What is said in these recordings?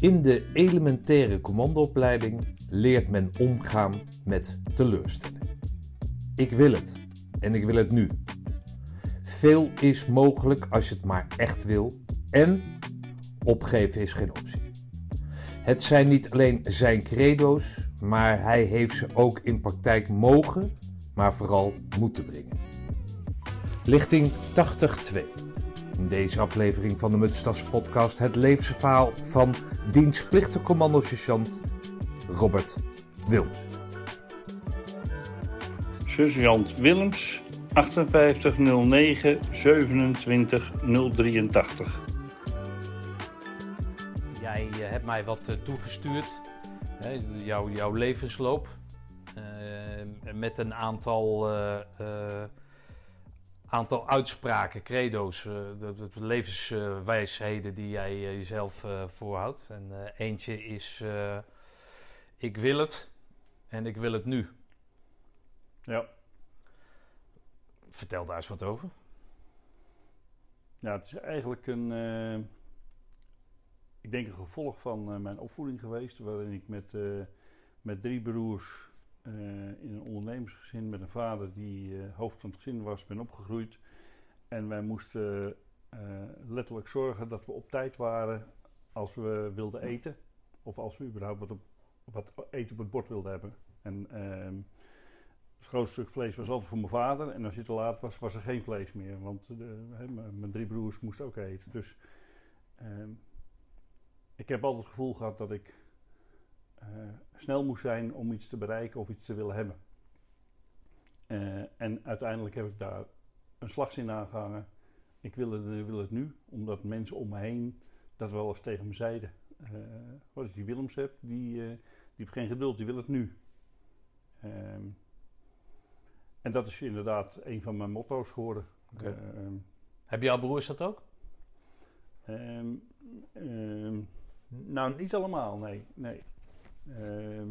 In de elementaire commandoopleiding leert men omgaan met teleurstelling. Ik wil het en ik wil het nu. Veel is mogelijk als je het maar echt wil en opgeven is geen optie. Het zijn niet alleen zijn credo's, maar hij heeft ze ook in praktijk mogen, maar vooral moeten brengen. Lichting 80-2. In deze aflevering van de Mutstas podcast het levensverhaal van dienstplichtig commando-sergeant Robert Wils. Sergeant Willems, 5809 27083. Jij eh, hebt mij wat eh, toegestuurd, hè, jouw, jouw levensloop, eh, met een aantal, aantal uitspraken, credo's, eh, de, de levenswijsheden die jij eh, jezelf eh, voorhoudt. En eentje is, ik wil het en ik wil het nu. Ja. Vertel daar eens wat over. ja, het is eigenlijk een, ik denk een gevolg van mijn opvoeding geweest, waarin ik met, met drie broers eh, in een ondernemersgezin met een vader die eh, hoofd van het gezin was, ben opgegroeid. En wij moesten eh, letterlijk zorgen dat we op tijd waren als we wilden eten. Of als we überhaupt wat, wat eten op het bord wilden hebben. En ehm, het grootste stuk vlees was altijd voor mijn vader. En als je te laat was, was er geen vlees meer. Want mijn drie broers moesten ook eten. Dus ehm, ik heb altijd het gevoel gehad dat ik snel moest zijn om iets te bereiken of iets te willen hebben. Eh, en uiteindelijk heb ik daar een slagzin aan gehangen. Ik wil het, wil het nu, omdat mensen om me heen dat wel eens tegen me zeiden. Eh, wat ik die Willems heb, die, eh, die heeft geen geduld, die wil het nu. Ehm, en dat is inderdaad een van mijn motto's geworden. Oké. Eh, ehm, Heb jouw broers dat ook? Ehm, nou, niet allemaal, nee. nee. Ehm,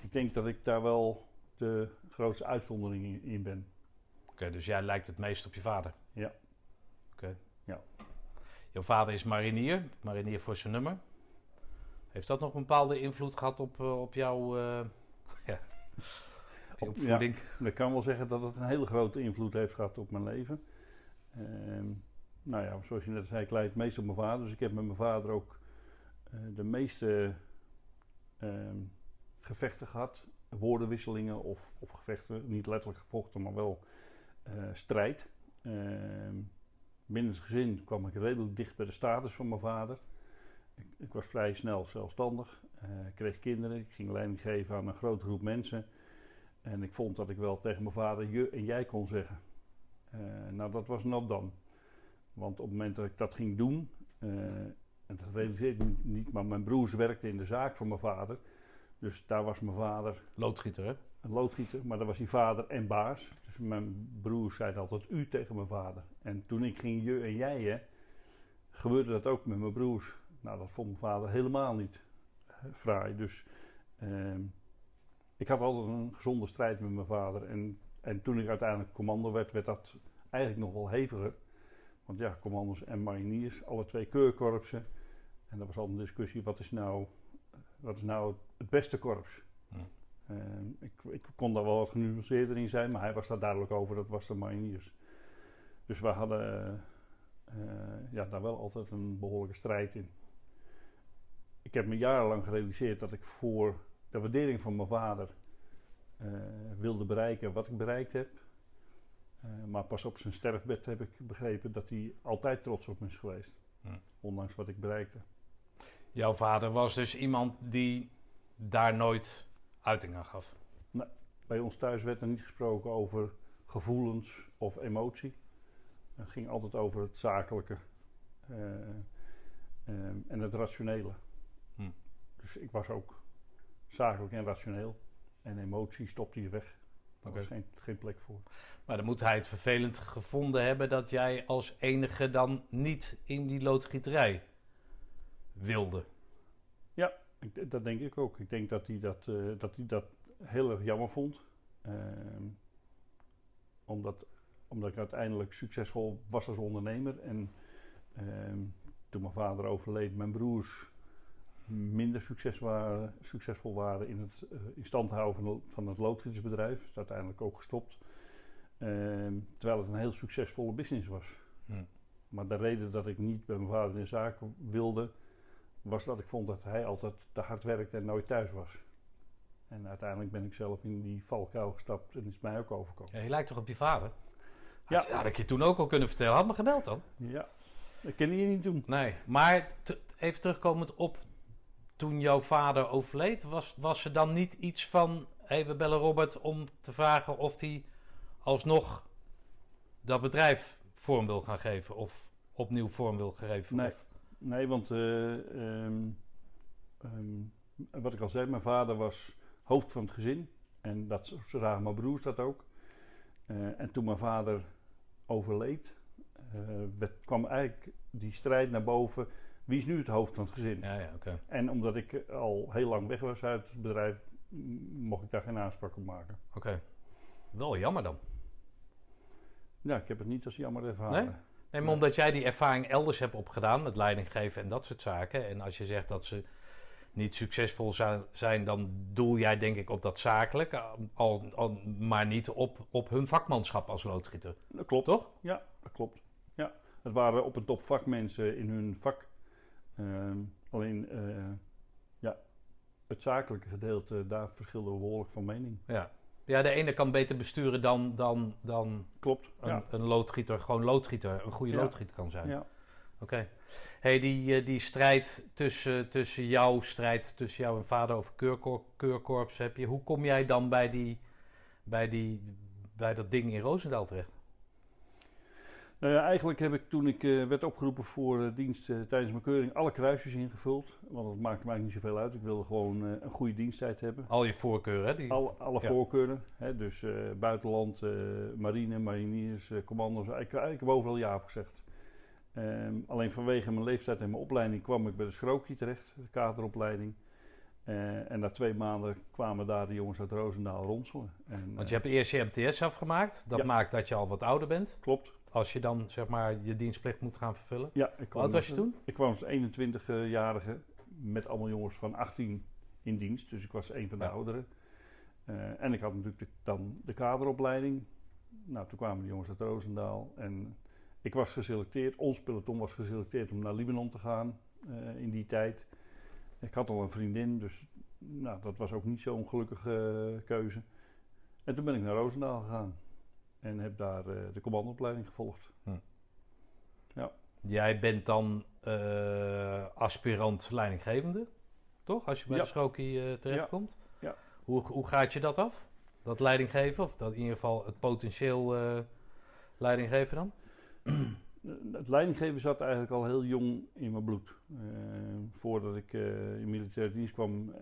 ik denk dat ik daar wel de grootste uitzondering in, in ben. Oké, dus jij lijkt het meest op je vader? Ja. Oké. Ja. Jouw vader is marinier, marinier voor zijn nummer. Heeft dat nog een bepaalde invloed gehad op, eh, op jouw eh, ja, op je opvoeding? Ik kan wel zeggen dat het een hele grote invloed heeft gehad op mijn leven. Ehm, nou ja, zoals je net zei, ik leid het meest op mijn vader. Dus ik heb met mijn vader ook eh, de meeste ehm, gevechten gehad. Woordenwisselingen of, of gevechten. Niet letterlijk gevochten, maar wel eh, strijd. Ehm, binnen het gezin kwam ik redelijk dicht bij de status van mijn vader. Ik, ik was vrij snel zelfstandig. eh, kreeg kinderen. Ik ging leiding geven aan een grote groep mensen. En ik vond dat ik wel tegen mijn vader je en jij kon zeggen. Eh, nou, dat was not dan. Want op het moment dat ik dat ging doen, en dat realiseerde ik niet, maar mijn broers werkten in de zaak van mijn vader. Dus daar was mijn vader Loodgieter, hè? een loodgieter, maar daar was hij vader en baas. Dus mijn broers zeiden altijd u tegen mijn vader. En toen ik ging je en jij, hè, gebeurde dat ook met mijn broers. Nou, dat vond mijn vader helemaal niet eh, fraai. Dus ehm, ik had altijd een gezonde strijd met mijn vader. En, en toen ik uiteindelijk commando werd, werd dat eigenlijk nog wel heviger. Want ja, commando's en mariniers, alle twee keurkorpsen. En er was altijd een discussie, wat is nou, wat is nou het beste korps? Ehm, ik, ik kon daar wel wat genuanceerder in zijn, maar hij was daar duidelijk over, dat was de mariniers. Dus we hadden eh, ja, daar wel altijd een behoorlijke strijd in. Ik heb me jarenlang gerealiseerd dat ik voor de waardering van mijn vader eh, wilde bereiken wat ik bereikt heb. Eh, maar pas op zijn sterfbed heb ik begrepen dat hij altijd trots op me is geweest. Hm. Ondanks wat ik bereikte. Jouw vader was dus iemand die daar nooit uiting aan gaf. Bij ons thuis werd er niet gesproken over gevoelens of emotie. Het ging altijd over het zakelijke eh, ehm, en het rationele. Hm. Dus ik was ook zakelijk en rationeel. En emotie stopte je weg. Daar was geen, geen plek voor. Maar dan moet hij het vervelend gevonden hebben dat jij als enige dan niet in die loodgieterij wilde. Ik, dat denk ik ook. Ik denk dat hij dat, eh, dat, hij dat heel erg jammer vond. Ehm, omdat, omdat ik uiteindelijk succesvol was als ondernemer. En ehm, toen mijn vader overleed, mijn broers minder succes waren, succesvol waren in het uh, in stand houden van, van het loodgietersbedrijf. is uiteindelijk ook gestopt. Ehm, terwijl het een heel succesvolle business was. Maar de reden dat ik niet bij mijn vader in de zaak wilde, was dat ik vond dat hij altijd te hard werkte en nooit thuis was. En uiteindelijk ben ik zelf in die valkuil gestapt en is mij ook overkomen. Ja, je lijkt toch op je vader? Ja. ja, dat had je toen ook al kunnen vertellen. Had me gebeld dan? Ja, dat kende je niet doen. Nee, maar even terugkomend op toen jouw vader overleed, was, was er dan niet iets van: hey, we bellen Robert om te vragen of hij alsnog dat bedrijf vorm wil gaan geven of opnieuw vorm wil geven? Nee, nee want uh, um, um, wat ik al zei, mijn vader was hoofd van het gezin en dat zagen mijn broers dat ook. Uh, en toen mijn vader overleed, uh, werd, kwam eigenlijk die strijd naar boven. Wie is nu het hoofd van het gezin? Ja, ja, okay. En omdat ik al heel lang weg was uit het bedrijf, mocht ik daar geen aanspraak op maken. Oké. Wel jammer dan. Ja, ik heb het niet als jammer ervaren. Nee? Nee, maar omdat jij die ervaring elders hebt opgedaan met leidinggeven en dat soort zaken. En als je zegt dat ze niet succesvol zijn, dan doel jij denk ik op dat zakelijk, al, al, maar niet op, op hun vakmanschap als loodgieter. Dat klopt. Toch? Ja, dat klopt. Ja. Het waren op een top vakmensen in hun vak. Ehm, alleen, uh, ja, het zakelijke gedeelte, daar verschilden we behoorlijk van mening. Ja. Ja, de ene kan beter besturen dan, dan, dan Klopt, een, een loodgieter, gewoon loodgieter, een goede loodgieter kan zijn. Ja. Oké. Hey, die, eh, die strijd tussen, tussen jouw strijd, tussen jou en vader over keurkor keurkorps heb je. Hoe kom jij dan bij, die, bij, die, bij dat ding in Roosendaal terecht? Nou ja, eigenlijk heb ik toen ik uh, werd opgeroepen voor uh, dienst uh, tijdens mijn keuring alle kruisjes ingevuld. Want dat maakte mij niet zoveel uit. Ik wilde gewoon een goede diensttijd hebben. Al je voorkeuren, hè? Die... Alle, alle voorkeuren. Hè? Dus buitenland, marine, mariniers, commando's. Ik, ik heb overal ja gezegd. Um, alleen vanwege mijn leeftijd en mijn opleiding kwam ik bij de Schrookje terecht, de kaderopleiding. Uh, en na twee maanden kwamen daar de jongens uit Roosendaal ronselen. En, Want je hebt eerst je MTS afgemaakt. Dat maakt dat je al wat ouder bent. Klopt. Als je dan zeg maar je dienstplicht moet gaan vervullen. Ja, ik kwam Wat was je toen? Ik kwam als 21-jarige met allemaal jongens van 18 in dienst. Dus ik was een van de ouderen. Uh, en ik had natuurlijk de, dan de kaderopleiding. Nou, toen kwamen de jongens uit Roosendaal. En ik was geselecteerd, ons peloton was geselecteerd om naar Libanon te gaan uh, in die tijd. Ik had al een vriendin, dus nou, dat was ook niet zo'n ongelukkige uh, keuze. En toen ben ik naar Roosendaal gegaan en heb daar uh, de commandoopleiding gevolgd. Hm. Ja. Jij bent dan aspirant leidinggevende, toch? Als je bij ja. de Schroki terechtkomt. Ja. ja. Hoe, hoe gaat je dat af? Dat leidinggeven, of dat in ieder geval het potentieel leidinggeven dan? het leidinggeven zat eigenlijk al heel jong in mijn bloed. Uh, voordat ik uh, in militaire dienst kwam, uh,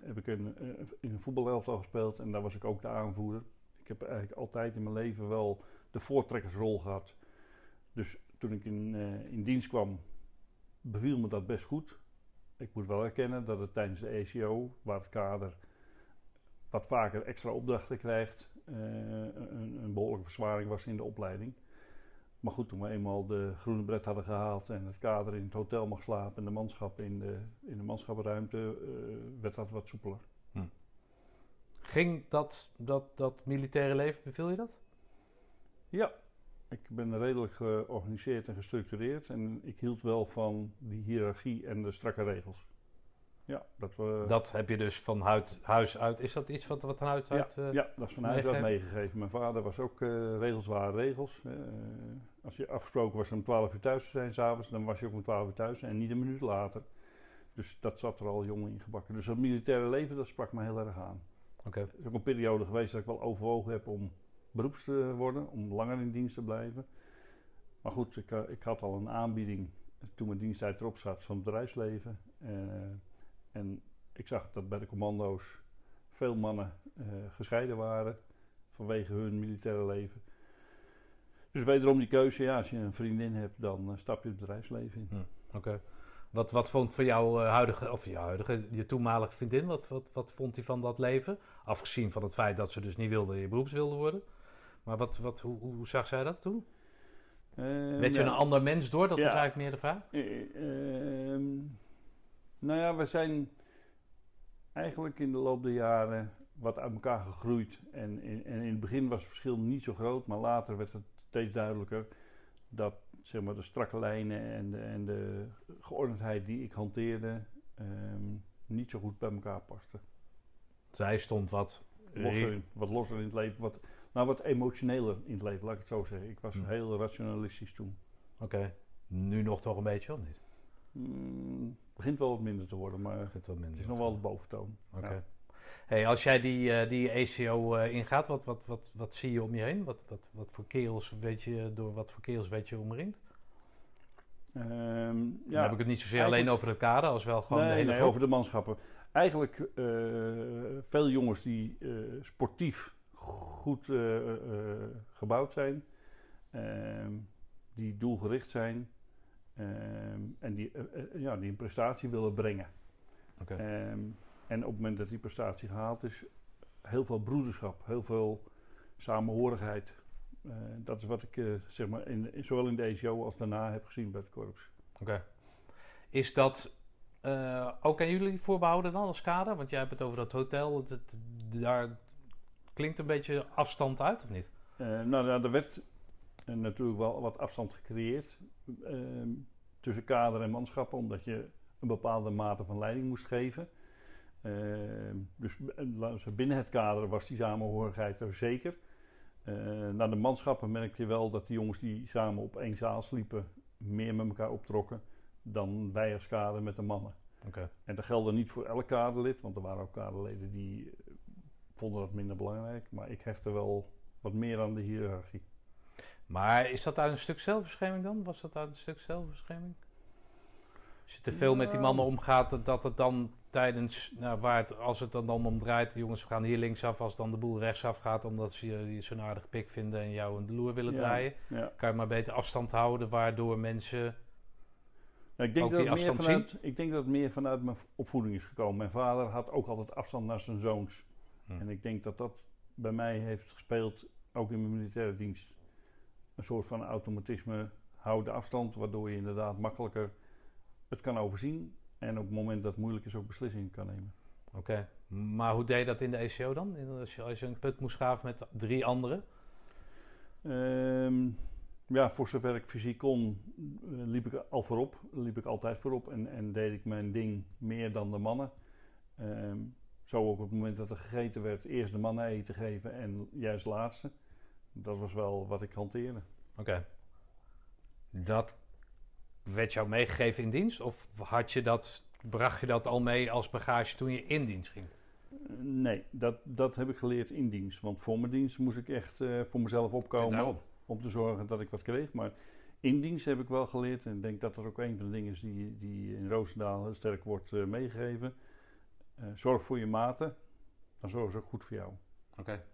heb ik een, in een voetbalelftal gespeeld en daar was ik ook de aanvoerder. Ik heb eigenlijk altijd in mijn leven wel de voortrekkersrol gehad. Dus toen ik in, in dienst kwam, beviel me dat best goed. Ik moet wel erkennen dat het tijdens de ECO, waar het kader wat vaker extra opdrachten krijgt, een, een behoorlijke verzwaring was in de opleiding. Maar goed, toen we eenmaal de groene bret hadden gehaald en het kader in het hotel mag slapen en de manschap in de, in de manschappenruimte, uh, werd dat wat soepeler. Ging dat, dat, dat militaire leven, beviel je dat? Ja, ik ben redelijk georganiseerd en gestructureerd en ik hield wel van die hiërarchie en de strakke regels. Ja, dat, we, dat heb je dus van huis uit. Is dat iets wat, wat van huis uit? Ja, uh, ja, dat is van huis uit meegegeven. Mijn vader was ook uh, regels waren regels. Uh, als je afgesproken was om 12 uur thuis te zijn s'avonds, dan was je ook om 12 uur thuis en niet een minuut later. Dus dat zat er al jong in gebakken. Dus dat militaire leven, dat sprak me heel erg aan. Er is ook een periode geweest dat ik wel overwogen heb om beroeps te worden, om langer in dienst te blijven. Maar goed, ik, ik had al een aanbieding toen mijn diensttijd erop zat van het bedrijfsleven. En ik zag dat bij de commando's veel mannen uh, gescheiden waren vanwege hun militaire leven. Dus wederom die keuze, ja, als je een vriendin hebt, dan uh, stap je het bedrijfsleven in. Hm, Oké. Wat, wat vond voor jouw uh, huidige, of je huidige, je toenmalige vriendin, wat, wat, wat vond hij van dat leven? Afgezien van het feit dat ze dus niet wilde je beroeps wilde worden. Maar wat, wat, hoe, hoe zag zij dat toen? Werd je een ander mens door? Dat is eigenlijk meer de vraag. Ehm, Nou ja, we zijn eigenlijk in de loop der jaren wat uit elkaar gegroeid. En in, en in het begin was het verschil niet zo groot, maar later werd het steeds duidelijker dat zeg maar, de strakke lijnen en de, en de geordendheid die ik hanteerde ehm, niet zo goed bij elkaar pasten. Zij stond wat losser in, wat losser in het leven, wat, nou, wat emotioneler in het leven, laat ik het zo zeggen. Ik was hm. heel rationalistisch toen. Oké, nu nog toch een beetje of niet? Mm, begint wel wat minder te worden, maar het, het is nog wel de boventoon. Oké. Hey, als jij die, uh, die ACO uh, eh, ingaat, wat, wat, wat, wat zie je om je heen? Wat, wat, wat voor kerels weet je, door wat voor kerels weet je omringd? Um, ja, Dan heb ik het niet zozeer alleen over de kader, als wel gewoon nee, de hele nee, over de manschappen. Eigenlijk uh, veel jongens die sportief goed gebouwd zijn, ehm, die doelgericht zijn ehm, en die, ja, die een prestatie willen brengen. Okay. En op het moment dat die prestatie gehaald is, heel veel broederschap, heel veel samenhorigheid. Uh, dat is wat ik uh, zeg maar in, zowel in deze show als daarna heb gezien bij het korps. Oké. Is dat uh, ook aan jullie voorbehouden dan als kader? Want jij hebt het over dat hotel. Het, het, daar klinkt een beetje afstand uit, of niet? nou, nou, er werd natuurlijk wel wat afstand gecreëerd tussen kader en manschappen, omdat je een bepaalde mate van leiding moest geven. Ehm, dus binnen het kader was die samenhorigheid er zeker. Uh, naar de manschappen merkte je wel dat die jongens die samen op één zaal sliepen, meer met elkaar optrokken dan wij als kader met de mannen. Okay. En dat geldde niet voor elk kaderlid, want er waren ook kaderleden die eh, vonden dat minder belangrijk. Maar ik hechtte wel wat meer aan de hiërarchie. Maar is dat uit een stuk zelfbescherming dan? Was dat uit een stuk zelfbescherming? Als je te veel met die mannen omgaat, dat het dan tijdens, nou, waar het, als het dan, dan om draait, jongens, we gaan hier linksaf, als dan de boel rechtsaf gaat, omdat ze je zo'n aardig pik vinden en jou een de loer willen draaien, kan je maar beter afstand houden, waardoor mensen. ik, denk dat het meer vanuit, ik denk dat het meer vanuit mijn opvoeding is gekomen. Mijn vader had ook altijd afstand naar zijn zoons. Hm. En ik denk dat dat bij mij heeft gespeeld, ook in mijn militaire dienst. Een soort van automatisme, houden afstand, waardoor je inderdaad makkelijker het kan overzien en op het moment dat het moeilijk is ook beslissingen kan nemen. Oké, maar hoe deed je dat in de ECO dan? Als je, als je een put moest graven met drie anderen? Ehm, ja, voor zover ik fysiek kon, eh, liep ik al voorop. Liep ik altijd voorop en, en deed ik mijn ding meer dan de mannen. Ehm, zo ook op het moment dat er gegeten werd, eerst de mannen eten geven en juist laatste. Dat was wel wat ik hanteerde. Oké. Dat werd jou meegegeven in dienst? Of had je dat, bracht je dat al mee als bagage toen je in dienst ging? Nee, dat, dat heb ik geleerd in dienst. Want voor mijn dienst moest ik echt uh, voor mezelf opkomen om te zorgen dat ik wat kreeg. Maar in dienst heb ik wel geleerd, en ik denk dat dat ook een van de dingen is die, die in Roosendaal heel sterk wordt uh, meegegeven. Uh, zorg voor je maten, dan zorgen ze ook goed voor jou. Oké.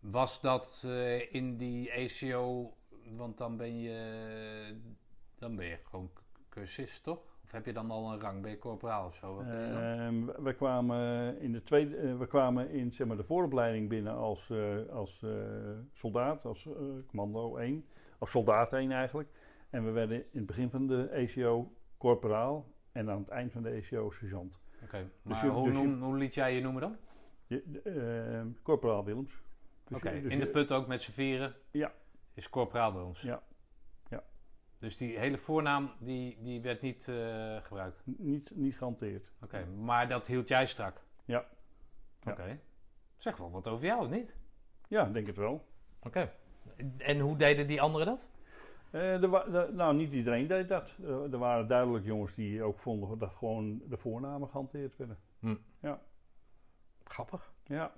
Was dat in die ACO, want dan ben je dan ben je gewoon cursist, toch? Of heb je dan al een rang? Ben je corporaal of zo? Uh, we kwamen in de tweede, uh, we kwamen in zeg maar, de vooropleiding binnen als, uh, als uh, soldaat, als commando 1, of soldaat 1 eigenlijk. En we werden in het begin van de ECO corporaal en aan het eind van de ECO sergeant. Oké, okay. Dus maar hoe, dus hoe, liet jij je noemen dan? Je, corporaal Willems. Dus Oké, okay. in de put ook met z'n vieren? Ja. Is corporaal Willems? Ja. Dus die hele voornaam die, die werd niet uh, gebruikt? Niet, niet gehanteerd. Oké, maar dat hield jij strak? Ja. Oké. Zeg wel wat over jou, of niet? Ja, denk het wel. Oké. En hoe deden die anderen dat? Uh, de, nou, niet iedereen deed dat. Uh, er waren duidelijk jongens die ook vonden dat gewoon de voornamen gehanteerd werden. Hm. Ja. Grappig. Ja.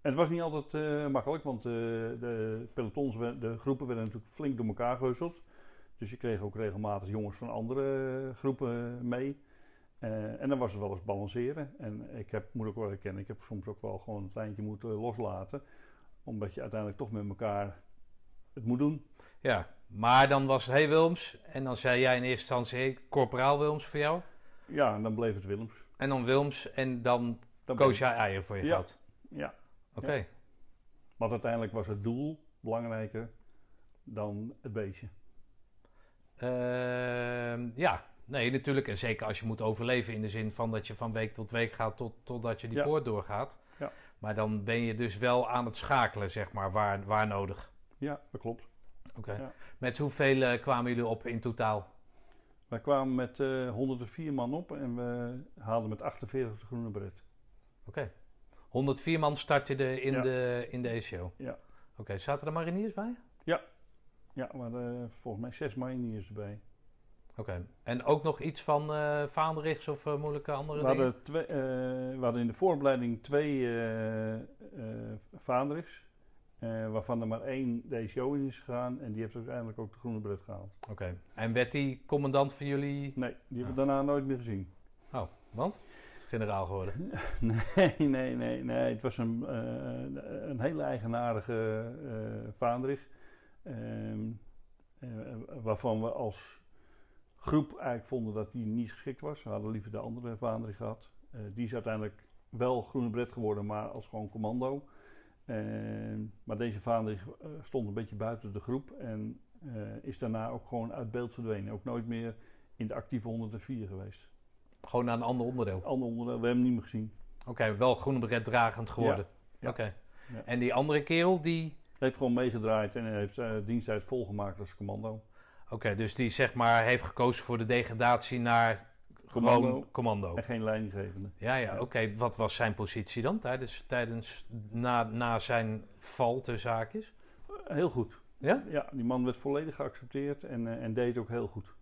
En het was niet altijd makkelijk, want de pelotons, de groepen werden natuurlijk flink door elkaar gehusteld. Dus je kreeg ook regelmatig jongens van andere groepen mee. Uh, en dan was het wel eens balanceren. En ik heb, moet ook wel herkennen, ik heb soms ook wel gewoon het lijntje moeten loslaten. Omdat je uiteindelijk toch met elkaar het moet doen. Ja, maar dan was het hey Wilms. En dan zei jij in eerste instantie hey, corporaal Wilms voor jou. Ja, en dan bleef het Wilms. En dan Wilms en dan, dan koos jij eieren voor je ja. geld. Ja. Oké. Okay. Want uiteindelijk was het doel belangrijker dan het beestje. Uh, ja, Nee, natuurlijk. En zeker als je moet overleven in de zin van dat je van week tot week gaat tot, totdat je die poort doorgaat. Ja. Maar dan ben je dus wel aan het schakelen, zeg maar, waar, waar nodig. Ja, dat klopt. Oké. Ja. Met hoeveel eh, kwamen jullie op in totaal? Wij kwamen met eh 104 man op en we haalden met 48 de groene bret. Oké. 104 man startte in, Ja. de, in de ECO? Ja. Oké, zaten er mariniers bij? Ja, we hadden volgens mij zes mariniers erbij. Oké. En ook nog iets van eh vaandrigs of eh, moeilijke andere We dingen? twee, eh, we hadden in de voorbereiding twee eh eh, vaandrigs. eh, waarvan er maar één DCO in is gegaan. En die heeft uiteindelijk ook de groene bret gehaald. Oké. En werd die commandant van jullie... Nee, die hebben we daarna nooit meer gezien. Oh, want? Is generaal geworden. Nee, nee, nee, nee. Het was een, eh, een hele eigenaardige eh vaandrig. Ehm, eh, waarvan we als groep eigenlijk vonden dat die niet geschikt was. We hadden liever de andere vaandrig gehad. Eh, die is uiteindelijk wel groene bret geworden, maar als gewoon commando. Ehm, maar deze vaandrig eh, stond een beetje buiten de groep en is daarna ook gewoon uit beeld verdwenen. Ook nooit meer in de actieve 104 geweest. Gewoon naar een ander onderdeel. Ander onderdeel, we hebben hem niet meer gezien. Oké, wel groene beret dragend geworden. ja. Oké. Ja. En die andere kerel, die... Hij heeft gewoon meegedraaid en hij heeft uh, diensttijd volgemaakt als commando. Oké, dus die zeg maar heeft gekozen voor de degradatie naar Commando. gewoon commando. En geen leidinggevende. Ja, ja, oké. Wat was zijn positie dan tijdens, tijdens na, na zijn val te zaakjes? Heel goed. Ja? Ja, die man werd volledig geaccepteerd en, uh, en deed ook heel goed.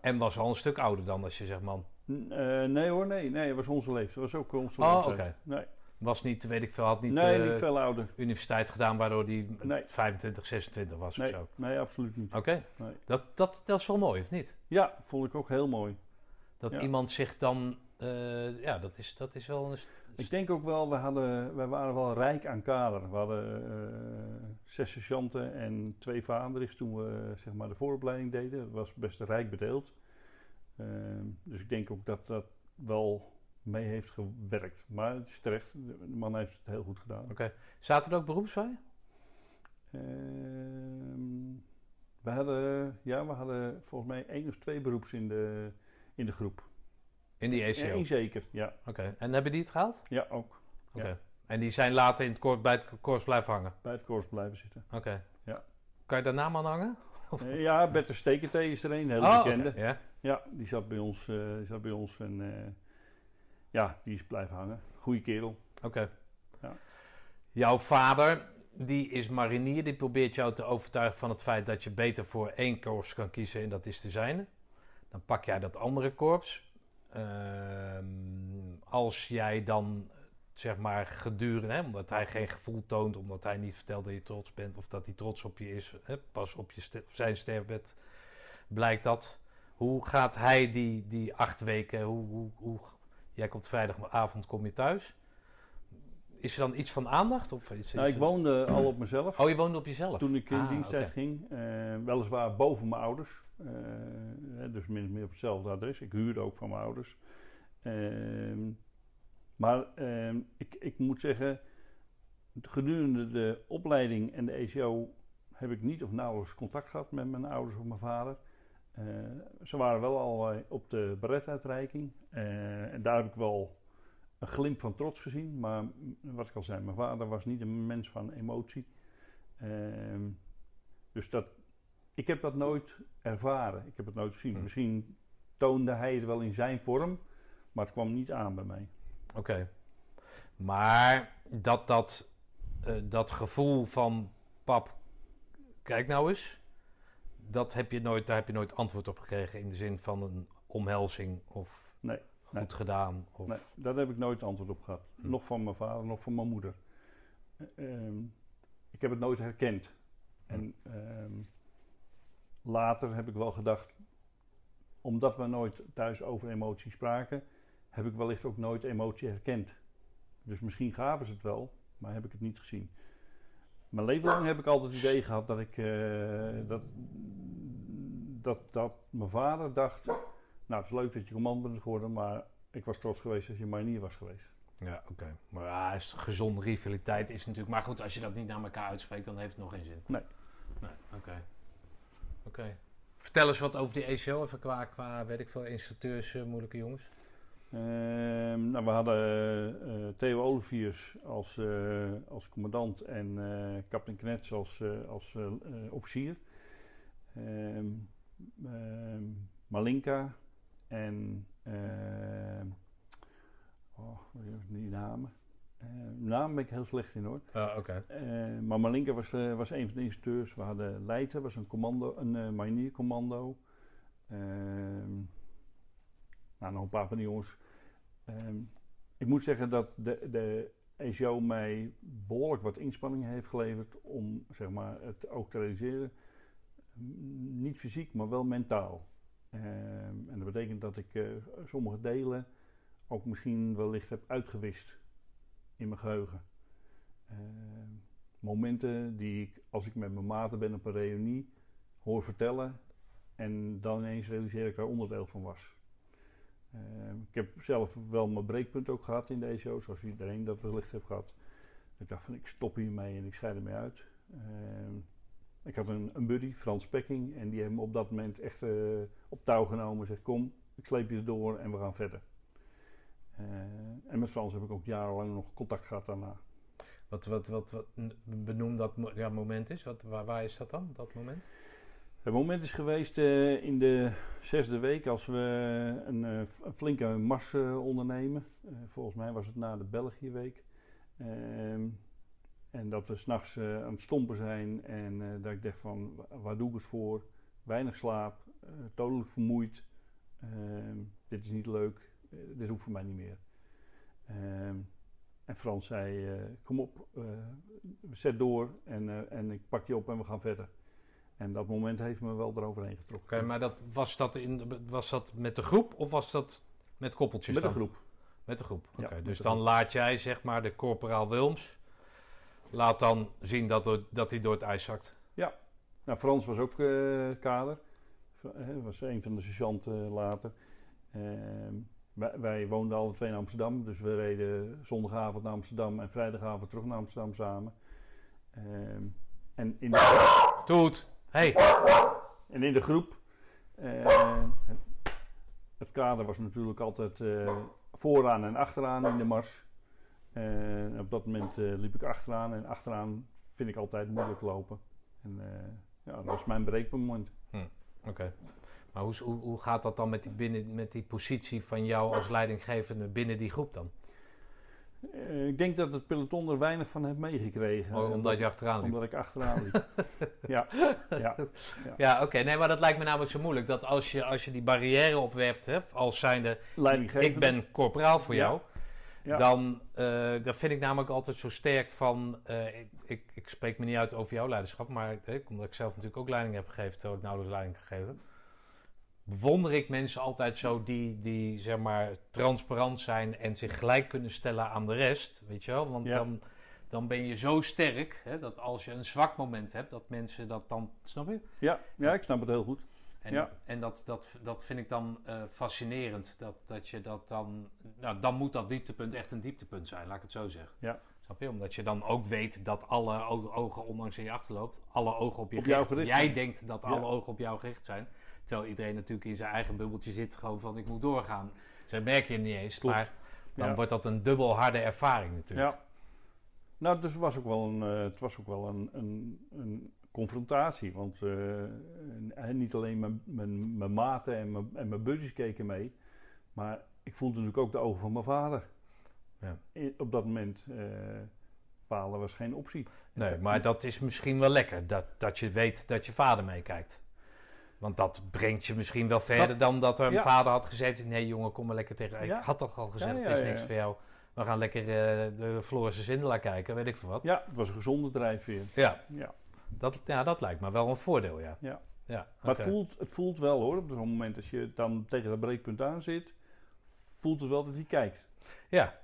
En was al een stuk ouder dan als je zegt man. Uh, nee hoor, nee, nee, het was onze leeftijd. Was ook onze oh, leeftijd. Okay. Nee. Was niet, weet ik veel, had niet, nee, uh, niet veel ouder. universiteit gedaan waardoor die Nee. 25, 26 was Nee, of zo. nee absoluut niet. Oké, okay. Nee. dat, dat, dat is wel mooi, of niet? Ja, vond ik ook heel mooi. Dat Ja. iemand zich dan, uh, ja, dat is, dat is wel een... Ik denk ook wel, we, hadden, we waren wel rijk aan kader. We hadden uh, zes sergeanten en twee vaderigs toen we zeg maar, de vooropleiding deden. Dat was best rijk bedeeld. Uh, dus ik denk ook dat dat wel mee heeft gewerkt. Maar het is terecht, de man heeft het heel goed gedaan. Oké. Okay. Zaten er ook beroepswij? Uh, we hadden, ja, we hadden volgens mij één of twee beroeps in de, in de groep. In die ECO? Eén zeker, ja. Oké. Okay. En hebben die het gehaald? Ja, ook. Oké. Okay. Ja. En die zijn later in het korps, bij het korps blijven hangen? Bij het korps blijven zitten. Oké. Ja. Kan je daar naam aan hangen? Uh, ja, Bertha Stekentee is er een, heel oh, bekende. Yeah. Ja, die zat bij ons, uh, zat bij ons en uh, ja, die is blijven hangen. Goeie kerel. Oké. Okay. Ja. Jouw vader, die is marinier, die probeert jou te overtuigen van het feit dat je beter voor één korps kan kiezen en dat is de zijne. Dan pak jij dat andere korps. Uh, als jij dan zeg maar gedurende, hè, omdat hij geen gevoel toont, omdat hij niet vertelt dat je trots bent of dat hij trots op je is, hè, pas op je ster zijn sterfbed blijkt dat. Hoe gaat hij die, die acht weken, hoe, hoe, hoe, jij komt vrijdagavond, kom je thuis. Is er dan iets van aandacht? Of is, nou, ik woonde al op mezelf. Oh, je woonde op jezelf? Toen ik in ah, okay. ging. Uh, weliswaar boven mijn ouders. Uh, dus min of meer op hetzelfde adres. Ik huurde ook van mijn ouders. Uh, maar uh, ik, ik moet zeggen, gedurende de opleiding en de ECO heb ik niet of nauwelijks contact gehad met mijn ouders of mijn vader. Uh, ze waren wel al op de beretuitreiking. Uh, en daar heb ik wel een glimp van trots gezien. Maar wat ik al zei, mijn vader was niet een mens van emotie. Uh, dus dat, ik heb dat nooit ervaren. Ik heb het nooit gezien. Hm. Misschien toonde hij het wel in zijn vorm, maar het kwam niet aan bij mij. Oké. Okay. Maar dat, dat, uh, dat gevoel van pap, kijk nou eens, dat heb je nooit, daar heb je nooit antwoord op gekregen in de zin van een omhelzing of nee, goed nee. gedaan. Of... Nee, daar heb ik nooit antwoord op gehad. Hm. Nog van mijn vader, nog van mijn moeder. Uh, ik heb het nooit herkend. Hm. En uh, later heb ik wel gedacht, omdat we nooit thuis over emoties spraken, heb ik wellicht ook nooit emotie herkend. Dus misschien gaven ze het wel, maar heb ik het niet gezien. Mijn leven lang heb ik altijd het idee gehad dat ik uh, dat, dat, dat mijn vader dacht, nou het is leuk dat je commandant bent geworden, maar ik was trots geweest als je manier was geweest. Ja, oké. Okay. Maar ja, is gezonde rivaliteit is natuurlijk. Maar goed, als je dat niet naar elkaar uitspreekt, dan heeft het nog geen zin. Nee. Nee, oké. Okay. Oké. Okay. Vertel eens wat over die ECO, even qua, qua weet ik veel, instructeurs, uh, moeilijke jongens. Ehm, nou, we hadden Theo Oliviers als, als commandant en kapitein Knets als, als officier. Ehm, ehm, Malinka en oh, die namen. Uh, naam ben ik heel slecht in hoor. Ah, oké. Uh, maar Malinka was, uh, was een van de instructeurs. We hadden Leijten, was een commando, een uh, mariniercommando. Ehm, nou, nog een paar van die jongens. Ehm, ik moet zeggen dat de, de ECO mij behoorlijk wat inspanning heeft geleverd om zeg maar, het ook te realiseren. Niet fysiek, maar wel mentaal. Ehm, en dat betekent dat ik sommige delen ook misschien wellicht heb uitgewist in mijn geheugen. Momenten die ik, als ik met mijn maten ben op een reunie, hoor vertellen en dan ineens realiseer ik daar onderdeel van was. Uh, ik heb zelf wel mijn breekpunt ook gehad in deze show, zoals iedereen dat wellicht heeft gehad. Ik dacht van ik stop hiermee en ik scheid ermee uit. Uh, ik had een, een, buddy, Frans Pekking, en die heeft me op dat moment echt op touw genomen en zegt kom, ik sleep je erdoor en we gaan verder. Uh, en met Frans heb ik ook jarenlang nog contact gehad daarna. Wat, wat, wat, benoem dat ja, moment is? Wat, waar is dat dan, dat moment? Het moment is geweest uh, in de zesde week als we een, een flinke mars ondernemen. volgens mij was het na de Belgiëweek. Ehm, en dat we s'nachts aan het stompen zijn en dat ik dacht van waar doe ik het voor? Weinig slaap, dodelijk vermoeid. Ehm, dit is niet leuk eh, dit hoeft voor mij niet meer. Ehm, en Frans zei, kom op, zet door en, en ik pak je op en we gaan verder. En dat moment heeft me wel eroverheen getrokken. Oké, maar dat, was, dat in, was dat met de groep of was dat met koppeltjes Met de groep. Met de groep, oké. dus dan laat jij, zeg maar, de corporaal Wilms... laat dan zien dat, dat hij door het ijs zakt. Ja. Nou, Frans was ook kader. Hij was een van de sergeanten later. Ehm, wij, wij, woonden alle twee in Amsterdam, dus we reden zondagavond naar Amsterdam en vrijdagavond terug naar Amsterdam samen. Um, en in de... Toet, hey. En in de groep, uh, het kader was natuurlijk altijd uh, vooraan en achteraan in de mars. Uh, op dat moment liep ik achteraan en achteraan vind ik altijd moeilijk lopen. En ja, dat was mijn breekmoment. Hm, Oké. Maar hoe, hoe, hoe gaat dat dan met die, binnen, met die positie van jou als leidinggevende binnen die groep dan? Uh, ik denk dat het peloton er weinig van heeft meegekregen. Oh, omdat, je achteraan liep? Omdat ik achteraan liep. ja, ja, ja. ja oké. Nee, maar dat lijkt me namelijk zo moeilijk. Dat als je, als je die barrière opwerpt, hè, als zijnde... Ik ben corporaal voor jou. Ja. Dan uh, dat vind ik namelijk altijd zo sterk van... Uh, ik, ik, ik, spreek me niet uit over jouw leiderschap, maar omdat ik zelf natuurlijk ook leiding heb gegeven, terwijl ik nauwelijks leiding gegeven bewonder ik mensen altijd zo die, die zeg maar transparant zijn en zich gelijk kunnen stellen aan de rest. Weet je wel? Want dan, dan ben je zo sterk hè, dat als je een zwak moment hebt, dat mensen dat dan. Snap je? Ja, ja ik snap het heel goed. En, ja. en dat, dat, dat vind ik dan uh, fascinerend. Dat, dat je dat dan. Nou, dan moet dat dieptepunt echt een dieptepunt zijn, laat ik het zo zeggen. Ja. Snap je? Omdat je dan ook weet dat alle ogen, ondanks in je achterloopt, alle ogen op je op gericht, gericht Jij denkt dat alle ogen op jou gericht zijn. Terwijl iedereen natuurlijk in zijn eigen bubbeltje zit, gewoon van ik moet doorgaan. Zo merk je niet eens. Maar dan wordt dat een dubbel harde ervaring natuurlijk. Ja. Nou, dus het was ook wel een, uh, het was ook wel een, een, een confrontatie. Want uh, niet alleen mijn, mijn, mijn maten en mijn, en mijn buddies keken mee. Maar ik voelde natuurlijk ook de ogen van mijn vader. Ja. op dat moment uh, falen was geen optie. Nee, maar dat is misschien wel lekker. Dat, dat je weet dat je vader meekijkt. Want dat brengt je misschien wel verder dan dat er een vader had gezegd: nee, jongen, kom maar lekker tegen. Ik had toch al gezegd: het is niks voor jou. We gaan lekker uh, de Florische Zindela kijken, weet ik veel wat. Ja, het was een gezonde drijfveer. Ja. ja. Dat, ja, dat lijkt me wel een voordeel, ja. ja. ja maar het, voelt, het voelt wel hoor, op zo'n moment als je dan tegen dat breekpunt aan zit, voelt het wel dat hij kijkt. Ja.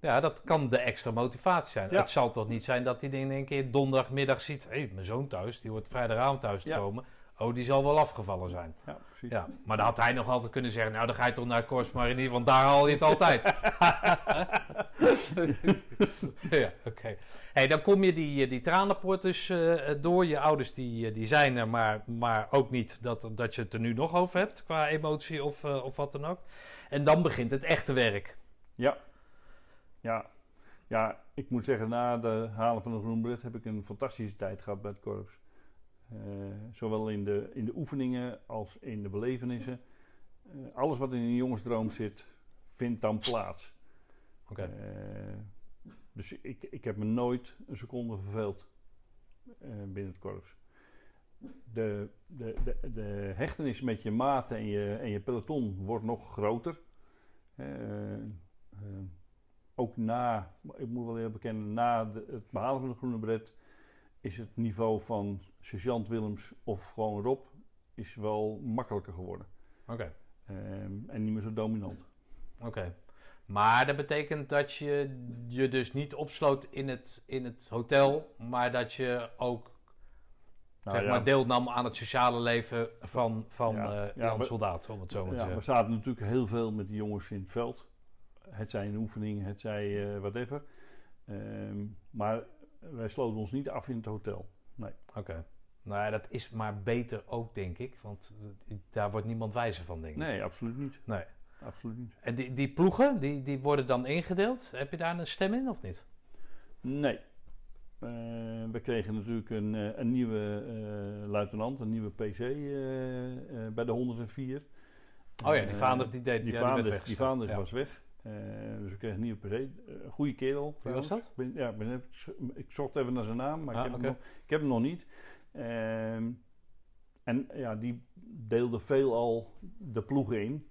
Ja, dat kan de extra motivatie zijn. Het zal toch niet zijn dat hij in één keer donderdagmiddag ziet: hé, hey, mijn zoon thuis, die wordt vrijdagavond thuis te komen. Oh, die zal wel afgevallen zijn. Ja, precies. Ja, maar dan had hij nog altijd kunnen zeggen... nou, dan ga je toch naar Corps Marinier, want daar haal je het altijd. ja, oké. Hey, dan kom je die, die dus uh, door. Je ouders die, die zijn er, maar, maar ook niet dat, dat je het er nu nog over hebt qua emotie of, uh, of wat dan ook. En dan begint het echte werk. Ja. Ja. Ja, ik moet zeggen, na de halen van de groenbret heb ik een fantastische tijd gehad bij het korps. Uh, zowel in de, in de oefeningen als in de belevenissen. Uh, alles wat in een jongensdroom zit, vindt dan plaats. Oké. Okay. Uh, dus ik, ik heb me nooit een seconde verveeld binnen het korps. De, de, de, de hechtenis met je maten en je, en je peloton wordt nog groter ook na, ik moet wel heel bekennen, na de, het behalen van de groene bret is het niveau van sergeant Willems of gewoon Rob is wel makkelijker geworden. Oké. Um, en niet meer zo dominant. Oké. Maar dat betekent dat je je dus niet opsloot in het, in het hotel, maar dat je ook nou, zeg ja. maar, deelnam aan het sociale leven van, van ja, uh, ja, soldaat, om het zo maar te zeggen. We zaten natuurlijk heel veel met die jongens in het veld. Het zij een oefening, het zij uh, whatever. Um, maar wij sloten ons niet af in het hotel. Nee. Oké. Okay. Nou ja, dat is maar beter ook, denk ik. Want daar wordt niemand wijzer van, denk ik. Nee, absoluut niet. Nee. Absoluut niet. En die, die ploegen, die, die worden dan ingedeeld. Heb je daar een stem in of niet? Nee. Uh, we kregen natuurlijk een, uh, een nieuwe uh, luitenant, een nieuwe PC bij de 104. Oh ja, die Vaandrig die deed die Vaandrig, die Vaandrig ja. was weg. Uh, dus ik kreeg een nieuwe PC. Een goede kerel. Wie was dat? Ben, ja, ben even, ik zocht even naar zijn naam, maar ah, ik, heb okay. nog, ik, heb hem nog, niet. Uh, en ja, die deelde veelal de ploegen in.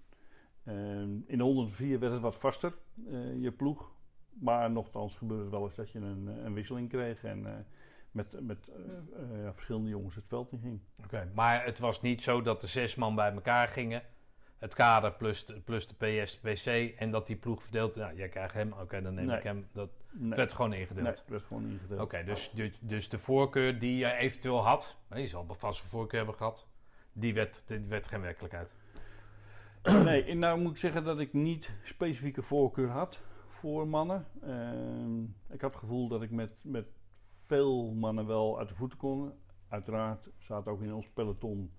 Ehm, in de 104 werd het wat vaster, eh, je ploeg. Maar nogthans gebeurde het wel eens dat je een, een wisseling kreeg. En eh, met, met uh, verschillende jongens het veld in ging. Oké, okay, maar het was niet zo dat de zes man bij elkaar gingen het kader plus de, plus de PS, PC en dat die ploeg verdeelt. Nou, jij krijgt hem, oké, okay, dan neem nee. ik hem. Dat nee. werd gewoon ingedeeld. Nee, werd gewoon ingedeeld. Oké, okay, dus, dus, dus de voorkeur die je eventueel had, je zal vast een voorkeur hebben gehad, die werd, die werd geen werkelijkheid. Nee, nou moet ik zeggen dat ik niet specifieke voorkeur had voor mannen. Uh, ik had het gevoel dat ik met, met veel mannen wel uit de voeten kon. Uiteraard zaten ook in ons peloton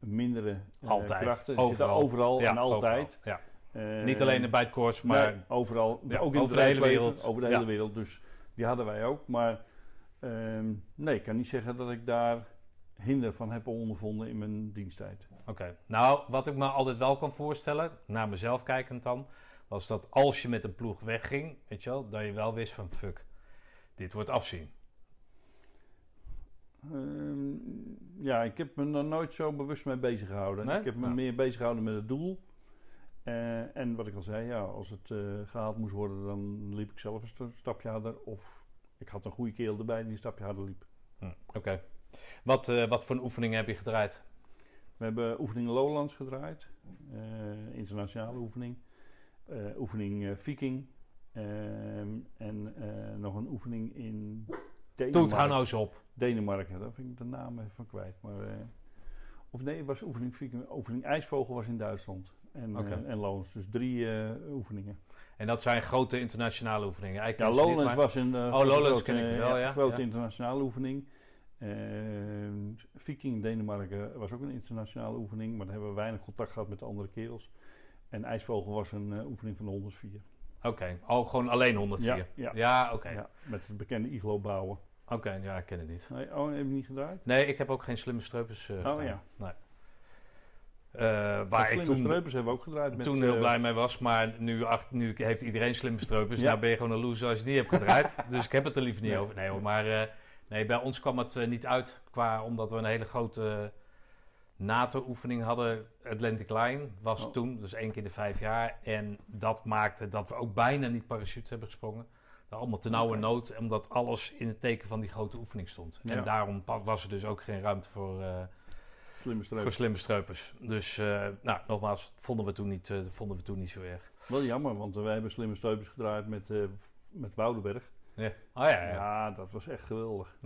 mindere altijd. Uh, krachten. Overal, en altijd. Overal, uh, Niet alleen bij het koers, maar nee, overal. Ja, ook in over de hele wereld. Over de hele wereld. Dus die hadden wij ook. Maar uh, nee, ik kan niet zeggen dat ik daar hinder van heb ondervonden in mijn diensttijd. Oké. Okay. Nou, wat ik me altijd wel kan voorstellen, naar mezelf kijkend dan, was dat als je met een ploeg wegging, weet je wel, dat je wel wist van fuck, dit wordt afzien. Uh, ja, ik heb me er nooit zo bewust mee bezig gehouden. Nee? Ik heb me Ja. meer bezig gehouden met het doel. Eh, en wat ik al zei, ja, als het eh, gehaald moest worden, dan liep ik zelf een sta- stapje harder. Of ik had een goede kerel erbij die een stapje harder liep. Hm, Oké. Wat, eh, wat voor een oefening heb je gedraaid? We hebben oefening Lowlands gedraaid. internationale oefening. Oefening Viking. Ehm, en nog een oefening in Denemarken. hou nou eens op. Denemarken, daar vind ik de naam even van kwijt. Maar, eh, of nee, het was oefening, oefening IJsvogel was in Duitsland. En, Oké. eh, en Lowlands, dus drie eh, oefeningen. En dat zijn grote internationale oefeningen. Ja, Eigenlijk Lowlands was een Oh, was een Lowlands grote, ken ik wel, ja. grote Ja. internationale oefening. Ehm, Viking Denemarken was ook een internationale oefening, maar daar hebben we weinig contact gehad met de andere kerels. En IJsvogel was een oefening van de 104. Oké. Oh, gewoon alleen 104? Ja, ja. oké. Ja, met het bekende iglo bouwen. Oké, ja, ik ken het niet. Nee, oh, heb je niet gedraaid? Nee, ik heb ook geen slimme streupers eh Oh, gedaan. ja. Nee. Eh, waar ik Slimme toen, streupers hebben we ook gedraaid. Met, toen heel eh, blij mee was, maar nu, nu heeft iedereen slimme streupers. Ja. Nou ben je gewoon een loser als je die hebt gedraaid. dus ik heb het er liever niet Nee. over. Nee hoor, maar nee, bij ons kwam het niet uit. Qua, omdat we een hele grote NATO-oefening hadden. Atlantic Line was Oh. toen, dus één keer de vijf jaar. En dat maakte dat we ook bijna niet parachute hebben gesprongen. Allemaal te nauwe nood, omdat alles in het teken van die grote oefening stond. Ja. En daarom was er dus ook geen ruimte voor, eh, Slimme voor streupers. slimme streupers. Dus, eh, nou, nogmaals, vonden we toen niet, eh, vonden we toen niet zo erg. Wel jammer, want wij hebben slimme streupers gedraaid met, met Woudenberg. Ja. Oh ja, ja. Ja. ja. dat was echt geweldig.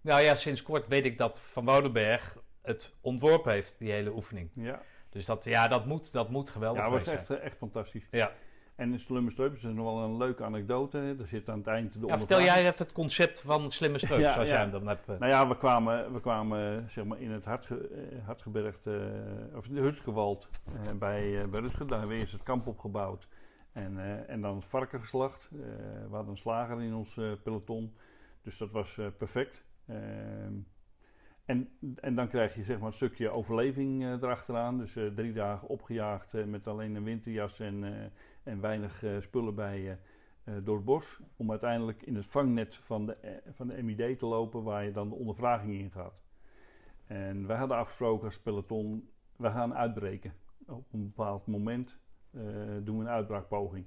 Nou ja, sinds kort weet ik dat Van Woudenberg het ontworpen heeft, die hele oefening. Ja, Dus dat, ja, dat moet, dat moet geweldig ja dat was echt, echt fantastisch. Ja. En in Slimme Streups is nog wel een leuke anekdote. Er zit aan het eind de ja, Vertel jij even het concept van Slimme Streups, ja, zoals jij hem dan hebt... Nou ja, we kwamen, we kwamen zeg maar in het Hartge, Hartgebergte, of in de Hutsgewald bij, bij Rutger. Daar hebben we eerst het kamp opgebouwd. En, en dan het varken geslacht. we hadden een slager in ons peloton. Dus dat was perfect. Ehm, en, en dan krijg je zeg maar een stukje overleving uh, erachteraan. Dus uh, drie dagen opgejaagd uh, met alleen een winterjas en, en weinig spullen bij je door het bos. Om uiteindelijk in het vangnet van de, van de MID te lopen waar je dan de ondervraging in gaat. En wij hadden afgesproken als peloton, we gaan uitbreken. Op een bepaald moment doen we een uitbraakpoging.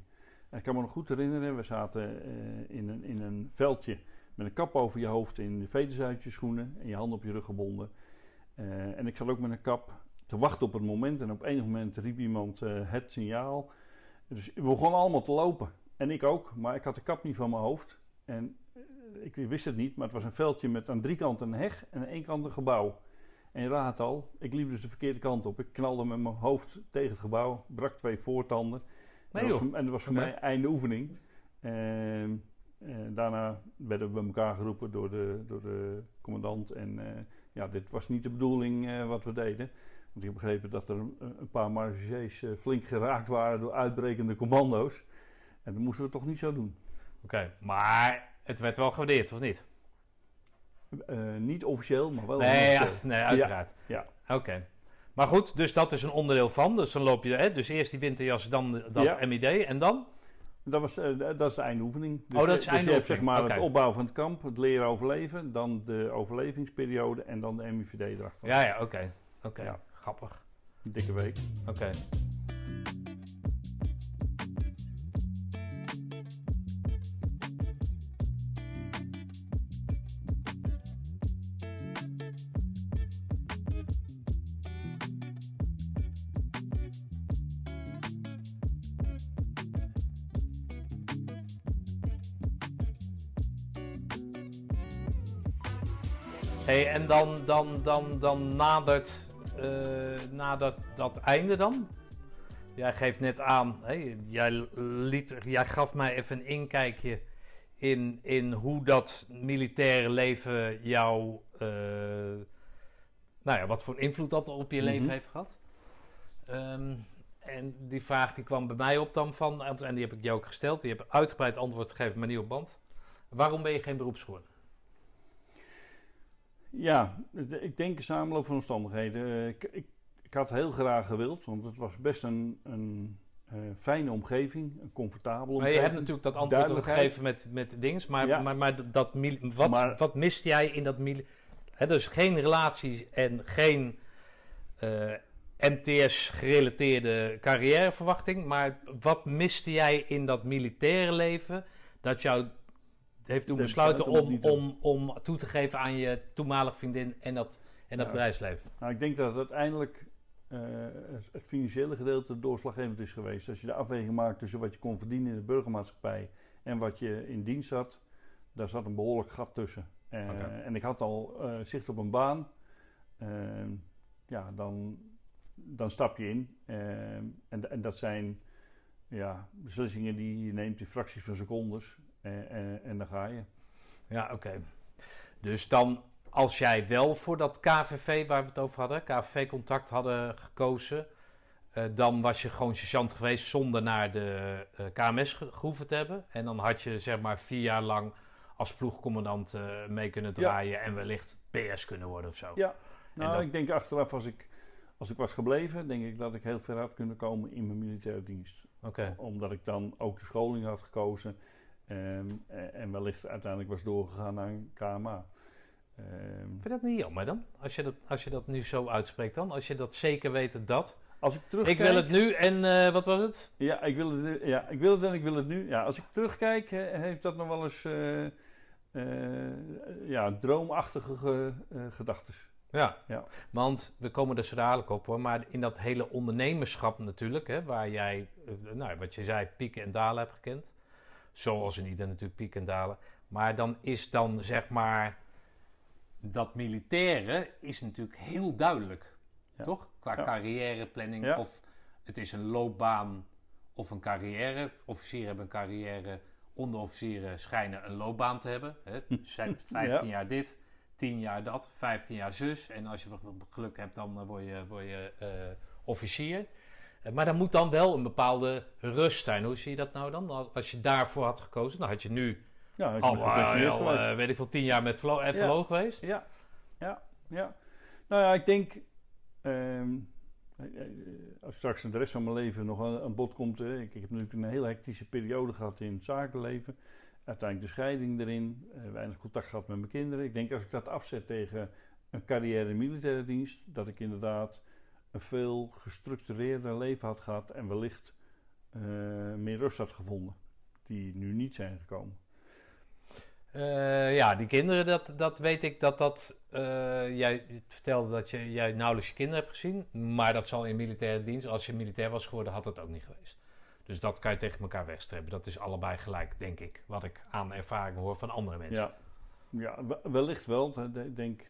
En ik kan me nog goed herinneren, we zaten in, een, in een veldje met een kap over je hoofd in de schoenen en je handen op je rug gebonden. En ik zat ook met een kap te wachten op het moment. En op enig moment riep iemand het signaal. Dus we begonnen allemaal te lopen. En ik ook, maar ik had de kap niet van mijn hoofd. En uh, ik wist het niet, maar het was een veldje met aan drie kanten een heg en aan één kant een gebouw. En je raadt al, ik liep dus de verkeerde kant op. Ik knalde met mijn hoofd tegen het gebouw, brak twee voortanden. Nee, en, dat was, en dat was voor mij einde oefening. Ehm, en daarna werden we bij elkaar geroepen door de, door de commandant. En uh, ja, dit was niet de bedoeling uh, wat we deden. Want ik heb begrepen dat er een, paar margés uh, flink geraakt waren door uitbrekende commando's. En dat moesten we toch niet zo doen. Oké, maar het werd wel gewaardeerd, of niet? niet officieel, maar wel nee, ja, nee, uiteraard. Ja. ja. Oké. Maar goed, dus dat is een onderdeel van. Dus dan loop je, hè, dus eerst die winterjas, dan dat MID en dan? Dat, was, uh, dat is de eindoefening. Dus, oh, dat is dus je hebt zeg maar het opbouwen van het kamp, het leren overleven, dan de overlevingsperiode en dan de MIVD erachter. Ja, ja, oké. Oké, ja. Grappig. Dikke week. Oké. Hey, en dan, dan, dan, dan nadert, uh, nadert dat einde dan? Jij geeft net aan, jij, liet, jij gaf mij even een inkijkje in, in hoe dat militaire leven jou, uh, nou ja, wat voor invloed dat op je leven mhm. heeft gehad. Um, en die vraag die kwam bij mij op dan van, en die heb ik jou ook gesteld, die heb uitgebreid antwoord gegeven, maar niet op band. Waarom ben je geen beroepsgeworden? Ja, ik denk een samenloop van omstandigheden. Ik, ik, ik, had heel graag gewild, want het was best een, een uh, fijne omgeving, een comfortabele omgeving. Maar je hebt natuurlijk dat antwoord ook gegeven met, met dings, maar, ja. maar, maar, dat, wat, maar, wat mist jij in dat... dus geen relaties en geen uh, eh, MTS-gerelateerde carrièreverwachting, maar wat miste jij in dat militaire leven dat jou heeft toen besloten om, om, om toe te geven aan je toenmalige vriendin en dat, en dat bedrijfsleven? Nou, ik denk dat uiteindelijk uh, het financiële gedeelte doorslaggevend is geweest. Als je de afweging maakt tussen wat je kon verdienen in de burgermaatschappij en wat je in dienst had, daar zat een behoorlijk gat tussen. Uh, En ik had al uh, zicht op een baan. Ehm, ja, dan, dan stap je in. Ehm, en, en dat zijn ja, beslissingen die je neemt in fracties van secondes. En, en, en dan ga je. Ja, oké. Dus dan, als jij wel voor dat KVV waar we het over hadden, KVV-contact hadden gekozen, uh, dan was je gewoon sergeant geweest zonder naar de uh, eh, KMS gehoeven te hebben. En dan had je zeg maar vier jaar lang als ploegcommandant uh, mee kunnen draaien ja. en wellicht PS kunnen worden of zo. Ja, nou, dat... ik denk achteraf als ik, als ik was gebleven, denk ik dat ik heel ver had kunnen komen in mijn militaire dienst. Oké. Omdat ik dan ook de scholing had gekozen. Um, en wellicht uiteindelijk was doorgegaan naar een KMA. Um, Vind je dat niet jammer dan? Als je dat, als je dat nu zo uitspreekt dan? Als je dat zeker weet dat... Als ik terugkijk... Ik wil het nu en uh, wat was het? Ja ik, wil het, ja, ik wil het en ik wil het nu. Ja, als ik terugkijk, heeft dat nog wel eens uh, uh, ja, droomachtige gedachten. Ja. ja, want we komen er zo dadelijk op hoor. Maar in dat hele ondernemerschap natuurlijk, hè, waar jij, nou, wat je zei, pieken en dalen hebt gekend. Zoals in ieder natuurlijk pieken en dalen. Maar dan is dan zeg maar. Dat militaire is natuurlijk heel duidelijk. Toch? Qua carrièreplanning. Of het is een loopbaan of een carrière. Officieren hebben een carrière, onderofficieren schijnen een loopbaan te hebben. Hè. Zijn 15 jaar dit, 10 jaar dat, 15 jaar zus. En als je geluk hebt, dan word je, word je uh, officier. Maar er moet dan wel een bepaalde rust zijn. Hoe zie je dat nou dan? Als, je daarvoor had gekozen, dan had je nu ja, al, al, al weet ik veel, tien jaar met FLO, ja. geweest. Ja, ja, ja. Nou ja, ik denk... Ehm, als straks de rest van mijn leven nog aan, bod komt... ik, ik, heb natuurlijk een hele hectische periode gehad in het zakenleven. Uiteindelijk de scheiding erin. Weinig contact gehad met mijn kinderen. Ik denk als ik dat afzet tegen een carrière in militaire dienst... dat ik inderdaad een veel gestructureerder leven had gehad... en wellicht uh, meer rust had gevonden. Die nu niet zijn gekomen. Uh, ja, die kinderen, dat, dat weet ik dat dat. Uh, jij vertelde dat je, jij nauwelijks je kinderen hebt gezien. Maar dat zal in militaire dienst. Als je militair was geworden, had dat ook niet geweest. Dus dat kan je tegen elkaar wegstrepen. Dat is allebei gelijk, denk ik. Wat ik aan ervaring hoor van andere mensen. Ja, ja wellicht wel. Ik denk,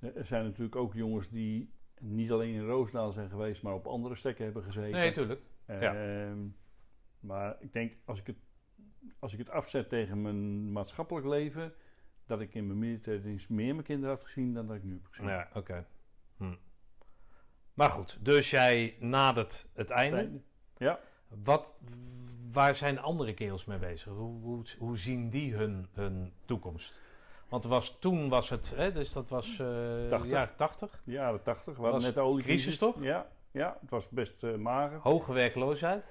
er zijn natuurlijk ook jongens die niet alleen in Roosdaal zijn geweest, maar op andere stekken hebben gezeten. Nee, tuurlijk. ja. Ehm, maar ik denk, als ik het als ik het afzet tegen mijn maatschappelijk leven, dat ik in mijn militaire dienst meer mijn kinderen had gezien dan dat ik nu heb gezien. Ja, oké. Hm. Maar goed, dus jij nadert het einde. Ja. Wat, waar zijn andere kerels mee bezig? Hoe, hoe, hoe, zien die hun, hun toekomst? Want was, toen was het, hè, dus dat was uh, 80. jaren 80. Jaren 80. We hadden net de oliecrisis. Crisis toch? Ja, ja, het was best uh, mager. Hoge werkloosheid?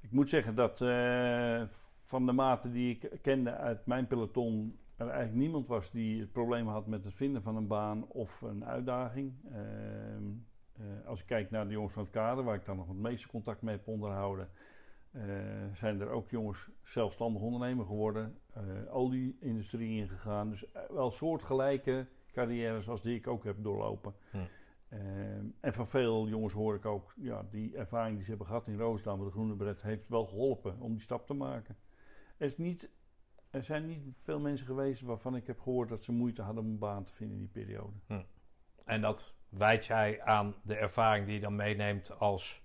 Ik moet zeggen dat uh, van de mate die ik kende uit mijn peloton er eigenlijk niemand was die het probleem had met het vinden van een baan of een uitdaging. Ehm, eh, als ik kijk naar de jongens van het kader, waar ik dan nog het meeste contact mee heb onderhouden, zijn er ook jongens zelfstandig ondernemer geworden, olieindustrie ingegaan. Dus wel soortgelijke carrières als die ik ook heb doorlopen. Hm. En van veel jongens hoor ik ook, ja, die ervaring die ze hebben gehad in Roosdam met de Groene Bret heeft wel geholpen om die stap te maken. Er, is niet, er zijn niet veel mensen geweest waarvan ik heb gehoord dat ze moeite hadden om een baan te vinden in die periode. Hm. En dat wijt jij aan de ervaring die je dan meeneemt als...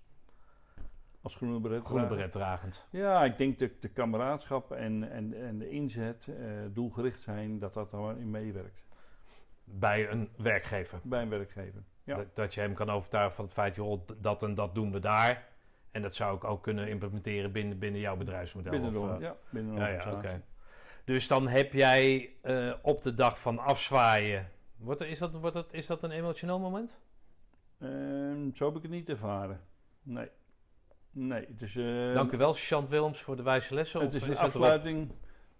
Als groene beret, groene beret dragend. Ja, ik denk dat de kameraadschap en, en, en de inzet, uh, doelgericht zijn, dat dat in meewerkt. Bij een werkgever? Bij een werkgever, ja. Dat, dat je hem kan overtuigen van het feit, joh, dat en dat doen we daar. En dat zou ik ook kunnen implementeren binnen, binnen jouw bedrijfsmodel? Binnen of, uh, ja, binnen ja, ja, okay. Dus dan heb jij uh, op de dag van afzwaaien... Wordt er, is, dat, wordt dat, is dat een emotioneel moment? Uh, zo heb ik het niet ervaren. Nee. Nee, het is... Uh, Dank u wel, Chant Willems, voor de wijze lessen. Het is een afsluiting...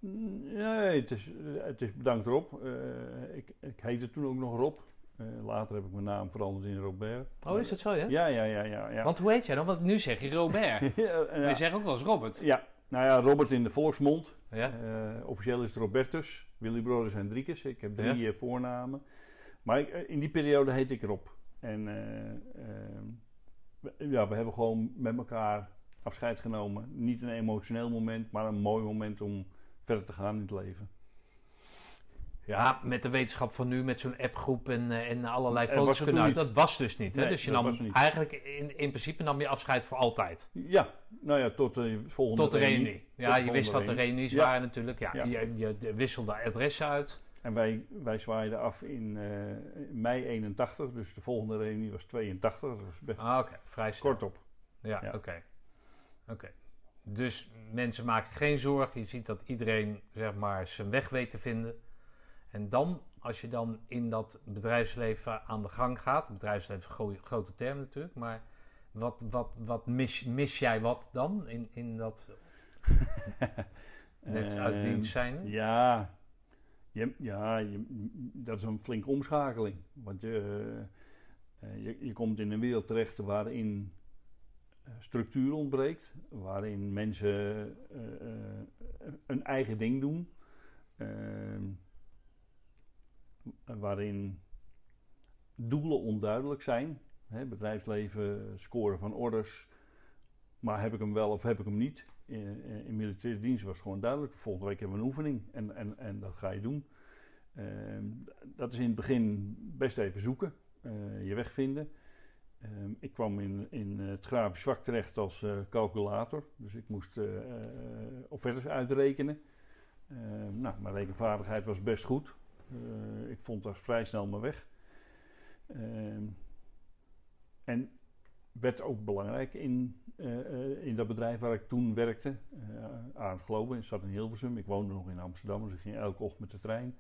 Nee, het is, het is bedankt Rob. Uh, ik, ik heette toen ook nog Rob. Uh, later heb ik mijn naam veranderd in Robert. Oh, is dat zo, ja? Ja, ja, ja. ja, ja. Want hoe heet jij dan? Want nu zeg je Robert. ja, je zegt ook wel eens Robert. Ja, nou ja, Robert in de volksmond. Ja. Uh, officieel is het Robertus. Willy Brothers Hendrikus. Ik heb drie ja. voornamen. Maar ik, in die periode heet ik Rob. En uh, ja, we hebben gewoon met elkaar afscheid genomen. Niet een emotioneel moment, maar een mooi moment om verder te gaan in het leven. Ja, met de wetenschap van nu, met zo'n appgroep en, uh, en allerlei foto's kunnen uit. Dat was dus niet. Hè? dus je nam eigenlijk in, in principe nam je afscheid voor altijd. Ja, nou ja, tot de volgende Tot de reunie. Ja, je wist dat de reunies ja. waren natuurlijk. Ja, Je, je, wisselde adressen uit. En wij, wij zwaaiden af in uh, mei 81, dus de volgende reunie was 82. Dat was best ah, oké. Vrij kort op. Ja, oké. Okay. Oké. Dus mensen maken geen zorgen. Je ziet dat iedereen zeg maar zijn weg weet te vinden. En dan, als je dan in dat bedrijfsleven aan de gang gaat, bedrijfsleven is een grote term natuurlijk, maar wat, wat, wat mis, mis jij wat dan in, in dat net uit ehm, dienst zijn? Ja, ja dat is een flinke omschakeling. Want je, uh, je, je komt in een wereld terecht waarin eh, structuur ontbreekt, waarin mensen een eigen ding doen. Ehm, waarin doelen onduidelijk zijn. Hè, bedrijfsleven, scoren van orders. Maar heb ik hem wel of heb ik hem niet? In, in militaire dienst was gewoon duidelijk. Volgende week hebben we een oefening en, en, en dat ga je doen. Uh, dat is in het begin best even zoeken, uh, je weg vinden. Ehm, ik kwam in, in het grafisch vak terecht als calculator. Dus ik moest offertes uitrekenen. Ehm, nou, mijn rekenvaardigheid was best goed. ik vond daar vrij snel mijn weg. Ehm, en werd ook belangrijk in, in dat bedrijf waar ik toen werkte. aan het Globen, ik zat in Hilversum. Ik woonde nog in Amsterdam, dus ik ging elke ochtend met de trein.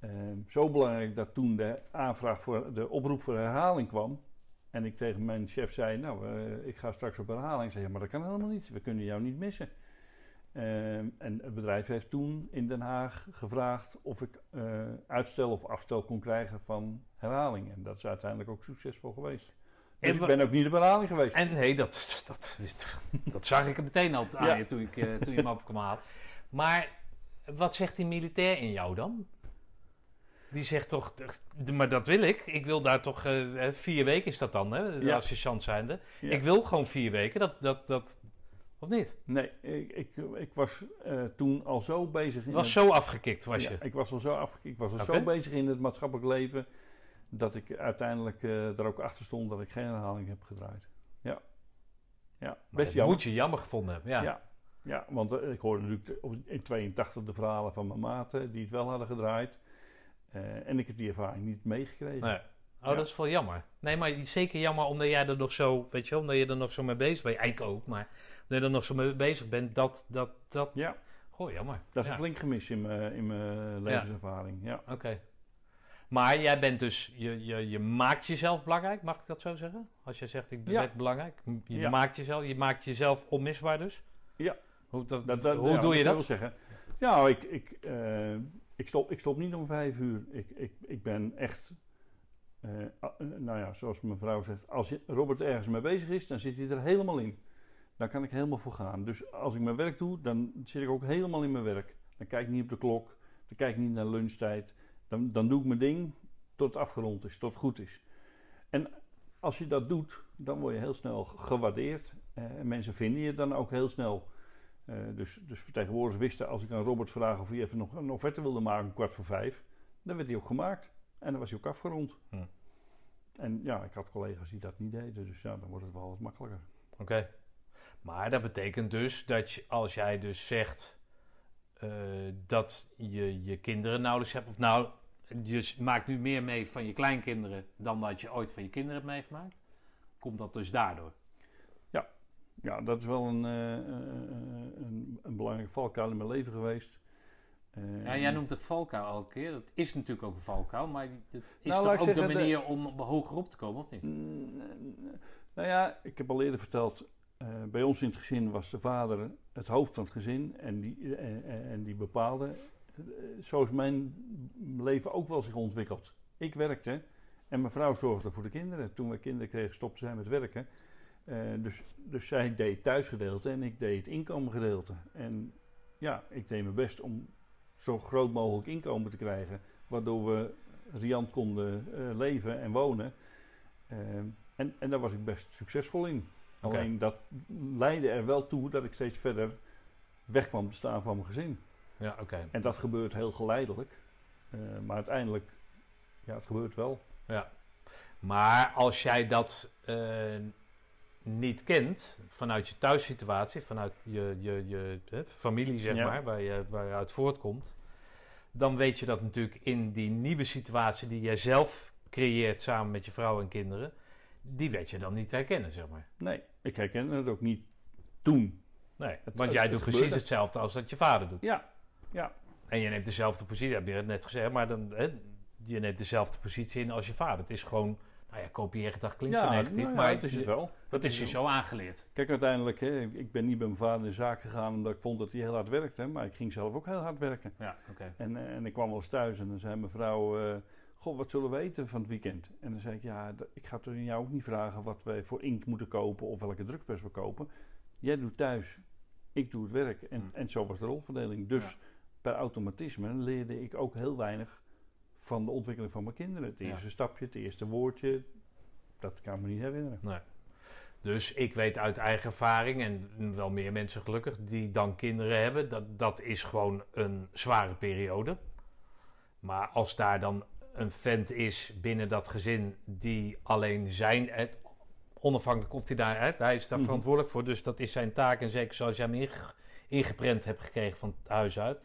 Ehm, zo belangrijk dat toen de aanvraag voor de oproep voor herhaling kwam. En ik tegen mijn chef zei: Nou, ik ga straks op herhaling. Zeg, maar dat kan helemaal niet. We kunnen jou niet missen. Ehm, en het bedrijf heeft toen in Den Haag gevraagd of ik uitstel of afstel kon krijgen van herhaling. En dat is uiteindelijk ook succesvol geweest. Dus ik ben ook niet op herhaling geweest. En nee, dat, dat, dat, zag ik meteen al aan je toen, ik, uh, toen je me op kwam halen. Maar wat zegt die militair in jou dan? Die zegt toch, maar dat wil ik. Ik wil daar toch, uh, vier weken is dat dan, hè, ja. als sergeant zijnde. Ik wil gewoon vier weken, dat, dat, dat, of niet? Nee, ik, ik, ik was uh, toen al zo bezig. In was zo afgekikt, was je? ik was al zo afgekikt. Ik was al zo bezig in het maatschappelijk leven, dat ik uiteindelijk uh, er ook achter stond dat ik geen herhaling heb gedraaid. Ja. Ja, best jammer. moet je jammer gevonden hebben, ja. Ja, ja want ik hoorde natuurlijk in 82 de verhalen van mijn maten die het wel hadden gedraaid. Eh, en ik heb die ervaring niet meegekregen. Nee. Oh, dat is wel jammer. Nee, maar zeker jammer omdat jij er nog zo, weet je omdat je er nog zo mee bezig bent. Eigenlijk ook, maar dat je er nog zo mee bezig bent, dat, dat, dat... Ja. Goh, jammer. Dat is een flink gemis in mijn, in mijn levenservaring, ja. Oké. Maar jij bent dus, je, je, je maakt jezelf belangrijk, mag ik dat zo zeggen? Als je zegt, ik ben ja. belangrijk. Je maakt jezelf, je maakt jezelf onmisbaar dus? Ja. Hoe, dat, hoe doe je dat? zeggen. Ja, ik, ik, uh, ik stop, ik stop niet om vijf uur. Ik, ik, ik ben echt, uh, nou ja, zoals mijn vrouw zegt, als Robert ergens mee bezig is, dan zit hij er helemaal in. Dan kan ik helemaal voor gaan. Dus als ik mijn werk doe, dan zit ik ook helemaal in mijn werk. Dan kijk ik niet op de klok, dan kijk ik niet naar lunchtijd. Dan, dan doe ik mijn ding tot het afgerond is, tot het goed is. En als je dat doet, dan word je heel snel gewaardeerd. Uh, en mensen vinden je dan ook heel snel. Uh, dus, dus vertegenwoordigers wisten, als ik aan Robert vraag of hij even nog een offerte wilde maken, om kwart voor vijf, dan werd hij ook gemaakt. En dan was hij ook afgerond. Hm. En ja, ik had collega's die dat niet deden, dus ja, dan wordt het wel wat makkelijker. Oké. Maar dat betekent dus dat je, als jij dus zegt uh, dat je je kinderen nauwelijks hebt, of nou, je maakt nu meer mee van je kleinkinderen dan dat je ooit van je kinderen hebt meegemaakt, komt dat dus daardoor? ja, dat is wel een, uh, een, een, belangrijke valkuil in mijn leven geweest. Uh, ja, jij noemt de valkuil elke keer. Dat is natuurlijk ook een valkuil, maar dat is nou, toch ook de manier om hoger op te komen, of niet? Nou ja, ik heb al eerder verteld, bij ons in het gezin was de vader het hoofd van het gezin en die, en die bepaalde. Zo is mijn leven ook wel zich ontwikkeld. Ik werkte en mijn vrouw zorgde voor de kinderen. Toen we kinderen kregen, stopte zij met werken. Uh, dus, dus zij deed het thuisgedeelte en ik deed het inkomengedeelte. En ja, ik deed mijn best om zo groot mogelijk inkomen te krijgen, waardoor we riant konden uh, leven en wonen. Uh, en, en daar was ik best succesvol in. Okay. Alleen dat leidde er wel toe dat ik steeds verder weg kwam te staan van mijn gezin. Ja, oké. En dat gebeurt heel geleidelijk. maar uiteindelijk, ja, het gebeurt wel. Ja. Maar als jij dat niet kent vanuit je thuissituatie, vanuit je, je, je familie, zeg maar, waar je, waar je uit voortkomt, dan weet je dat natuurlijk in die nieuwe situatie die jij zelf creëert samen met je vrouw en kinderen, die weet je dan niet herkennen, zeg maar. Nee, ik herken het ook niet toen. Nee, want jij doet precies hetzelfde als dat je vader doet. Ja, ja. En je neemt dezelfde positie, heb je het net gezegd, maar dan, hè, je neemt dezelfde positie in als je vader. Het is gewoon nou ja, kopieergedrag klinkt ja, zo negatief, nou maar het is het wel. Dat is je zo aangeleerd. Kijk, uiteindelijk, hè, ik ben niet bij mijn vader in de zaak gegaan omdat ik vond dat hij heel hard werkte, maar ik ging zelf ook heel hard werken. Ja, oké. En, eh, en ik kwam wel eens thuis en dan zei mijn vrouw, uh, goh, wat zullen we eten van het weekend? En dan zei ik, ja, ik ga toch in jou ook niet vragen wat wij voor inkt moeten kopen of welke drukpers we kopen. Jij doet thuis, ik doe het werk. En, hmm. en zo was de rolverdeling. Dus per automatisme leerde ik ook heel weinig van de ontwikkeling van mijn kinderen. Het eerste stapje, het eerste woordje, dat kan ik me niet herinneren. Nee. Dus ik weet uit eigen ervaring, en wel meer mensen gelukkig, die dan kinderen hebben, dat, dat is gewoon een zware periode. Maar als daar dan een vent is binnen dat gezin die alleen zijn, onafhankelijk of hij daar, hij is daar mhm. verantwoordelijk voor, dus dat is zijn taak. En zeker zoals jij hem ingeprent hebt gekregen van het huis uit.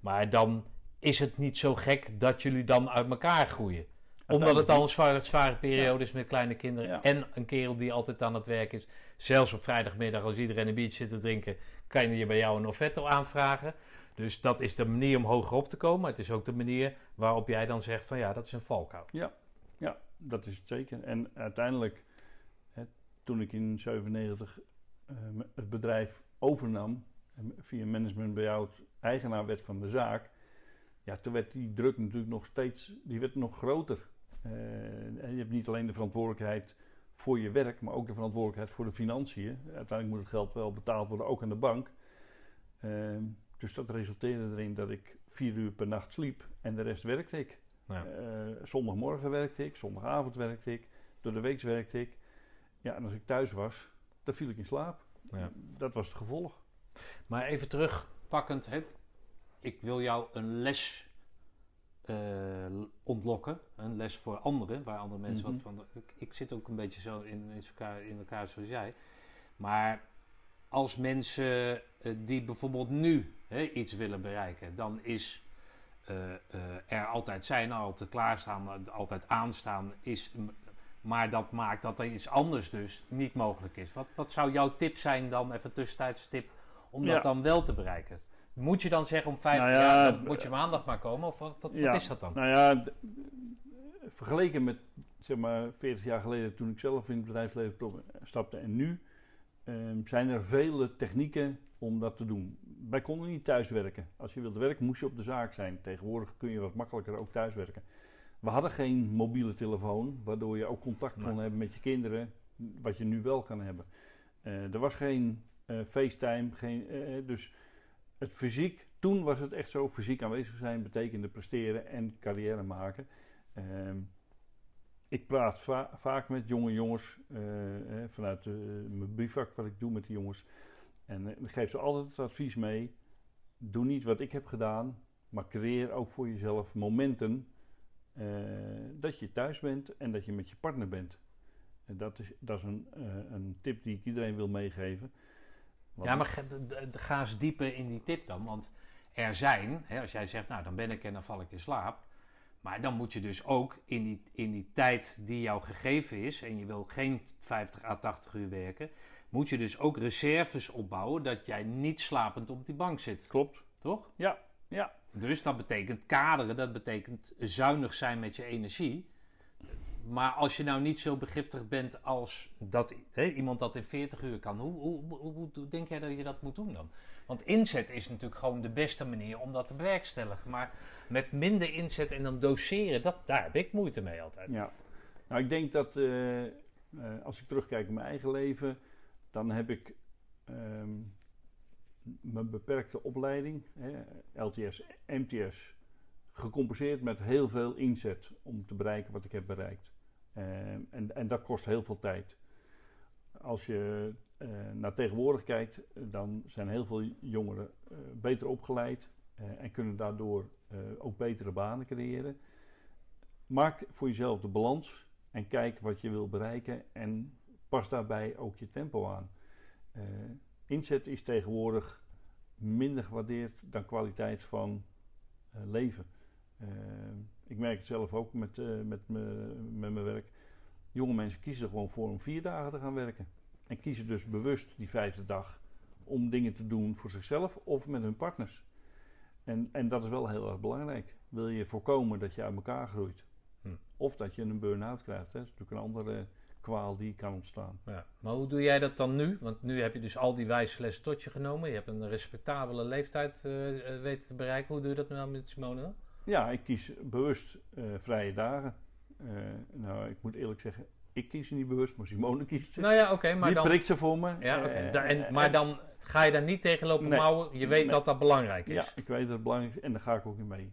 Maar dan is het niet zo gek dat jullie dan uit elkaar groeien. Omdat het al een zware, zware periode is met kleine kinderen. En een kerel die altijd aan het werk is. Zelfs op vrijdagmiddag als iedereen een biertje zit te drinken, kan je bij jou een offerto aanvragen. Dus dat is de manier om hoger op te komen. Het is ook de manier waarop jij dan zegt van ja, dat is een valkuil. Ja, ja dat is het zeker. En uiteindelijk, hè, toen ik in 97 uh, eh, het bedrijf overnam, via management bij jou eigenaar werd van de zaak, ja, toen werd die druk natuurlijk nog steeds, die werd nog groter. Uh, en je hebt niet alleen de verantwoordelijkheid voor je werk, maar ook de verantwoordelijkheid voor de financiën. Uiteindelijk moet het geld wel betaald worden, ook aan de bank. Uh, dus dat resulteerde erin dat ik vier uur per nacht sliep en de rest werkte ik. Ja. Uh, zondagmorgen werkte ik, zondagavond werkte ik, door de week werkte ik. Ja, en als ik thuis was, dan viel ik in slaap. Ja. Dat was het gevolg. Maar even terugpakkend, hè? ik wil jou een les uh, ontlokken. Een les voor anderen, waar andere mensen wat mhm. van. Ik, ik, zit ook een beetje zo in, in, elkaar, in elkaar zoals jij. Maar als mensen uh, die bijvoorbeeld nu hè, iets willen bereiken, dan is uh, er altijd zijn, altijd klaarstaan, altijd aanstaan, is, maar dat maakt dat er iets anders dus niet mogelijk is. Wat, wat zou jouw tip zijn dan, even tussentijds tip, om dat dan wel te bereiken? Moet je dan zeggen om vijf nou jaar, moet je maandag maar komen? Of wat, wat, is dat dan? Nou ja, vergeleken met zeg maar 40 jaar geleden toen ik zelf in het bedrijfsleven stapte en nu, ehm, zijn er vele technieken om dat te doen. Wij konden niet thuiswerken. Als je wilde werken moest je op de zaak zijn. Tegenwoordig kun je wat makkelijker ook thuiswerken. We hadden geen mobiele telefoon, waardoor je ook contact kon hebben met je kinderen, wat je nu wel kan hebben. Uh, er was geen uh, FaceTime, geen, uh, dus het fysiek, toen was het echt zo, fysiek aanwezig zijn betekende presteren en carrière maken. Ehm, ik praat vaak met jonge jongens eh, vanuit mijn briefvak wat ik doe met die jongens. En ik geef ze altijd het advies mee: doe niet wat ik heb gedaan, maar creëer ook voor jezelf momenten dat je thuis bent en dat je met je partner bent. En dat is, dat is een, een tip die ik iedereen wil meegeven ja, maar ga, eens dieper in die tip dan. Want er zijn, hè, als jij zegt, nou dan ben ik en dan val ik in slaap. Maar dan moet je dus ook in die, in die tijd die jou gegeven is, en je wil geen 50 à 80 uur werken, moet je dus ook reserves opbouwen dat jij niet slapend op die bank zit. Klopt. Toch? Ja, ja. Dus dat betekent kaderen, dat betekent zuinig zijn met je energie. Maar als je nou niet zo begiftig bent als dat hè, iemand dat in 40 uur kan, hoe, hoe, denk jij dat je dat moet doen dan? Want inzet is natuurlijk gewoon de beste manier om dat te bewerkstelligen. Maar met minder inzet en dan doseren, dat, daar heb ik moeite mee altijd. Ja, nou ik denk dat uh, uh, als ik terugkijk op mijn eigen leven, dan heb ik um, mijn beperkte opleiding, hè, LTS, MTS, gecompenseerd met heel veel inzet om te bereiken wat ik heb bereikt. Ehm, en, en dat kost heel veel tijd. Als je uh, naar tegenwoordig kijkt, dan zijn heel veel jongeren uh, beter opgeleid uh, en kunnen daardoor ook betere banen creëren. Maak voor jezelf de balans en kijk wat je wil bereiken en pas daarbij ook je tempo aan. inzet is tegenwoordig minder gewaardeerd dan kwaliteit van leven. Ehm, ik merk het zelf ook met, uh, met, me, met mijn werk. Jonge mensen kiezen er gewoon voor om vier dagen te gaan werken. En kiezen dus bewust die vijfde dag om dingen te doen voor zichzelf of met hun partners. En, en dat is wel heel erg belangrijk. Wil je voorkomen dat je uit elkaar groeit? Hm. Of dat je een burn-out krijgt. Hè? Dat is natuurlijk een andere kwaal die kan ontstaan. Ja. Maar hoe doe jij dat dan nu? Want nu heb je dus al die wijze lessen tot je genomen. Je hebt een respectabele leeftijd uh, weten te bereiken. Hoe doe je dat nou met Simone? Ja, ik kies bewust uh, vrije dagen. Uh, nou, ik moet eerlijk zeggen, ik kies niet bewust, maar Simone kiest ze. Nou ja, oké, maar Die dan... prikt ze voor me. Ja, okay. en, maar dan ga je daar niet tegen lopen nee, mouwen. Je weet nee. dat dat belangrijk is. Ja, ik weet dat het belangrijk is en daar ga ik ook in mee.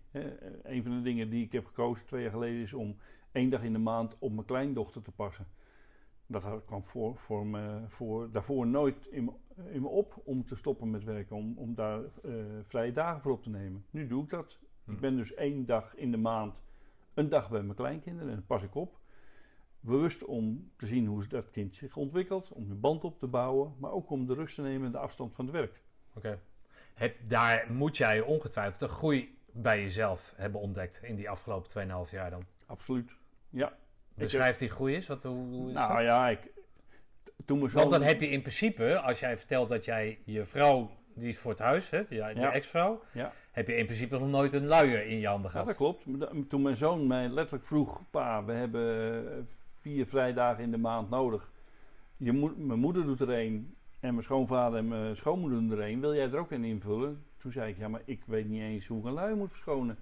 een van de dingen die ik heb gekozen twee jaar geleden is om één dag in de maand op mijn kleindochter te passen. Dat kwam voor, voor me, voor, daarvoor nooit in, in me op om te stoppen met werken, om, om daar vrije dagen voor op te nemen. Nu doe ik dat. Ik ben dus één dag in de maand een dag bij mijn kleinkinderen en pas ik op. Bewust om te zien hoe dat kind zich ontwikkelt, om de band op te bouwen, maar ook om de rust te nemen en de afstand van het werk. Oké. Daar moet jij ongetwijfeld een groei bij jezelf hebben ontdekt in die afgelopen 2,5 jaar dan. Absoluut, ja. Beschrijf die groei eens. Wat, hoe, hoe is nou ja, ik, toen we zo... Want dan heb je in principe, als jij vertelt dat jij je vrouw, die is voor het huis, hè, je, je ex-vrouw, ja. Heb je in principe nog nooit een luier in je handen gehad. Ja, dat klopt. Toen mijn zoon mij letterlijk vroeg, pa, we hebben vier vrijdagen in de maand nodig. Je moet, mijn moeder doet er één en mijn schoonvader en mijn schoonmoeder doen er één. Wil jij er ook een invullen? Toen zei ik, ja, maar ik weet niet eens hoe ik een luier moet verschonen.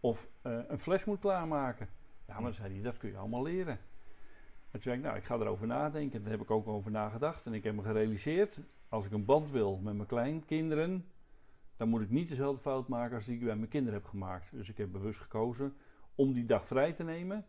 Of uh, een fles moet klaarmaken. Ja, maar dan zei hij, dat kun je allemaal leren. En toen zei ik, nou, ik ga erover nadenken. Daar heb ik ook over nagedacht. En ik heb me gerealiseerd, als ik een band wil met mijn kleinkinderen, dan moet ik niet dezelfde fout maken als die ik bij mijn kinderen heb gemaakt. Dus ik heb bewust gekozen om die dag vrij te nemen.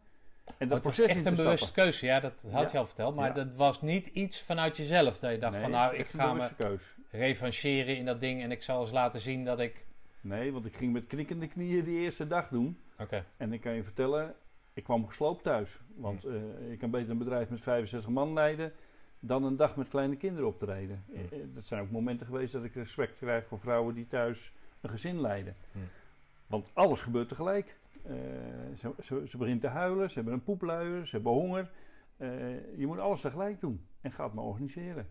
En dat proces was echt een bewuste keuze, ja, dat had je al verteld. Maar dat was niet iets vanuit jezelf dat je dacht van nou, ik ga me keus. revancheren in dat ding en ik zal eens laten zien dat ik... Nee, want ik ging met knikkende knieën die eerste dag doen. Oké. En ik kan je vertellen, ik kwam gesloopt thuis. Want uh, ik kan beter een bedrijf met 65 man leiden dan een dag met kleine kinderen optreden. Mm. Uh, dat zijn ook momenten geweest dat ik respect krijg voor vrouwen die thuis een gezin leiden. Want alles gebeurt tegelijk. Uh, ze, ze, ze, begint te huilen, ze hebben een poepluier, ze hebben honger. je moet alles tegelijk doen en gaat me organiseren.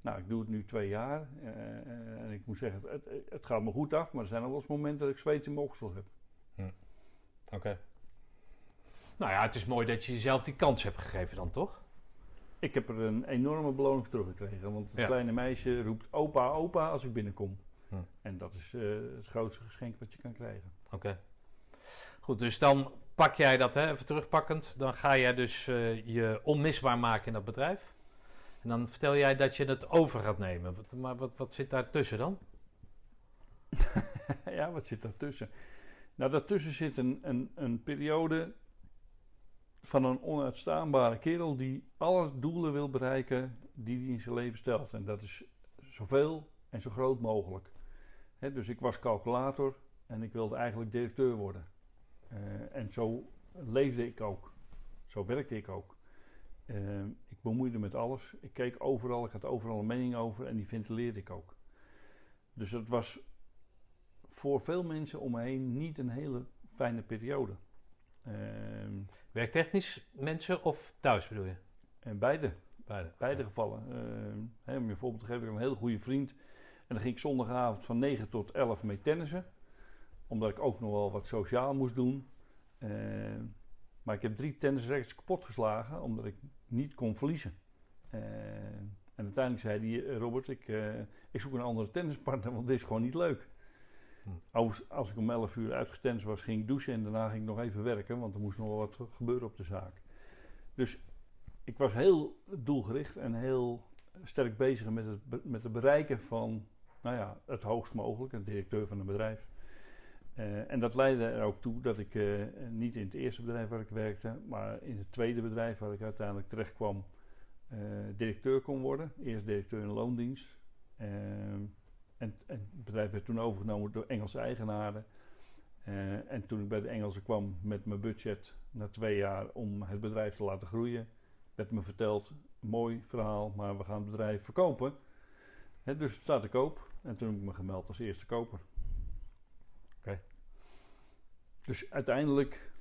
Nou, ik doe het nu twee jaar en ik moet zeggen, het, het, gaat me goed af, maar er zijn al wel eens momenten dat ik zweet in mijn oksels heb. Oké. Nou ja, het is mooi dat je jezelf die kans hebt gegeven dan, toch? Ik heb er een enorme beloning voor teruggekregen. Want het kleine meisje roept opa, opa als ik binnenkom. Hm. En dat is uh, het grootste geschenk wat je kan krijgen. Oké. Goed, dus dan pak jij dat, hè, even terugpakkend. Dan ga jij dus uh, je onmisbaar maken in dat bedrijf. En dan vertel jij dat je het over gaat nemen. Wat, maar wat, wat zit daar tussen dan? ja, wat zit daartussen? Nou, daartussen zit een, een, een periode van een onuitstaanbare kerel die alle doelen wil bereiken die hij in zijn leven stelt. En dat is zoveel en zo groot mogelijk. dus ik was calculator en ik wilde eigenlijk directeur worden. Uh, en zo leefde ik ook. Zo werkte ik ook. Uh, ik bemoeide met alles. Ik keek overal, ik had overal een mening over en die ventileerde ik ook. Dus het was voor veel mensen om me heen niet een hele fijne periode. Uh, Werktechnisch mensen of thuis bedoel je? En beide. Beide, beide gevallen. Uh, hè, om je voorbeeld te geven, ik heb een hele goede vriend. En dan ging ik zondagavond van 9 tot 11 mee tennissen. Omdat ik ook nog wel wat sociaal moest doen. Uh, maar ik heb drie tennisrackets kapot geslagen omdat ik niet kon verliezen. En uiteindelijk zei hij, Robert, ik, ik zoek een andere tennispartner, want dit is gewoon niet leuk. Als, als ik om 11 uur uitgetend was, ging ik douchen en daarna ging ik nog even werken, want er moest nog wat gebeuren op de zaak. Dus ik was heel doelgericht en heel sterk bezig met het, met het bereiken van nou ja, het hoogst mogelijke, een directeur van een bedrijf. Uh, en dat leidde er ook toe dat ik uh, niet in het eerste bedrijf waar ik werkte, maar in het tweede bedrijf waar ik uiteindelijk terecht kwam, uh, directeur kon worden. Eerst directeur in loondienst. En, en, het bedrijf werd toen overgenomen door Engelse eigenaren. Uh, en toen ik bij de Engelsen kwam met mijn budget na twee jaar om het bedrijf te laten groeien, werd me verteld: mooi verhaal, maar we gaan het bedrijf verkopen. dus het staat te koop. En toen heb ik me gemeld als eerste koper. Oké. Dus uiteindelijk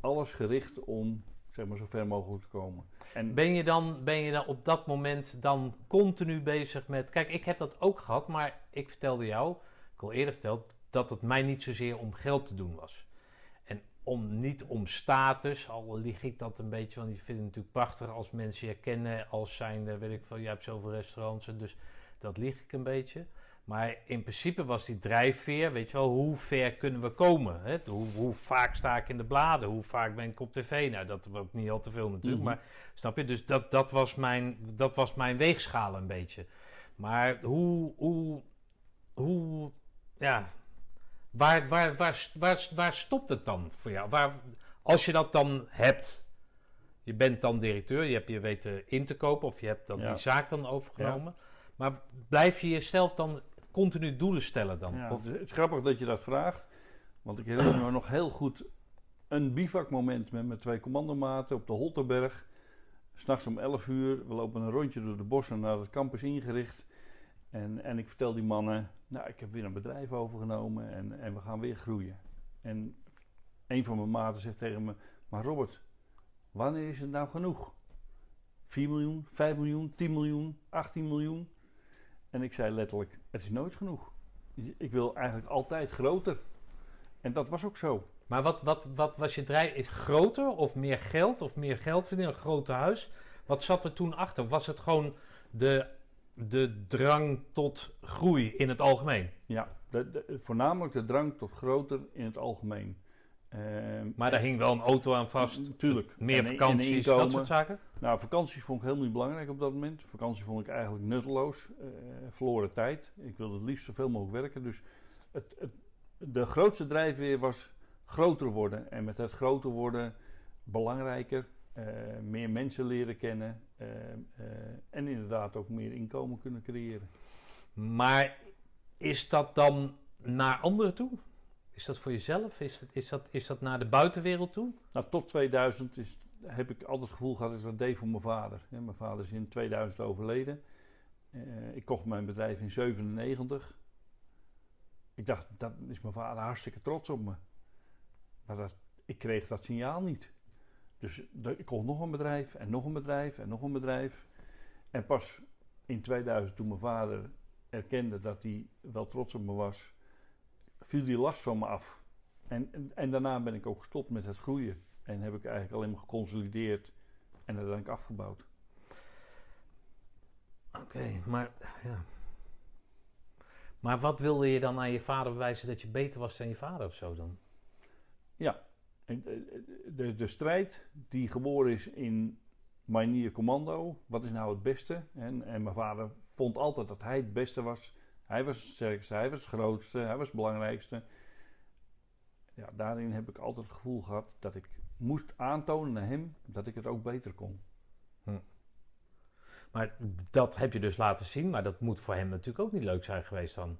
alles gericht om zeg maar, zo ver mogelijk te komen. En ben, je dan, ben je dan op dat moment dan continu bezig met... Kijk, ik heb dat ook gehad, maar ik vertelde jou, ik al eerder verteld, dat het mij niet zozeer om geld te doen was. En om, niet om status, al lieg ik dat een beetje, want die vind het natuurlijk prachtig als mensen je kennen als zijnde, weet ik veel, je hebt zoveel restaurants, dus dat lieg ik een beetje. Maar in principe was die drijfveer, weet je wel, hoe ver kunnen we komen? Hè? Hoe, hoe, vaak sta ik in de bladen? Hoe vaak ben ik op tv? Nou, dat wordt niet al te veel natuurlijk, mhm. maar snap je? Dus dat, dat, was mijn, dat was mijn weegschaal een beetje. Maar hoe, hoe, hoe ja, waar, waar, waar, waar, waar stopt het dan voor jou? Waar, als je dat dan hebt, je bent dan directeur, je hebt je weten in te kopen of je hebt dan die zaak dan overgenomen. Maar blijf je jezelf dan continu doelen stellen dan? Ja, het is grappig dat je dat vraagt. Want ik herinner me nog heel goed een bivakmoment met mijn twee commandomaten op de Holterberg. S'nachts om 11 uur. We lopen een rondje door de bossen naar het campus ingericht. En, en ik vertel die mannen, nou, ik heb weer een bedrijf overgenomen en, en we gaan weer groeien. En een van mijn maten zegt tegen me, maar Robert, wanneer is het nou genoeg? 4 miljoen, 5 miljoen, 10 miljoen, 18 miljoen? En ik zei letterlijk, het is nooit genoeg. Ik wil eigenlijk altijd groter. En dat was ook zo. Maar wat, wat, wat was je drijf? Is groter of meer geld of meer geld verdienen? Een groter huis? Wat zat er toen achter? Was het gewoon de, de drang tot groei in het algemeen? Ja, de, voornamelijk de drang tot groter in het algemeen. Ehm, maar daar hing wel een auto aan vast. Natuurlijk. Meer vakanties, dat soort zaken? Nou, vakanties vond ik helemaal niet belangrijk op dat moment. Vakantie vond ik eigenlijk nutteloos. Uh, verloren tijd. Ik wilde het liefst zoveel mogelijk werken. Dus het, het, de grootste drijfveer was groter worden. En met het groter worden belangrijker. Uh, meer mensen leren kennen. Uh, en inderdaad ook meer inkomen kunnen creëren. Maar is dat dan naar anderen toe? Is dat voor jezelf? Is dat, is dat, is dat naar de buitenwereld toe? Nou, tot 2000 is, heb ik altijd het gevoel gehad dat ik dat deed voor mijn vader. Mijn vader is in 2000 overleden. Uh, ik kocht mijn bedrijf in 97. Ik dacht, dat is mijn vader hartstikke trots op me. Maar dat, ik kreeg dat signaal niet. Dus ik kocht nog een bedrijf en nog een bedrijf en nog een bedrijf. En pas in 2000, toen mijn vader erkende dat hij wel trots op me was, viel die last van me af. En, en, en, daarna ben ik ook gestopt met het groeien. En heb ik eigenlijk alleen maar geconsolideerd en uiteindelijk afgebouwd. Oké, maar ja. Maar wat wilde je dan aan je vader bewijzen dat je beter was dan je vader of zo dan? Ja, de, de strijd die geboren is in Marinier Commando, wat is nou het beste? En, en mijn vader vond altijd dat hij het beste was. Hij was het sterkste, hij was het grootste, hij was het belangrijkste. Ja, daarin heb ik altijd het gevoel gehad dat ik moest aantonen naar hem dat ik het ook beter kon. Hm. Maar dat heb je dus laten zien, maar dat moet voor hem natuurlijk ook niet leuk zijn geweest dan.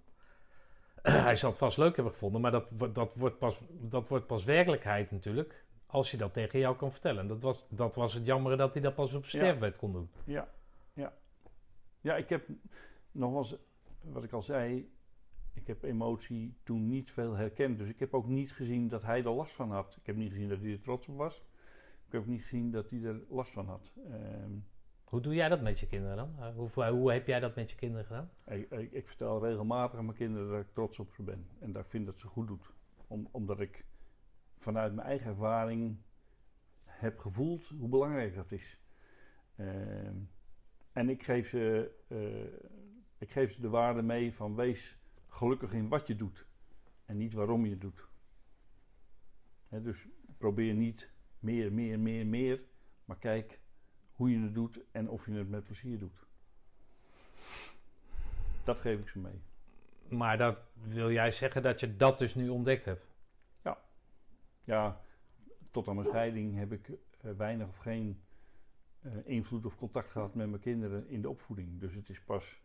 hij zal het vast leuk hebben gevonden, maar dat, dat, wordt pas, dat wordt pas werkelijkheid natuurlijk. Als je dat tegen jou kan vertellen. Dat was, dat was het jammer dat hij dat pas op sterfbed kon doen. Ja, ja. Ja, ik heb nog eens, wat ik al zei, ik heb emotie toen niet veel herkend. Dus ik heb ook niet gezien dat hij er last van had. Ik heb niet gezien dat hij er trots op was. Ik heb ook niet gezien dat hij er last van had. Ehm, hoe doe jij dat met je kinderen dan? Eh, hoe, hoe heb jij dat met je kinderen gedaan? Ik, ik, ik, vertel regelmatig aan mijn kinderen dat ik trots op ze ben. En dat ik vind dat ze goed doet. Om, omdat ik vanuit mijn eigen ervaring heb gevoeld hoe belangrijk dat is. Ehm, en ik geef, ze, uh, ik geef ze de waarde mee van wees gelukkig in wat je doet. En niet waarom je het doet. dus probeer niet meer, meer, meer, meer. Maar kijk hoe je het doet en of je het met plezier doet. Dat geef ik ze mee. Maar dat wil jij zeggen dat je dat dus nu ontdekt hebt? Ja. Ja, tot aan mijn scheiding heb ik uh, weinig of geen uh, invloed of contact gehad met mijn kinderen in de opvoeding. Dus het is pas.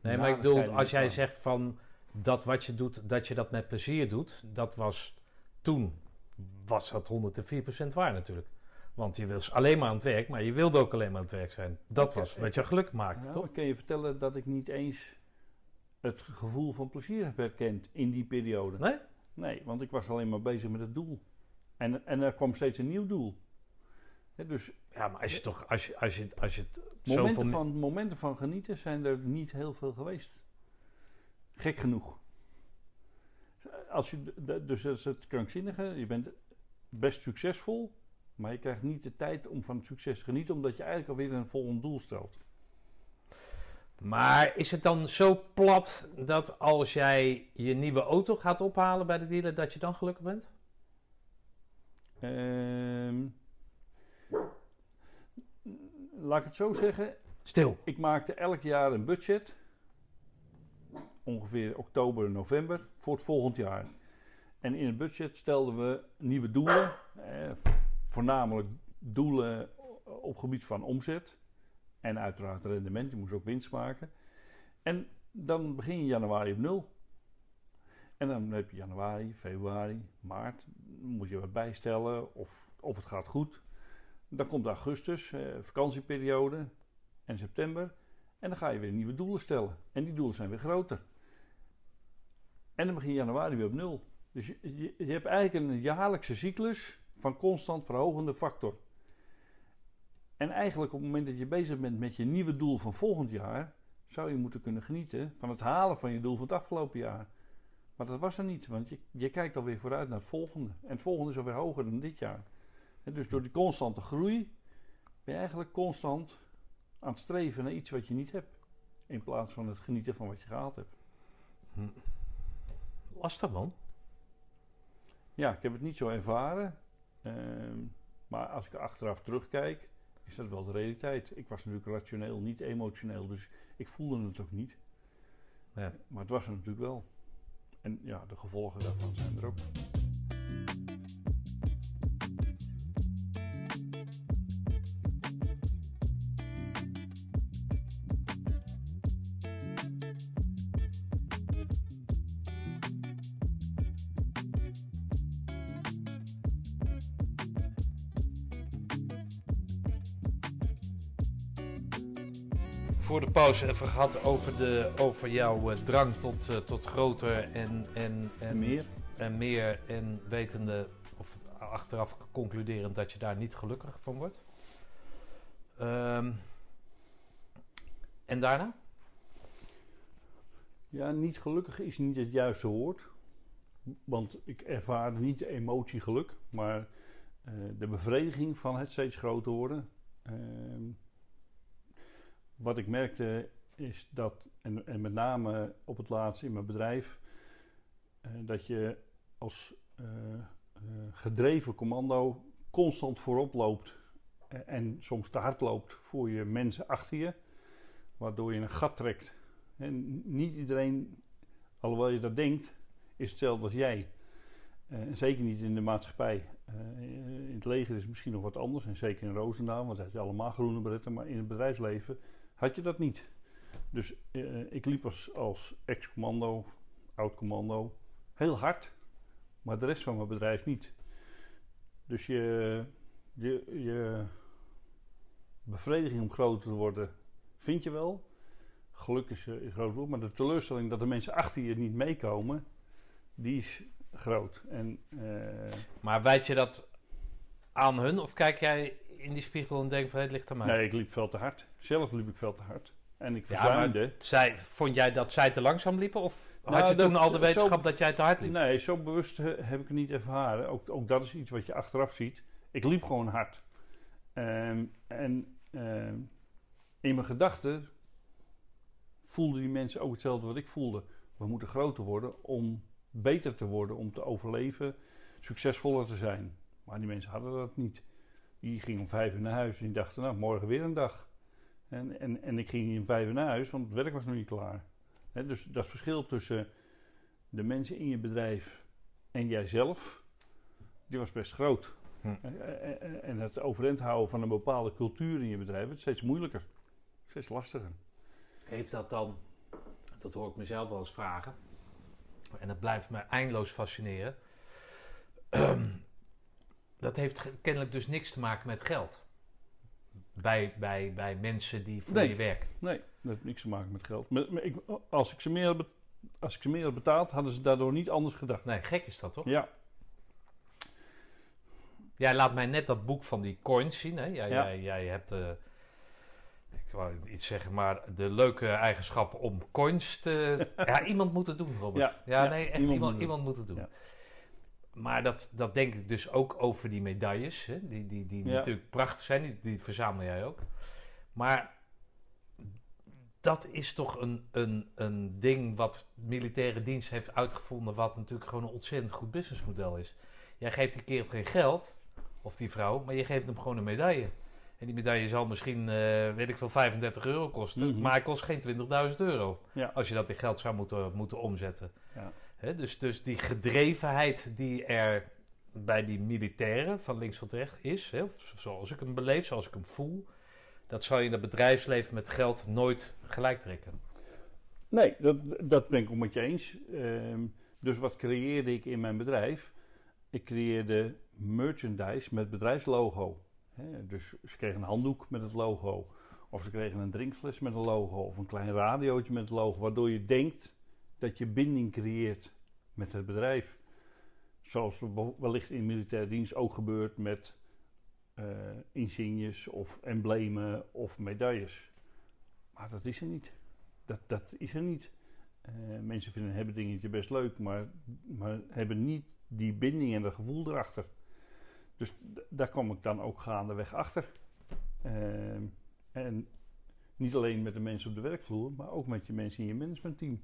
Nee, maar ik bedoel, als jij zegt van dat wat je doet, dat je dat met plezier doet, dat was toen, was dat 104% waar natuurlijk. Want je was alleen maar aan het werk, maar je wilde ook alleen maar aan het werk zijn. Dat was wat je geluk maakte, nou, toch? Ik kan je vertellen dat ik niet eens het gevoel van plezier heb herkend in die periode. Nee? Nee, want ik was alleen maar bezig met het doel. En, en er kwam steeds een nieuw doel. Dus, ja, maar als je toch, als je, als je, als je het momenten, van, momenten van genieten zijn er niet heel veel geweest. Gek genoeg. Als je, dus dat is het krankzinnige. Je bent best succesvol. Maar je krijgt niet de tijd om van het succes te genieten, omdat je eigenlijk alweer een volgend doel stelt. Maar is het dan zo plat dat als jij je nieuwe auto gaat ophalen bij de dealer, dat je dan gelukkig bent? Ehm, laat ik het zo zeggen. Stil. Ik maakte elk jaar een budget. Ongeveer oktober, november. Voor het volgend jaar. En in het budget stelden we nieuwe doelen. Eh, voornamelijk doelen op gebied van omzet. En uiteraard rendement, je moest ook winst maken. En dan begin je januari op nul. En dan heb je januari, februari, maart. Moet je wat bijstellen of, of het gaat goed. Dan komt augustus, eh, vakantieperiode en september. En dan ga je weer nieuwe doelen stellen. En die doelen zijn weer groter. En dan begin januari weer op nul. Dus je, je, hebt eigenlijk een jaarlijkse cyclus van constant verhogende factor. En eigenlijk op het moment dat je bezig bent met je nieuwe doel van volgend jaar, zou je moeten kunnen genieten van het halen van je doel van het afgelopen jaar. Maar dat was er niet, want je, je kijkt alweer vooruit naar het volgende. En het volgende is alweer hoger dan dit jaar. En dus door die constante groei ben je eigenlijk constant aan het streven naar iets wat je niet hebt. In plaats van het genieten van wat je gehaald hebt. Hm. Lastig man. Ja, ik heb het niet zo ervaren. Ehm, maar als ik achteraf terugkijk, is dat wel de realiteit. Ik was natuurlijk rationeel, niet emotioneel, dus ik voelde het ook niet. Ja. Maar het was er natuurlijk wel. En ja, de gevolgen daarvan zijn er ook. Pauze even gehad over, de, over jouw uh, drang tot, uh, tot groter en, en, en, meer. en meer. En wetende, of achteraf concluderend, dat je daar niet gelukkig van wordt. Um, en daarna? Ja, niet gelukkig is niet het juiste woord. Want ik ervaar niet de emotie geluk, maar uh, de bevrediging van het steeds groter worden. Ehm, wat ik merkte is dat, en, en met name op het laatst in mijn bedrijf, uh, dat je als uh, uh, gedreven commando constant voorop loopt en soms te hard loopt voor je mensen achter je, waardoor je een gat trekt. En niet iedereen, alhoewel je dat denkt, is hetzelfde als jij. zeker niet in de maatschappij. in het leger is het misschien nog wat anders. En zeker in Roosendaal, want daar heb je allemaal groene bretten. Maar in het bedrijfsleven had je dat niet. Dus uh, ik liep als, ex-commando, oud-commando, heel hard, maar de rest van mijn bedrijf niet. Dus je, je, je bevrediging om groter te worden vind je wel. Geluk is, eh, groot, maar de teleurstelling dat de mensen achter je niet meekomen, die is groot. En, uh, maar weet je dat aan hun of kijk jij in die spiegel en denk van het ligt aan mij? Nee, ik liep veel te hard. Zelf liep ik veel te hard. En ik verzuimde. Ja, zij, vond jij dat zij te langzaam liepen? Of nou, had je toen al de wetenschap dat jij te hard liep? Nee, zo bewust heb ik het niet ervaren. Ook, ook dat is iets wat je achteraf ziet. Ik liep gewoon hard. Um, en um, in mijn gedachten voelden die mensen ook hetzelfde wat ik voelde. We moeten groter worden om beter te worden, om te overleven, succesvoller te zijn. Maar die mensen hadden dat niet. Die ging om vijf uur naar huis en die dachten, nou, morgen weer een dag. En, en, en ik ging om vijf uur naar huis, want het werk was nog niet klaar. dus dat verschil tussen de mensen in je bedrijf en jijzelf, die was best groot. Hm. En, en het overeind houden van een bepaalde cultuur in je bedrijf wordt steeds moeilijker. Steeds lastiger. Heeft dat dan, dat hoor ik mezelf wel eens vragen, en dat blijft me eindeloos fascineren dat heeft kennelijk dus niks te maken met geld. Bij, bij, bij mensen die voor je werken. Nee, dat heeft niks te maken met geld. Maar, ik, als, ik ze meer had, als ik ze meer had betaald, hadden ze daardoor niet anders gedacht. Nee, gek is dat toch? Ja. Jij laat mij net dat boek van die coins zien. Hè? Jij, ja. jij, jij hebt, uh, ik wou iets zeggen, maar de leuke eigenschappen om coins te... ja, iemand moet het doen, Robert. Ja, ja nee, echt iemand, iemand, iemand moet het doen maar dat, dat denk ik dus ook over die medailles. Hè? Die, die, die natuurlijk prachtig zijn, die, die verzamel jij ook. Maar dat is toch een, een, een ding wat militaire dienst heeft uitgevonden, wat natuurlijk gewoon een ontzettend goed businessmodel is. Jij geeft die kerel geen geld, of die vrouw, maar je geeft hem gewoon een medaille. En die medaille zal misschien, uh, weet ik veel, 35 euro kosten, mhm. maar hij kost geen 20.000 euro. Als je dat in geld zou moeten, moeten omzetten. Ja dus, dus die gedrevenheid die er bij die militairen van links tot rechts is, zoals ik hem beleef, zoals ik hem voel, dat zou je in het bedrijfsleven met geld nooit gelijk trekken. Nee, dat, dat ben ik ook met je eens. Ehm, Dus wat creëerde ik in mijn bedrijf? Ik creëerde merchandise met bedrijfslogo. dus ze kregen een handdoek met het logo. Of ze kregen een drinkfles met een logo. Of een klein radiootje met het logo. Waardoor je denkt dat je binding creëert met het bedrijf. Zoals wellicht in militaire dienst ook gebeurt met uh, insignes of emblemen of medailles. Maar dat is er niet. Dat, dat is er niet. Uh, mensen vinden hebben dingetje best leuk, maar, maar hebben niet die binding en dat gevoel erachter. Dus daar kom ik dan ook gaandeweg achter. Uh, en niet alleen met de mensen op de werkvloer, maar ook met je mensen in je managementteam.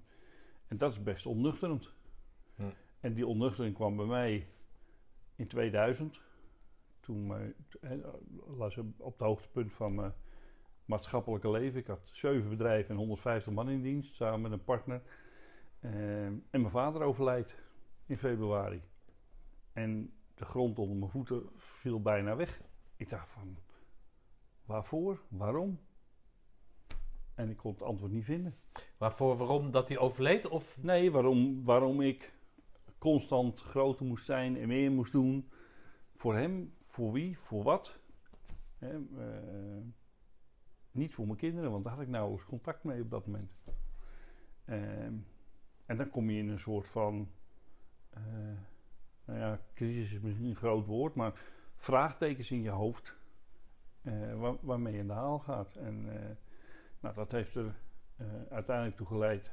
En dat is best onnuchterend. Hm. En die onnuchtering kwam bij mij in 2000. Toen was ik op het hoogtepunt van mijn maatschappelijke leven. Ik had zeven bedrijven en 150 man in dienst, samen met een partner. en mijn vader overlijdt in februari. En de grond onder mijn voeten viel bijna weg. Ik dacht van, waarvoor? Waarom? En ik kon het antwoord niet vinden. Waarvoor, waarom dat hij overleed? Of? Nee, waarom, waarom ik constant groter moest zijn en meer moest doen. Voor hem, voor wie, voor wat. Hè, uh, niet voor mijn kinderen, want daar had ik nauwelijks contact mee op dat moment. Uh, en dan kom je in een soort van. Uh, nou ja, crisis is misschien een groot woord, maar vraagtekens in je hoofd. Waar, waarmee je in de haal gaat. En nou, dat heeft er uiteindelijk toe geleid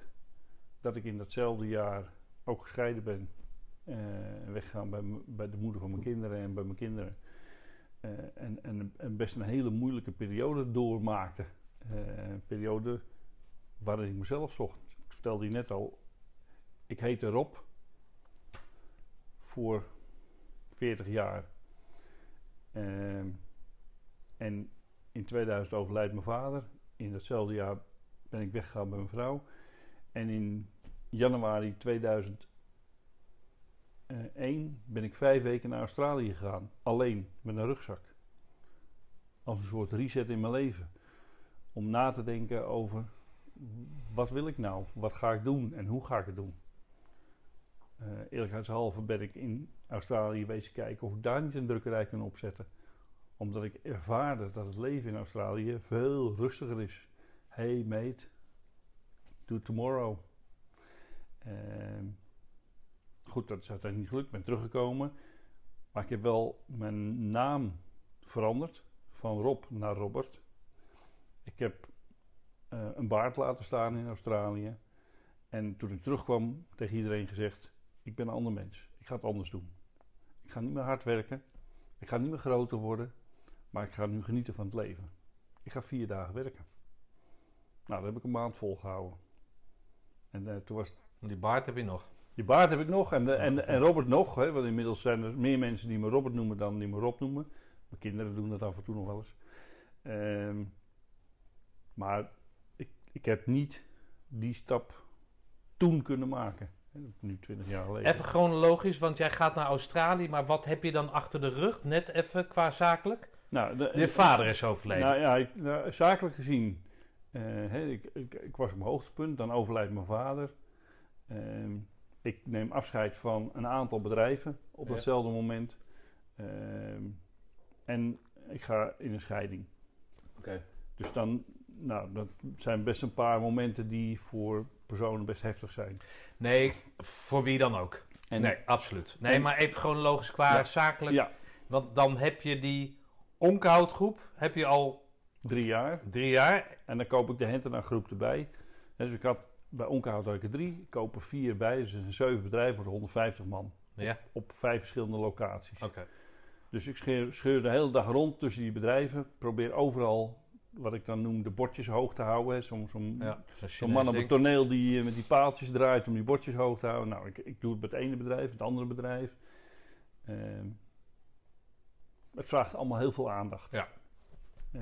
dat ik in datzelfde jaar ook gescheiden ben. Uh, weggaan bij, bij de moeder van mijn kinderen en bij mijn kinderen. Uh, en, en, best een hele moeilijke periode doormaakte. Een periode waarin ik mezelf zocht. Ik vertelde je net al, ik heette Rob voor 40 jaar. en in 2000 overlijdt mijn vader. In datzelfde jaar ben ik weggegaan bij mijn vrouw. En in januari 2001 uh, ben ik vijf weken naar Australië gegaan. Alleen, met een rugzak. Als een soort reset in mijn leven. Om na te denken over wat wil ik nou? Wat ga ik doen en hoe ga ik het doen? Uh, eerlijkheidshalve ben ik in Australië wezen kijken of ik daar niet een drukkerij kan opzetten. Omdat ik ervaarde dat het leven in Australië veel rustiger is. Hey mate, do tomorrow. Ehm, goed, dat is uiteindelijk niet gelukt. Ik ben teruggekomen. Maar ik heb wel mijn naam veranderd. Van Rob naar Robert. Ik heb uh, een baard laten staan in Australië. En toen ik terugkwam, tegen iedereen gezegd: Ik ben een ander mens. Ik ga het anders doen. Ik ga niet meer hard werken. Ik ga niet meer groter worden. Maar ik ga nu genieten van het leven. Ik ga vier dagen werken. Nou, dat heb ik een maand volgehouden. En uh, toen was die baard heb je nog. Die baard heb ik nog en, en, en Robert nog. Hè, want inmiddels zijn er meer mensen die me Robert noemen dan die me Rob noemen. Mijn kinderen doen dat af en toe nog wel eens. Ehm, maar ik, ik heb niet die stap toen kunnen maken. Nu 20 jaar geleden. Even chronologisch, want jij gaat naar Australië, maar wat heb je dan achter de rug? Net even qua zakelijk? Nou, de, de vader is overleden. Nou ja, ik, nou, zakelijk gezien. Uh, ik, ik, ik, was op mijn hoogtepunt, dan overlijdt mijn vader. Ehm, ik neem afscheid van een aantal bedrijven op datzelfde moment. Ehm, en ik ga in een scheiding. Oké. Dus dan, nou, dat zijn best een paar momenten die voor personen best heftig zijn. Nee, voor wie dan ook. En, nee, absoluut. Nee, maar even gewoon logisch qua zakelijk. Ja. Want dan heb je die onkoudgroep, heb je al... Drie jaar. Drie jaar. En dan koop ik de Hentena groep erbij. Dus ik had bij Onkerhout had ik er drie. kopen vier bij. Dus een zeven bedrijven voor 150 man. Ja. Op vijf verschillende locaties. Oké. Dus ik scheur, scheur, de hele dag rond tussen die bedrijven. Probeer overal, wat ik dan noem, de bordjes hoog te houden. Zo'n zo ja, zo man op het toneel die eh, met die paaltjes draait om die bordjes hoog te houden. Nou, ik, ik doe het bij het ene bedrijf, het andere bedrijf. Uh, het vraagt allemaal heel veel aandacht. Ja. Uh,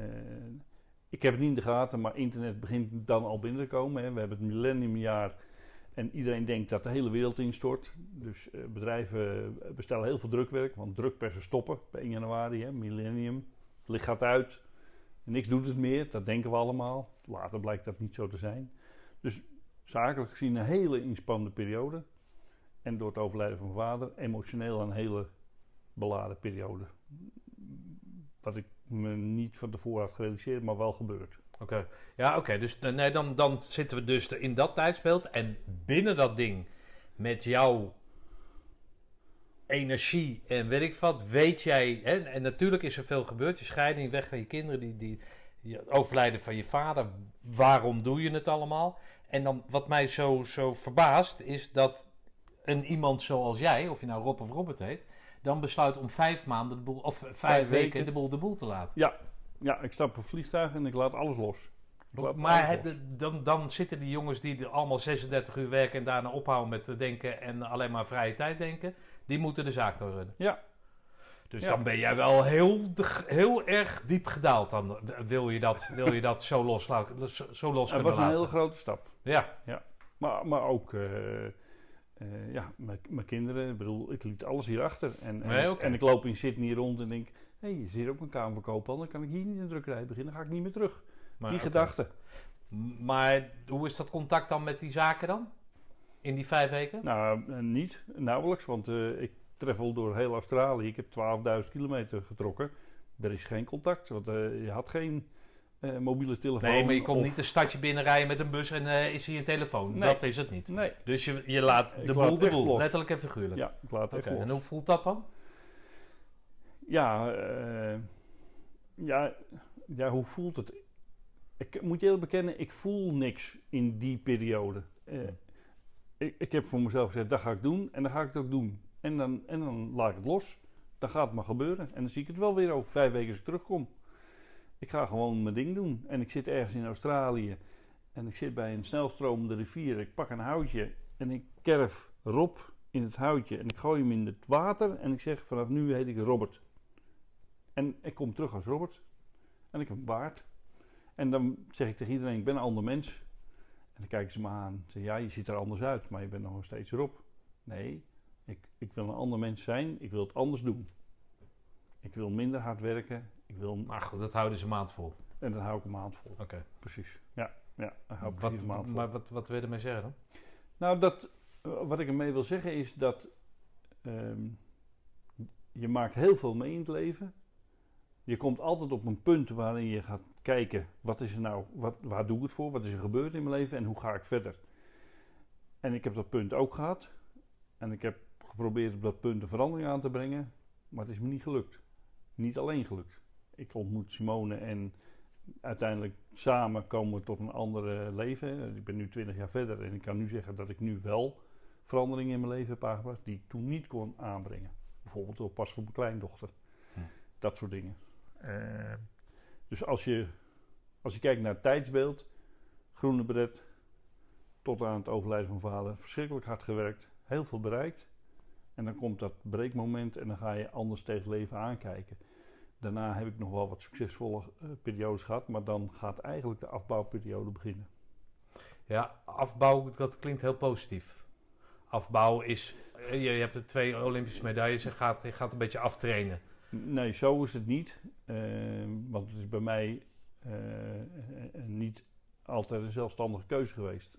ik heb het niet in de gaten, maar internet begint dan al binnen te komen. Hè. We hebben het millenniumjaar en iedereen denkt dat de hele wereld instort. Dus uh, bedrijven bestellen heel veel drukwerk, want drukpersen stoppen bij 1 januari. Hè. Millennium, het licht gaat uit, niks doet het meer, dat denken we allemaal. Later blijkt dat niet zo te zijn. Dus zakelijk gezien een hele inspannende periode. en door het overlijden van mijn vader emotioneel een hele beladen periode. Wat ik me niet van tevoren had gerealiseerd, maar wel gebeurd. Oké, ja, oké. Dus nee, dan, dan zitten we dus in dat tijdsbeeld. En binnen dat ding, met jouw energie en weet ik wat, weet jij. Hè, en natuurlijk is er veel gebeurd. Je scheiding, weg van je kinderen, die, die, die overlijden van je vader. Waarom doe je het allemaal? En dan wat mij zo, zo verbaast, is dat een iemand zoals jij, of je nou Rob of Robert heet, dan besluit om vijf maanden de boel, of vijf, weken, de boel de boel te laten. Ja, ja, ik stap op vliegtuig en ik laat alles los. Maar dan, dan zitten die jongens die allemaal 36 uur werken en daarna ophouden met denken en alleen maar vrije tijd denken, die moeten de zaak doorrunnen. Ja. Dus dan ben jij wel heel, heel erg diep gedaald. Dan wil je dat, wil je dat zo los, zo los kunnen laten. Dat was een hele grote stap. Ja. ja. Maar, maar ook... Uh, uh, ja, mijn kinderen, ik bedoel, ik liet alles hierachter. En, en, nee, okay. en ik loop in Sydney rond en denk, hé, hey, je zit ook een al, dan kan ik hier niet een drukkerij beginnen, dan ga ik niet meer terug. Maar, die okay. gedachte. Maar hoe is dat contact dan met die zaken dan? In die vijf weken? Nou, uh, niet, nauwelijks, want ik travel door heel Australië. Ik heb 12.000 kilometer getrokken. Er is geen contact, want je had geen uh, mobiele telefoon. Nee, maar je komt niet een stadje binnenrijden met een bus en uh, is hier een telefoon. Nee. Dat is het niet. Nee. Dus je, je laat de boel de boel, letterlijk en figuurlijk. Ja, ik laat het okay. En hoe voelt dat dan? Ja, uh, ja, ja, hoe voelt het? Ik moet je eerlijk bekennen, ik voel niks in die periode. Ik, heb voor mezelf gezegd, dat ga ik doen en dan ga ik het ook doen. En dan, en dan laat ik het los. Dan gaat het maar gebeuren. En dan zie ik het wel weer over vijf weken als ik terugkom. Ik ga gewoon mijn ding doen. En ik zit ergens in Australië. En ik zit bij een snelstromende rivier. Ik pak een houtje en ik kerf Rob in het houtje. En ik gooi hem in het water. En ik zeg vanaf nu heet ik Robert. En ik kom terug als Robert. En ik heb een baard. En dan zeg ik tegen iedereen, ik ben een ander mens. En dan kijken ze me aan. Zeg, ja, je ziet er anders uit, maar je bent nog steeds Rob. Nee, ik, ik wil een ander mens zijn. Ik wil het anders doen. Ik wil minder hard werken. Ik wil... Maar goed, dat houden ze een maand vol. En dan hou ik een maand vol. Oké. Precies. Ja, ja dan hou ik wat, een maand vol. Maar wat, wat wil je ermee zeggen dan? Nou, dat, uh, wat ik ermee wil zeggen is dat um, je maakt heel veel mee in het leven. Je komt altijd op een punt waarin je gaat kijken, wat is er nou, wat, waar doe ik het voor, wat is er gebeurd in mijn leven en hoe ga ik verder. En ik heb dat punt ook gehad. En ik heb geprobeerd op dat punt een verandering aan te brengen, maar het is me niet gelukt. Niet alleen gelukt. Ik ontmoet Simone en uiteindelijk samen komen we tot een ander leven. Ik ben nu 20 jaar verder en ik kan nu zeggen dat ik nu wel veranderingen in mijn leven heb aangebracht die ik toen niet kon aanbrengen. Bijvoorbeeld door pas voor mijn kleindochter. Hm. Dat soort dingen. Uh, dus als je, als je kijkt naar het tijdsbeeld, groene beret, tot aan het overlijden van vader, verschrikkelijk hard gewerkt, heel veel bereikt. En dan komt dat breekmoment en dan ga je anders tegen het leven aankijken. Daarna heb ik nog wel wat succesvolle uh, periodes gehad, maar dan gaat eigenlijk de afbouwperiode beginnen. Ja, afbouw, dat klinkt heel positief. Afbouw is, je, je hebt de twee Olympische medailles en gaat, je gaat een beetje aftrainen. Nee, zo is het niet. Uh, want het is bij mij uh, niet altijd een zelfstandige keuze geweest.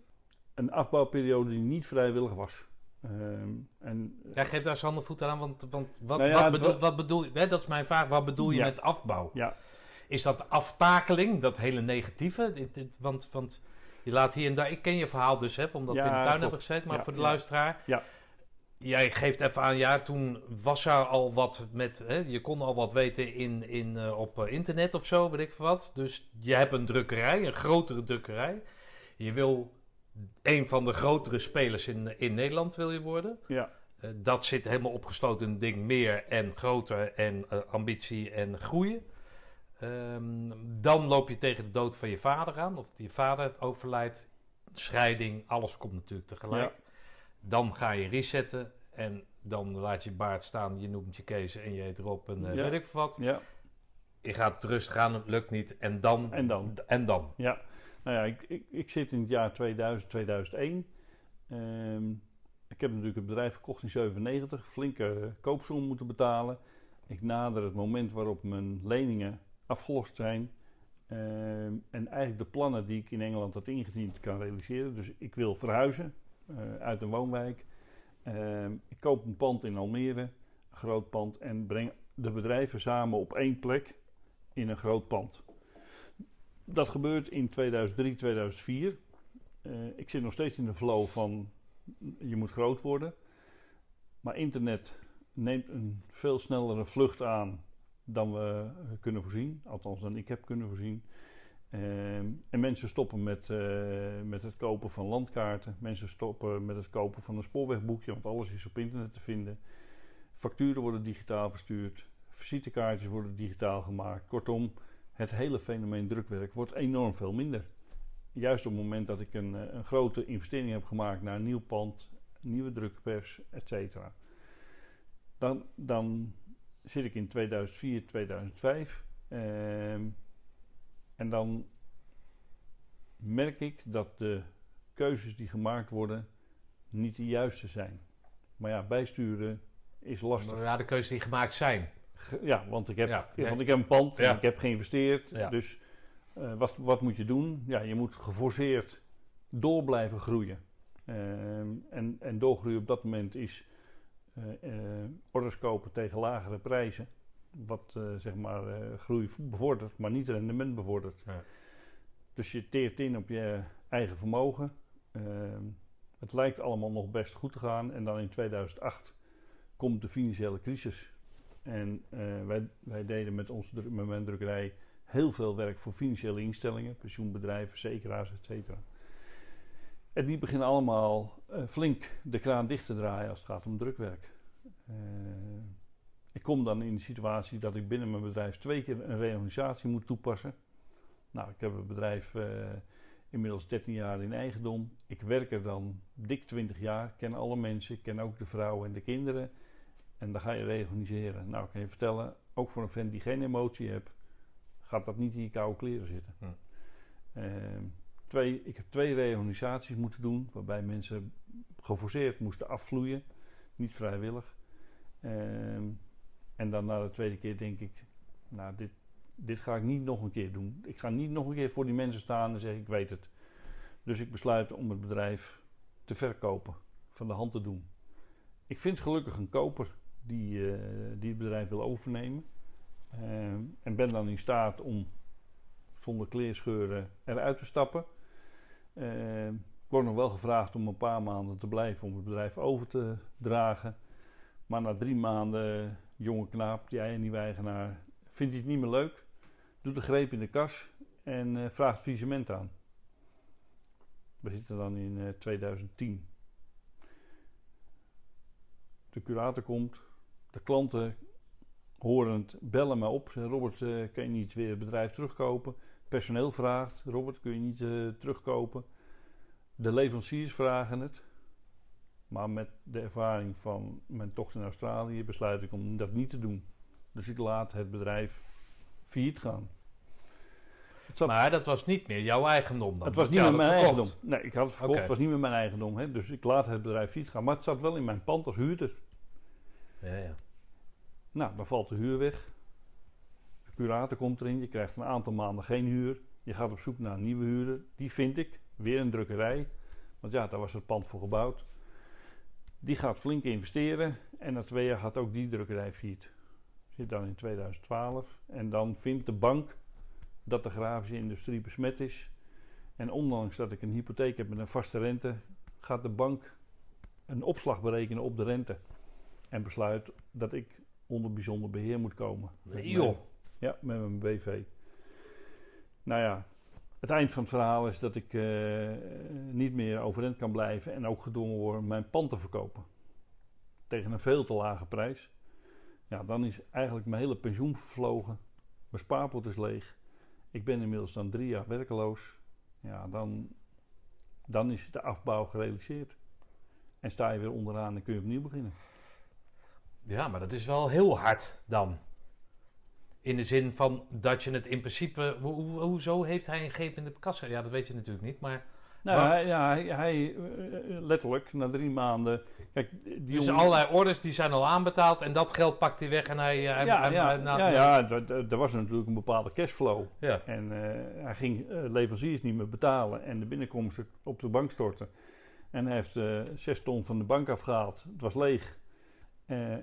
Een afbouwperiode die niet vrijwillig was. Um, en, ja, geef daar eens handen voeten aan, want, want wat, nou ja, wat, bedoel, wat bedoel je? Dat is mijn vraag, wat bedoel je ja. met afbouw? Ja. Is dat aftakeling, dat hele negatieve? Dit, dit, want, want je laat hier en daar, ik ken je verhaal dus, hè, omdat we in de tuin hebben gezeten, maar voor de luisteraar. Ja. Jij geeft even aan, ja, toen was er al wat met, hè, je kon al wat weten in, in, uh, op uh, internet of zo, weet ik wat. Dus je hebt een drukkerij, een grotere drukkerij. Je wil een van de grotere spelers in, in Nederland wil je worden. Ja. Uh, dat zit helemaal opgesloten in het ding meer en groter en uh, ambitie en groeien. Um, dan loop je tegen de dood van je vader aan. Of je vader het overlijdt. Scheiding, alles komt natuurlijk tegelijk. Ja. Dan ga je resetten en dan laat je baard staan. Je noemt je Kees en je heet Rob en uh, ja. weet ik wat. Ja. Je gaat rustig aan, het lukt niet. En dan... En dan. En dan. Ja. Nou ja, ik, ik, ik, zit in het jaar 2000, 2001. Um, ik heb natuurlijk het bedrijf verkocht in 97, flinke koopsom moeten betalen. Ik nader het moment waarop mijn leningen afgelost zijn. Um, en eigenlijk de plannen die ik in Engeland had ingediend kan realiseren. Dus ik wil verhuizen uh, uit een woonwijk. Ehm, ik koop een pand in Almere, een groot pand, en breng de bedrijven samen op één plek in een groot pand. Dat gebeurt in 2003, 2004. Uh, ik zit nog steeds in de flow van je moet groot worden. Maar internet neemt een veel snellere vlucht aan dan we kunnen voorzien. Althans, dan ik heb kunnen voorzien. Ehm, en mensen stoppen met, eh, met het kopen van landkaarten. Mensen stoppen met het kopen van een spoorwegboekje, want alles is op internet te vinden. Facturen worden digitaal verstuurd. Visitekaartjes worden digitaal gemaakt. Kortom, het hele fenomeen drukwerk wordt enorm veel minder. Juist op het moment dat ik een, eh, een grote investering heb gemaakt naar nieuw pand, nieuwe drukpers, etc. Dan, dan zit ik in 2004, 2005. Ehm, en dan merk ik dat de keuzes die gemaakt worden niet de juiste zijn. Maar ja, bijsturen is lastig. Ja, de keuzes die gemaakt zijn. Ja, want ik heb, want ik heb een pand en ik heb geïnvesteerd. Dus uh, wat, wat moet je doen? Ja, je moet geforceerd door blijven groeien. Ehm, en, en doorgroeien op dat moment is uh, orders kopen tegen lagere prijzen. Wat zeg maar groei bevordert, maar niet rendement bevordert. Ja. Dus je teert in op je eigen vermogen. Ehm, het lijkt allemaal nog best goed te gaan. En dan in 2008 komt de financiële crisis. En wij, wij deden met, ons, met mijn drukkerij heel veel werk voor financiële instellingen, pensioenbedrijven, verzekeraars, etc. En die beginnen allemaal uh, flink de kraan dicht te draaien als het gaat om drukwerk. Uh, ik kom dan in de situatie dat ik binnen mijn bedrijf twee keer een reorganisatie moet toepassen. Nou, ik heb het bedrijf uh, inmiddels 13 jaar in eigendom. Ik werk er dan dik 20 jaar, ken alle mensen, ken ook de vrouwen en de kinderen. En dan ga je reorganiseren. Nou, ik kan je vertellen, ook voor een vent die geen emotie heeft, gaat dat niet in je koude kleren zitten. Hm. Ehm, twee, ik heb twee reorganisaties moeten doen, waarbij mensen geforceerd moesten afvloeien, niet vrijwillig. Ehm, en dan na de tweede keer denk ik, nou, dit, dit ga ik niet nog een keer doen. Ik ga niet nog een keer voor die mensen staan en zeggen, ik weet het. Dus ik besluit om het bedrijf te verkopen, van de hand te doen. Ik vind gelukkig een koper die, uh, die het bedrijf wil overnemen. Ehm, en ben dan in staat om zonder kleerscheuren eruit te stappen. Uh, word nog wel gevraagd om een paar maanden te blijven om het bedrijf over te dragen. Maar na drie maanden, jonge knaap, die nieuwe eigenaar, vindt het niet meer leuk. Doet de greep in de kas en uh, vraagt visement aan. We zitten dan in 2010. Eh, de curator komt, de klanten horend bellen me op. Robert, uh, kan je niet weer het bedrijf terugkopen? Personeel vraagt, Robert, kun je niet terugkopen? De leveranciers vragen het. Maar met de ervaring van mijn tocht in Australië besluit ik om dat niet te doen. Dus ik laat het bedrijf failliet gaan. maar dat was niet meer jouw eigendom dan? Het was niet meer mijn eigendom. Nee, ik had het verkocht. Het was niet meer mijn eigendom. Hè? Dus ik laat het bedrijf failliet gaan. Maar het zat wel in mijn pand als huurder. Ja, ja. Nou, dan valt de huur weg. De curator komt erin. Je krijgt een aantal maanden geen huur. Je gaat op zoek naar een nieuwe huurder. Die vind ik. Weer een drukkerij. Want ja, daar was het pand voor gebouwd. Die gaat flink investeren. En na twee jaar gaat ook die drukkerij failliet. Zit dan in 2012. En dan vindt de bank dat de grafische industrie besmet is. En ondanks dat ik een hypotheek heb met een vaste rente, gaat de bank een opslag berekenen op de rente. En besluit dat ik onder bijzonder beheer moet komen. Nee, joh. ja, met mijn BV. Nou ja, het eind van het verhaal is dat ik uh, niet meer overeind kan blijven en ook gedwongen word mijn pand te verkopen. Tegen een veel te lage prijs. Ja, dan is eigenlijk mijn hele pensioen vervlogen. Mijn spaarpot is leeg. Ik ben inmiddels dan drie jaar werkeloos. Ja, dan, dan is de afbouw gerealiseerd. En sta je weer onderaan en kun je opnieuw beginnen. Ja, maar dat is wel heel hard dan. In de zin van dat je het in principe. Ho hoezo heeft hij een greep in de kassa? Ja, dat weet je natuurlijk niet, maar. Nou, hij, ja, hij, hij, eh, letterlijk na drie maanden. Kijk, die dus jongen... allerlei orders die zijn al aanbetaald en dat geld pakt hij weg en hij. Eh, hij ja, ja, nou, ja, ja, er was natuurlijk een bepaalde cashflow. Ja. En uh, hij ging uh, leveranciers niet meer betalen en de binnenkomsten op de bank storten. En hij heeft uh, zes ton van de bank afgehaald. Het was leeg.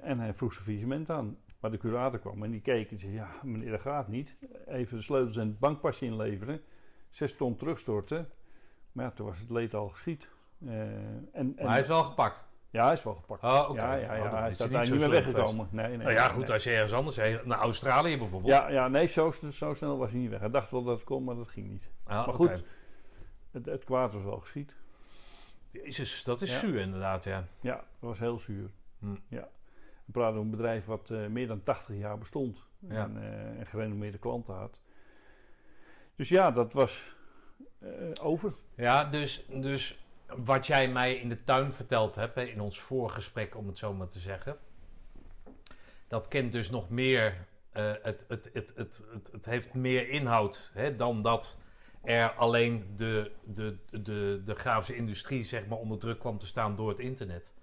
En hij vroeg zijn visement aan. Maar de curator kwam en die keek en zei: Ja, meneer, dat gaat niet. Even de sleutels en het bankpasje inleveren. Zes ton terugstorten. Maar ja, toen was het leed al geschied. Uh, en, en, maar hij is wel gepakt. Ja, hij is wel gepakt. Oh, okay. Ja, ja, ja, oh, hij is daar niet meer weggekomen. Nee, nee, nou ja, goed, als je ergens anders heen, naar Australië bijvoorbeeld. Ja, ja nee, zo, zo snel was hij niet weg. Hij dacht wel dat het kon, maar dat ging niet. Ah, maar goed, het, het, kwaad was wel geschied. Jezus, dat is zuur inderdaad, ja. Ja, dat was heel zuur. Hm. Ja. We praten over een bedrijf wat uh, meer dan 80 jaar bestond. Ja. En, uh, en gerenommeerde klanten had. Dus ja, dat was uh, over. Ja, dus, dus wat jij mij in de tuin verteld hebt, hè, in ons voorgesprek om het zo maar te zeggen. Dat kent dus nog meer, het, het, het, het, het, het, heeft meer inhoud hè, dan dat er alleen de, de, de, de grafische industrie zeg maar, onder druk kwam te staan door het internet.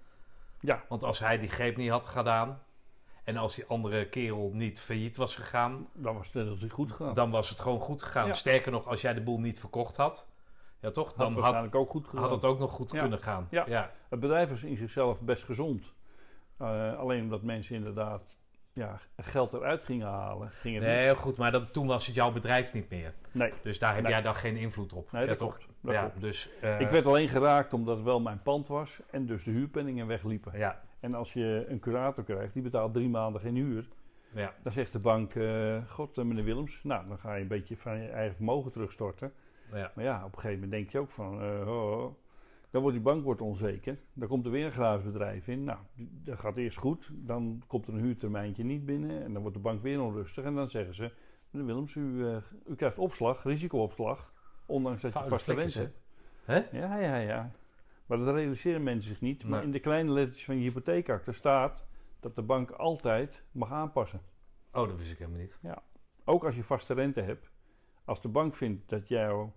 Ja. Want als hij die greep niet had gedaan, en als die andere kerel niet failliet was gegaan... Dan was het goed gegaan. Dan was het gewoon goed gegaan. Sterker nog, als jij de boel niet verkocht had... Ja, toch? Dan had, had, ook goed had het ook nog goed kunnen gaan. Ja. ja. Het bedrijf was in zichzelf best gezond. Uh, alleen omdat mensen inderdaad ja, geld eruit gingen halen. Gingen nee, goed. Maar dat, toen was het jouw bedrijf niet meer. Nee. Dus daar heb jij dan geen invloed op. Nee, dat toch? Dat ja, Dus, uh, ik werd alleen geraakt omdat het wel mijn pand was. En dus de huurpenningen wegliepen. Ja. En als je een curator krijgt, die betaalt drie maanden geen huur. Ja. Dan zegt de bank, uh, god meneer Willems, nou dan ga je een beetje van je eigen vermogen terugstorten. Ja. Maar ja, op een gegeven moment denk je ook van, uh, oh, dan wordt die bank wordt onzeker. Dan komt er weer een graafbedrijf in. Nou, dat gaat eerst goed. Dan komt er een huurtermijntje niet binnen. En dan wordt de bank weer onrustig. En dan zeggen ze, meneer Willems, u, uh, u krijgt opslag, risicoopslag. Ondanks dat je vaste rente hebt. Hè? Ja, ja, ja. Maar dat realiseren mensen zich niet. Maar in de kleine letters van je hypotheekakte staat dat de bank altijd mag aanpassen. Oh, dat wist ik helemaal niet. Ja. Ook als je vaste rente hebt. Als de bank vindt dat jij,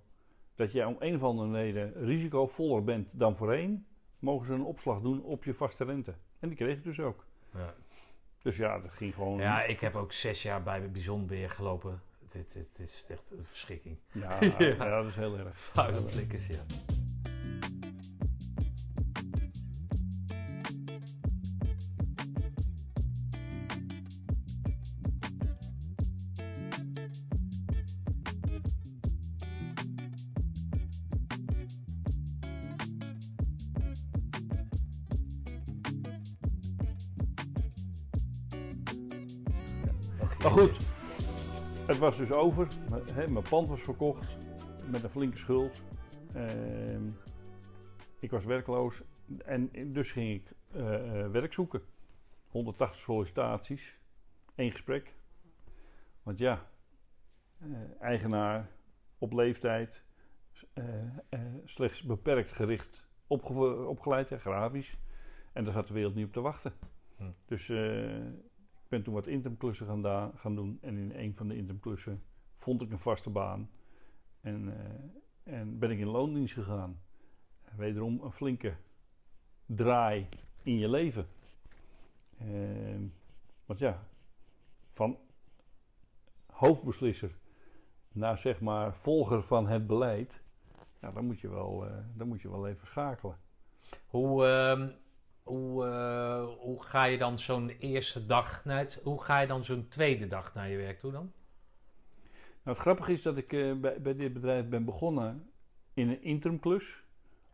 dat jij om een of andere reden risicovoller bent dan voorheen, mogen ze een opslag doen op je vaste rente. En die kreeg ik dus ook. Ja. Dus ja, dat ging gewoon. Ja, ik heb ook zes jaar bij Bijzonbeheer gelopen. Dit, dit, is echt een verschrikking. Ja, ja. ja, dat is heel erg. Vuile flikkers, ja. Was dus over. Mijn pand was verkocht met een flinke schuld. Ehm, ik was werkloos en dus ging ik uh, werk zoeken. 180 sollicitaties, één gesprek. Want ja, uh, eigenaar op leeftijd, slechts beperkt gericht opgeleid, grafisch. En daar zat de wereld niet op te wachten. Hm. Dus ben toen wat interimklussen gaan, gaan doen. En in een van de interimklussen vond ik een vaste baan. En, uh, en ben ik in loondienst gegaan. Wederom een flinke draai in je leven. Uh, want ja, van hoofdbeslisser naar zeg maar volger van het beleid. Ja, dan moet je wel, uh, dan moet je wel even schakelen. Hoe, ehm, hoe, uh, hoe ga je dan zo'n eerste dag naar het, hoe ga je dan zo'n tweede dag naar je werk toe dan? Nou, het grappige is dat ik uh, bij, bij dit bedrijf ben begonnen in een interimklus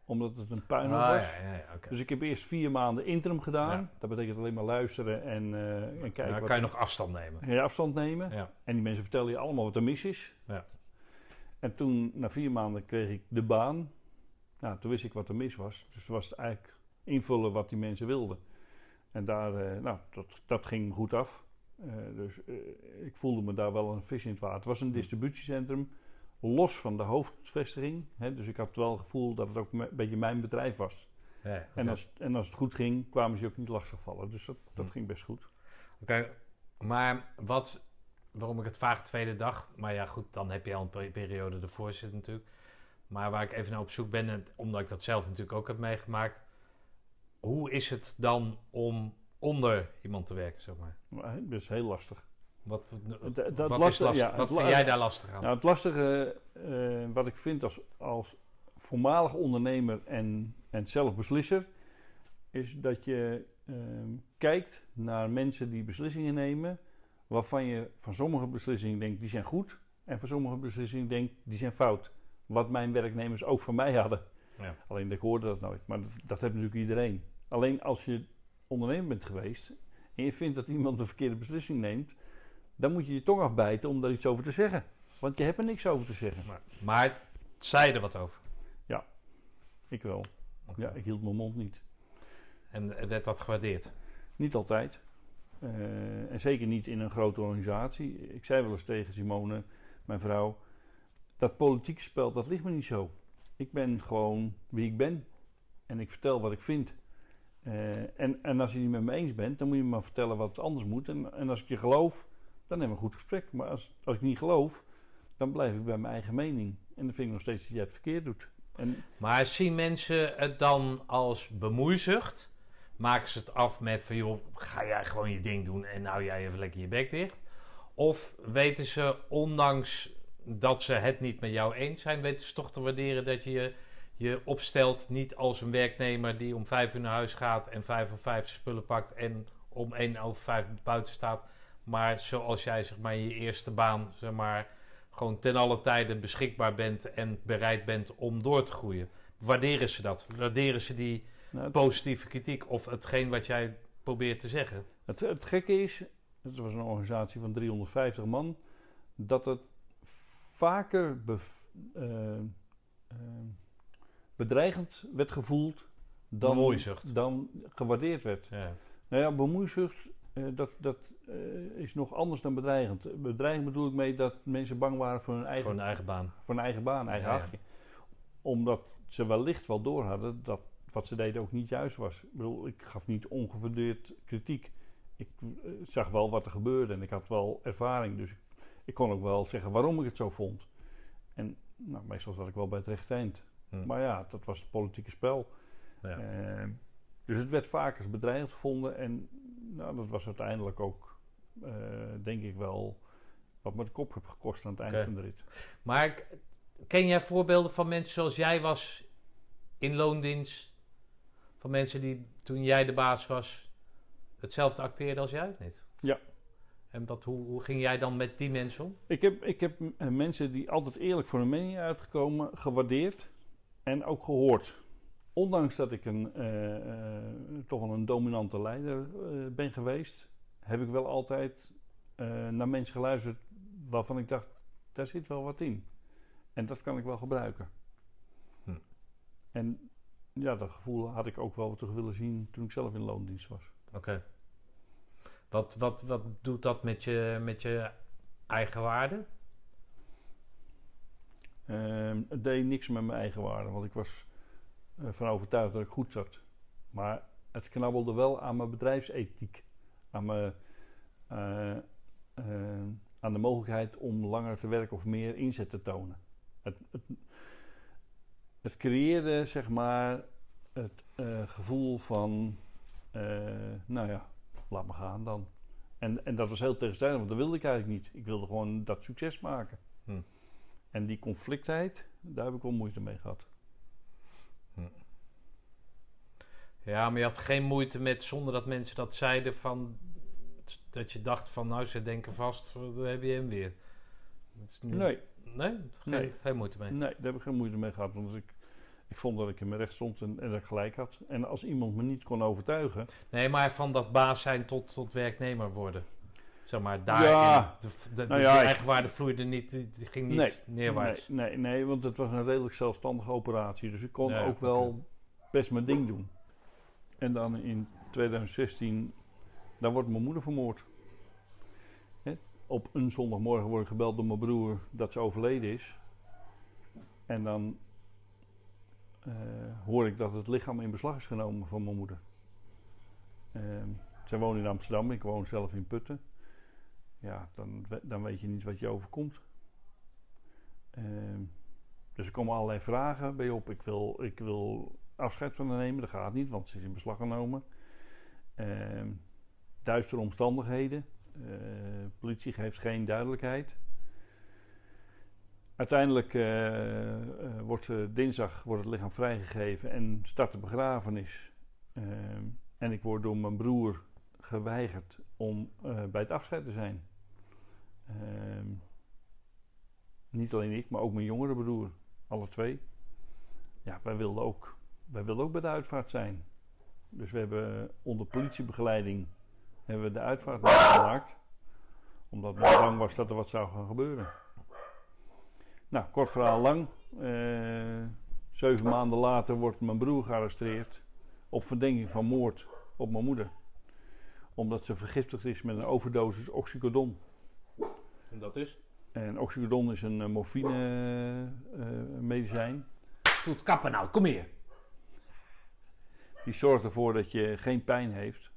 omdat het een puinhoop ah, was. Ja, ja, okay. Dus ik heb eerst vier maanden interim gedaan. Dat betekent alleen maar luisteren en, uh, en kijken. Dan kan je nog afstand nemen. Ja, afstand nemen. En die mensen vertellen je allemaal wat er mis is. En toen, na vier maanden, kreeg ik de baan. Nou, toen wist ik wat er mis was. Dus was het eigenlijk invullen wat die mensen wilden. En daar, uh, nou, dat, dat ging goed af. Uh, dus uh, ik voelde me daar wel een vis in het water. Het was een distributiecentrum, los van de hoofdvestiging. Hè, dus ik had wel het gevoel dat het ook een beetje mijn bedrijf was. Ja, okay. en, als, en als het goed ging, kwamen ze ook niet lastigvallen. Dus dat, dat hm. ging best goed. Oké, maar wat, waarom ik het vaag tweede dag... Maar ja, goed, dan heb je al een periode ervoor zitten natuurlijk. Maar waar ik even naar op zoek ben, omdat ik dat zelf natuurlijk ook heb meegemaakt hoe is het dan om onder iemand te werken, zeg maar? Dat is heel lastig. Wat, dat, wat, lastig, ja, wat vind jij daar lastig aan? Nou, het lastige, uh, wat ik vind als, als voormalig ondernemer en En zelfbeslisser is dat je ehm, kijkt naar mensen die beslissingen nemen, waarvan je van sommige beslissingen denkt die zijn goed en van sommige beslissingen denkt die zijn fout. Wat mijn werknemers ook van mij hadden. Ja. Alleen ik hoorde dat nooit, maar dat, dat heeft natuurlijk iedereen. Alleen als je ondernemer bent geweest en je vindt dat iemand een verkeerde beslissing neemt, dan moet je je tong afbijten om daar iets over te zeggen. Want je hebt er niks over te zeggen. Maar, maar zei er wat over? Ja, ik wel. Ja, ik hield mijn mond niet. En werd dat gewaardeerd? Niet altijd. Uh, en zeker niet in een grote organisatie. Ik zei wel eens tegen Simone, mijn vrouw, dat politieke spel, dat ligt me niet zo. Ik ben gewoon wie ik ben. En ik vertel wat ik vind. Uh, en, en als je niet met me eens bent, dan moet je me maar vertellen wat het anders moet. En, en als ik je geloof, dan hebben we een goed gesprek. Maar als, als ik niet geloof, dan blijf ik bij mijn eigen mening. En dan vind ik nog steeds dat jij het verkeerd doet. En maar zien mensen het dan als bemoeizucht? Maken ze het af met van joh, ga jij gewoon je ding doen en nou jij even lekker je bek dicht? Of weten ze, ondanks dat ze het niet met jou eens zijn, weten ze toch te waarderen dat je je opstelt niet als een werknemer die om vijf uur naar huis gaat en vijf of vijf spullen pakt en om één over vijf buiten staat. Maar zoals jij zeg maar in je eerste baan zeg maar, gewoon ten alle tijden beschikbaar bent en bereid bent om door te groeien. Waarderen ze dat? Waarderen ze die nou, positieve kritiek of hetgeen wat jij probeert te zeggen? Het, het gekke is, het was een organisatie van 350 man, dat het vaker uh, bedreigend werd gevoeld dan, dan gewaardeerd werd. Ja. Nou ja, bemoeizucht, uh, dat, dat is nog anders dan bedreigend. Bedreigend bedoel ik mee dat mensen bang waren voor hun eigen, voor hun eigen baan. Voor hun eigen baan, eigen ja, Omdat ze wellicht wel door hadden dat wat ze deden ook niet juist was. Ik bedoel, ik gaf niet ongefundeerd kritiek. Ik zag wel wat er gebeurde en ik had wel ervaring. Dus ik ik kon ook wel zeggen waarom ik het zo vond. En nou, meestal zat ik wel bij het rechte eind. Hm. Maar ja, dat was het politieke spel. Ja. Uh, dus het werd vaak als bedreigend gevonden. En nou, dat was uiteindelijk ook, uh, denk ik wel, wat me de kop heb gekost aan het einde van de rit. Maar ken jij voorbeelden van mensen zoals jij was in loondienst? Van mensen die toen jij de baas was hetzelfde acteerden als jij? Niet? Ja, en wat, hoe, hoe, ging jij dan met die mensen om? Ik heb, ik heb eh, mensen die altijd eerlijk voor hun mening uitgekomen, gewaardeerd en ook gehoord. Ondanks dat ik een, uh, uh, toch wel een dominante leider ben geweest, heb ik wel altijd naar mensen geluisterd waarvan ik dacht, daar zit wel wat in. En dat kan ik wel gebruiken. Hm. En ja, dat gevoel had ik ook wel terug willen zien toen ik zelf in loondienst was. Oké. Wat, wat, wat doet dat met je, met je eigen waarde? Uh, het deed niks met mijn eigen waarde, want ik was uh, van overtuigd dat ik goed zat. Maar het knabbelde wel aan mijn bedrijfsethiek. Aan, mijn, uh, aan de mogelijkheid om langer te werken of meer inzet te tonen. Het, het, het creëerde, zeg maar, het gevoel van, nou ja, laat me gaan dan. En, en dat was heel tegenstrijdig, want dat wilde ik eigenlijk niet. Ik wilde gewoon dat succes maken. Hm. En die conflictheid, daar heb ik wel moeite mee gehad. Hm. Ja, maar je had geen moeite met, zonder dat mensen dat zeiden, van dat je dacht van, nou, ze denken vast, dan heb je hem weer. Nee. Nee? Geen, nee? geen moeite mee? Nee, daar heb ik geen moeite mee gehad. Want ik, ik vond dat ik in mijn recht stond en, en, dat ik gelijk had. En als iemand me niet kon overtuigen. Nee, maar van dat baas zijn tot, tot werknemer worden. Zeg maar, daar ja, de, de, nou ja, eigenwaarde vloeide niet, die ging niet neerwaarts. Nee, nee, nee, want het was een redelijk zelfstandige operatie. Dus ik kon ook wel best mijn ding doen. En dan in 2016, dan wordt mijn moeder vermoord. Op een zondagmorgen word ik gebeld door mijn broer dat ze overleden is. En dan uh, hoor ik dat het lichaam in beslag is genomen van mijn moeder. Uh, zij woont in Amsterdam, ik woon zelf in Putten. Ja, dan, dan weet je niet wat je overkomt. Uh, dus er komen allerlei vragen bij op. Ik wil, ik wil afscheid van haar nemen, dat gaat niet, want ze is in beslag genomen. Ehm, duistere omstandigheden. Uh, politie geeft geen duidelijkheid. Uiteindelijk uh, wordt dinsdag wordt het lichaam vrijgegeven en start de begrafenis. En ik word door mijn broer geweigerd om bij het afscheid te zijn. Niet alleen ik, maar ook mijn jongere broer. Alle twee. Ja, wij wilden ook, wij wilden ook bij de uitvaart zijn. Dus we hebben onder politiebegeleiding hebben we de uitvaart gemaakt. Omdat men bang was dat er wat zou gaan gebeuren. Nou, kort verhaal lang. Uh, zeven maanden later wordt mijn broer gearresteerd. Op verdenking van moord op mijn moeder. Omdat ze vergiftigd is met een overdosis oxycodon. En dat is? En oxycodon is een uh, morfine uh, medicijn. Doe het kappen nou, kom hier. Die zorgt ervoor dat je geen pijn heeft.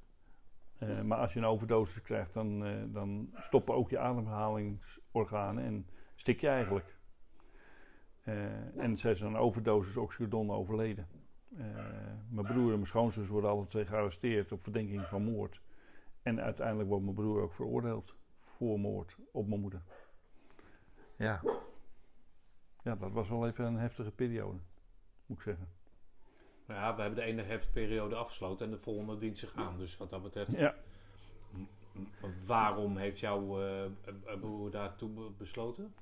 Uh, maar als je een overdosis krijgt, dan, uh, dan stoppen ook je ademhalingsorganen en stik je eigenlijk. Uh, en zij is een overdosis oxycodon overleden. mijn broer en mijn schoonzus worden alle twee gearresteerd op verdenking van moord. En uiteindelijk wordt mijn broer ook veroordeeld voor moord op mijn moeder. Ja. Ja, dat was wel even een heftige periode, moet ik zeggen. Ja, we hebben de ene heftperiode afgesloten en de volgende dient zich aan. Dus wat dat betreft. Ja. Waarom heeft jouw uh, broer daartoe besloten?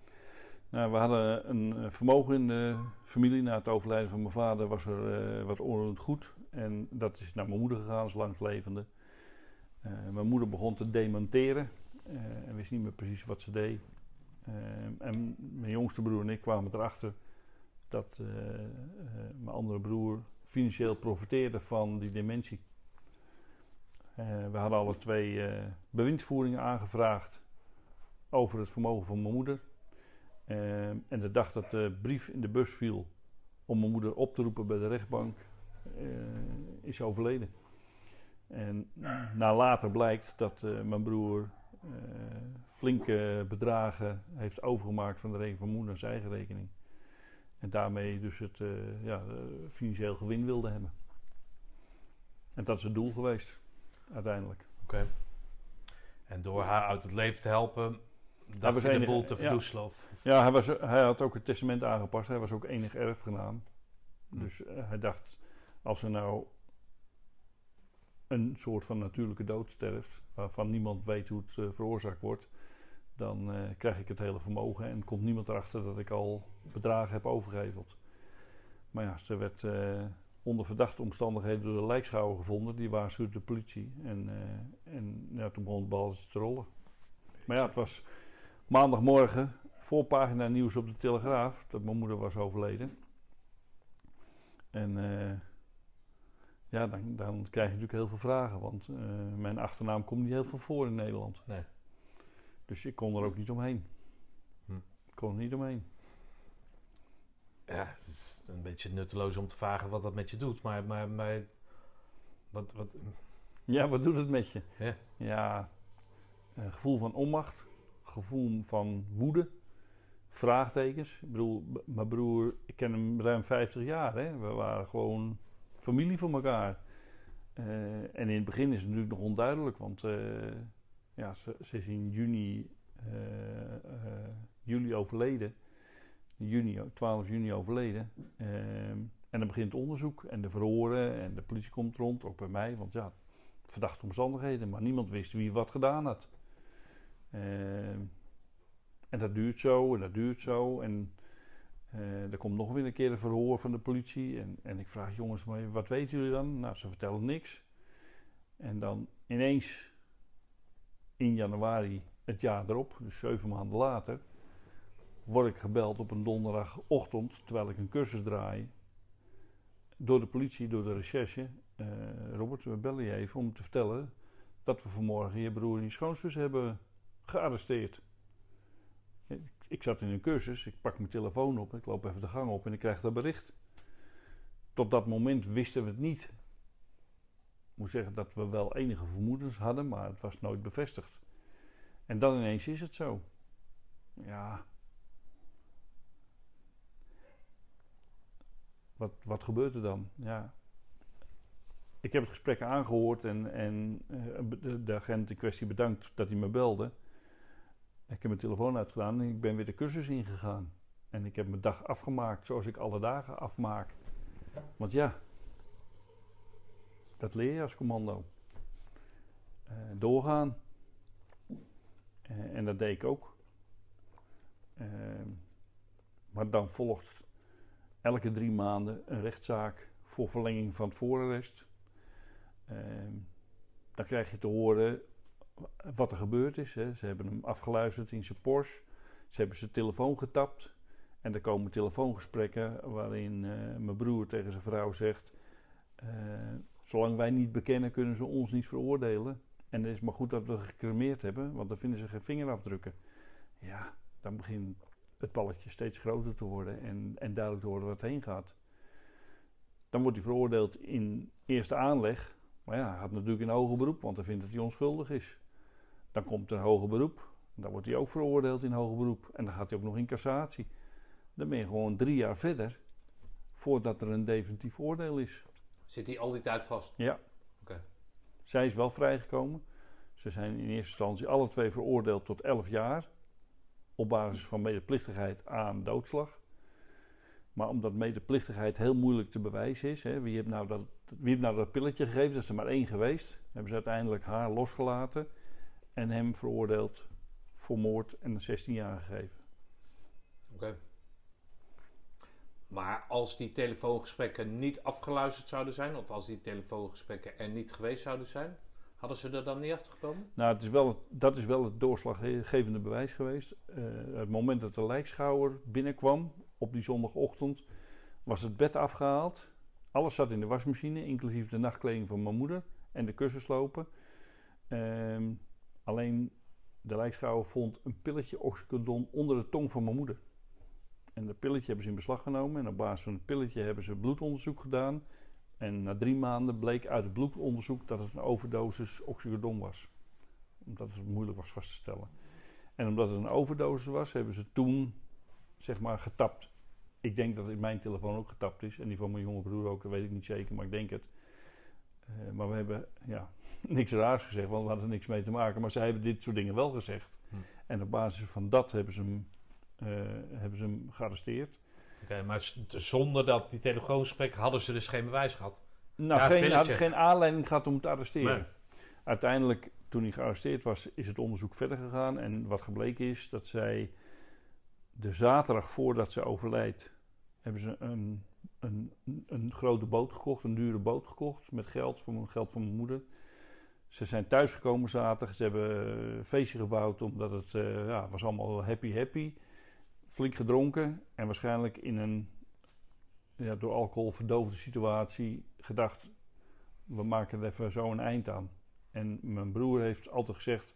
Nou, we hadden een vermogen in de familie. Na het overlijden van mijn vader was er uh, wat onroerend goed. En dat is naar mijn moeder gegaan als langslevende. Uh, mijn moeder begon te demonteren. en wist niet meer precies wat ze deed. en mijn jongste broer en ik kwamen erachter dat mijn andere broer financieel profiteerde van die dementie. Uh, we hadden alle twee uh, bewindvoeringen aangevraagd over het vermogen van mijn moeder. Uh, en de dag dat de brief in de bus viel om mijn moeder op te roepen bij de rechtbank, is ze overleden. En na later blijkt dat mijn broer flinke bedragen heeft overgemaakt van de rekening van moeder naar zijn eigen rekening. En daarmee dus het uh, ja, financieel gewin wilde hebben. En dat is het doel geweest, uiteindelijk. Oké. En door haar uit het leven te helpen, dacht hij de boel te verdoezelen? Ja, ja hij, was, hij had ook het testament aangepast. Hij was ook enig erfgenaam. Dus uh, hij dacht, als er nou een soort van natuurlijke dood sterft, waarvan niemand weet hoe het uh, veroorzaakt wordt, dan uh, krijg ik het hele vermogen en komt niemand erachter dat ik al bedragen heb overgeheveld. Maar ja, ze werd onder verdachte omstandigheden door de lijkschouwer gevonden. Die waarschuwde de politie. En, en ja, toen begon het balletje te rollen. Maar ja, het was maandagmorgen, voorpagina nieuws op de Telegraaf, dat mijn moeder was overleden. En ja, dan, dan krijg je natuurlijk heel veel vragen, want mijn achternaam komt niet heel veel voor in Nederland. Nee. Dus ik kon er ook niet omheen. Hm. Ik kon er niet omheen. Ja, het is een beetje nutteloos om te vragen wat dat met je doet. Maar, maar, maar wat, wat... Ja, wat doet het met je? Ja, ja een gevoel van onmacht. Gevoel van woede. Vraagtekens. Ik bedoel, mijn broer, ik ken hem ruim 50 jaar. Hè? We waren gewoon familie voor elkaar. Uh, en in het begin is het natuurlijk nog onduidelijk, want uh, ja, ze, is in juni, uh, juli overleden. Juni, 12 juni overleden. Ehm, en dan begint het onderzoek en de verhoren en de politie komt rond, ook bij mij. Want ja, verdachte omstandigheden, maar niemand wist wie wat gedaan had. En dat duurt zo en dat duurt zo. En uh, er komt nog weer een keer een verhoor van de politie. En, en ik vraag jongens, maar wat weten jullie dan? Nou, ze vertellen niks. En dan ineens in januari het jaar erop, dus zeven maanden later, word ik gebeld op een donderdagochtend terwijl ik een cursus draai. Door de politie, door de recherche. Uh, Robert, we bellen je even om te vertellen dat we vanmorgen je broer en je schoonzus hebben gearresteerd. Ik zat in een cursus, ik pak mijn telefoon op, ik loop even de gang op en ik krijg dat bericht. Tot dat moment wisten we het niet moet zeggen dat we wel enige vermoedens hadden, maar het was nooit bevestigd. En dan ineens is het zo. Ja. Wat, wat gebeurt er dan? Ja. Ik heb het gesprek aangehoord en, en eh, de agent in kwestie bedankt dat hij me belde. Ik heb mijn telefoon uitgedaan en ik ben weer de cursus ingegaan. En ik heb mijn dag afgemaakt zoals ik alle dagen afmaak. Want ja, dat leer je als commando. Uh, doorgaan. Uh, en dat deed ik ook. Uh, maar dan volgt elke drie maanden een rechtszaak voor verlenging van het voorarrest. Dan krijg je te horen wat er gebeurd is. Hè. Ze hebben hem afgeluisterd in zijn Porsche. Ze hebben zijn telefoon getapt. En er komen telefoongesprekken waarin uh, mijn broer tegen zijn vrouw zegt: uh, Zolang wij niet bekennen, kunnen ze ons niet veroordelen. En het is maar goed dat we gecremeerd hebben, want dan vinden ze geen vingerafdrukken. Ja, dan begint het balletje steeds groter te worden en, en duidelijk te worden waar het heen gaat. Dan wordt hij veroordeeld in eerste aanleg. Maar ja, hij had natuurlijk een hoger beroep, want hij vindt dat hij onschuldig is. Dan komt er een hoger beroep. Dan wordt hij ook veroordeeld in hoger beroep. En dan gaat hij ook nog in cassatie. Dan ben je gewoon drie jaar verder voordat er een definitief oordeel is. Zit hij al die tijd vast? Ja. Oké. Zij is wel vrijgekomen. Ze zijn in eerste instantie alle twee veroordeeld tot 11 jaar. Op basis van medeplichtigheid aan doodslag. Maar omdat medeplichtigheid heel moeilijk te bewijzen is. Hè, wie, heeft nou dat, wie heeft nou dat pilletje gegeven? Dat is er maar één geweest. Hebben ze uiteindelijk haar losgelaten. En hem veroordeeld voor moord en een 16 jaar gegeven. Oké. Maar als die telefoongesprekken niet afgeluisterd zouden zijn, of als die telefoongesprekken er niet geweest zouden zijn, hadden ze er dan niet achter gekomen? Nou, het is wel, dat is wel het doorslaggevende bewijs geweest. Uh, het moment dat de lijkschouwer binnenkwam op die zondagochtend, was het bed afgehaald. Alles zat in de wasmachine, inclusief de nachtkleding van mijn moeder en de kussenslopen. Uh, alleen de lijkschouwer vond een pilletje oxycodon onder de tong van mijn moeder. En dat pilletje hebben ze in beslag genomen. En op basis van het pilletje hebben ze bloedonderzoek gedaan. En na drie maanden bleek uit het bloedonderzoek dat het een overdosis oxycodon was. Omdat het moeilijk was vast te stellen. En omdat het een overdosis was, hebben ze toen zeg maar getapt. Ik denk dat in mijn telefoon ook getapt is. En die van mijn jonge broer ook, dat weet ik niet zeker, maar ik denk het. Uh, maar we hebben ja, niks raars gezegd, want we hadden niks mee te maken. Maar zij hebben dit soort dingen wel gezegd. Hm. En op basis van dat hebben ze hem uh, hebben ze hem gearresteerd. Oké, maar zonder dat die telefoongesprek hadden ze dus geen bewijs gehad? Nou, ja, geen, hadden geen aanleiding gehad om te arresteren. Uiteindelijk, toen hij gearresteerd was, is het onderzoek verder gegaan. En wat gebleken is, dat zij de zaterdag voordat ze overlijdt, hebben ze een, een, een grote boot gekocht, een dure boot gekocht, met geld, van, geld van mijn moeder. Ze zijn thuisgekomen zaterdag, ze hebben een feestje gebouwd omdat het uh, ja, was allemaal happy happy flink gedronken en waarschijnlijk in een ja, door alcohol verdoofde situatie gedacht: we maken er even zo een eind aan. En mijn broer heeft altijd gezegd: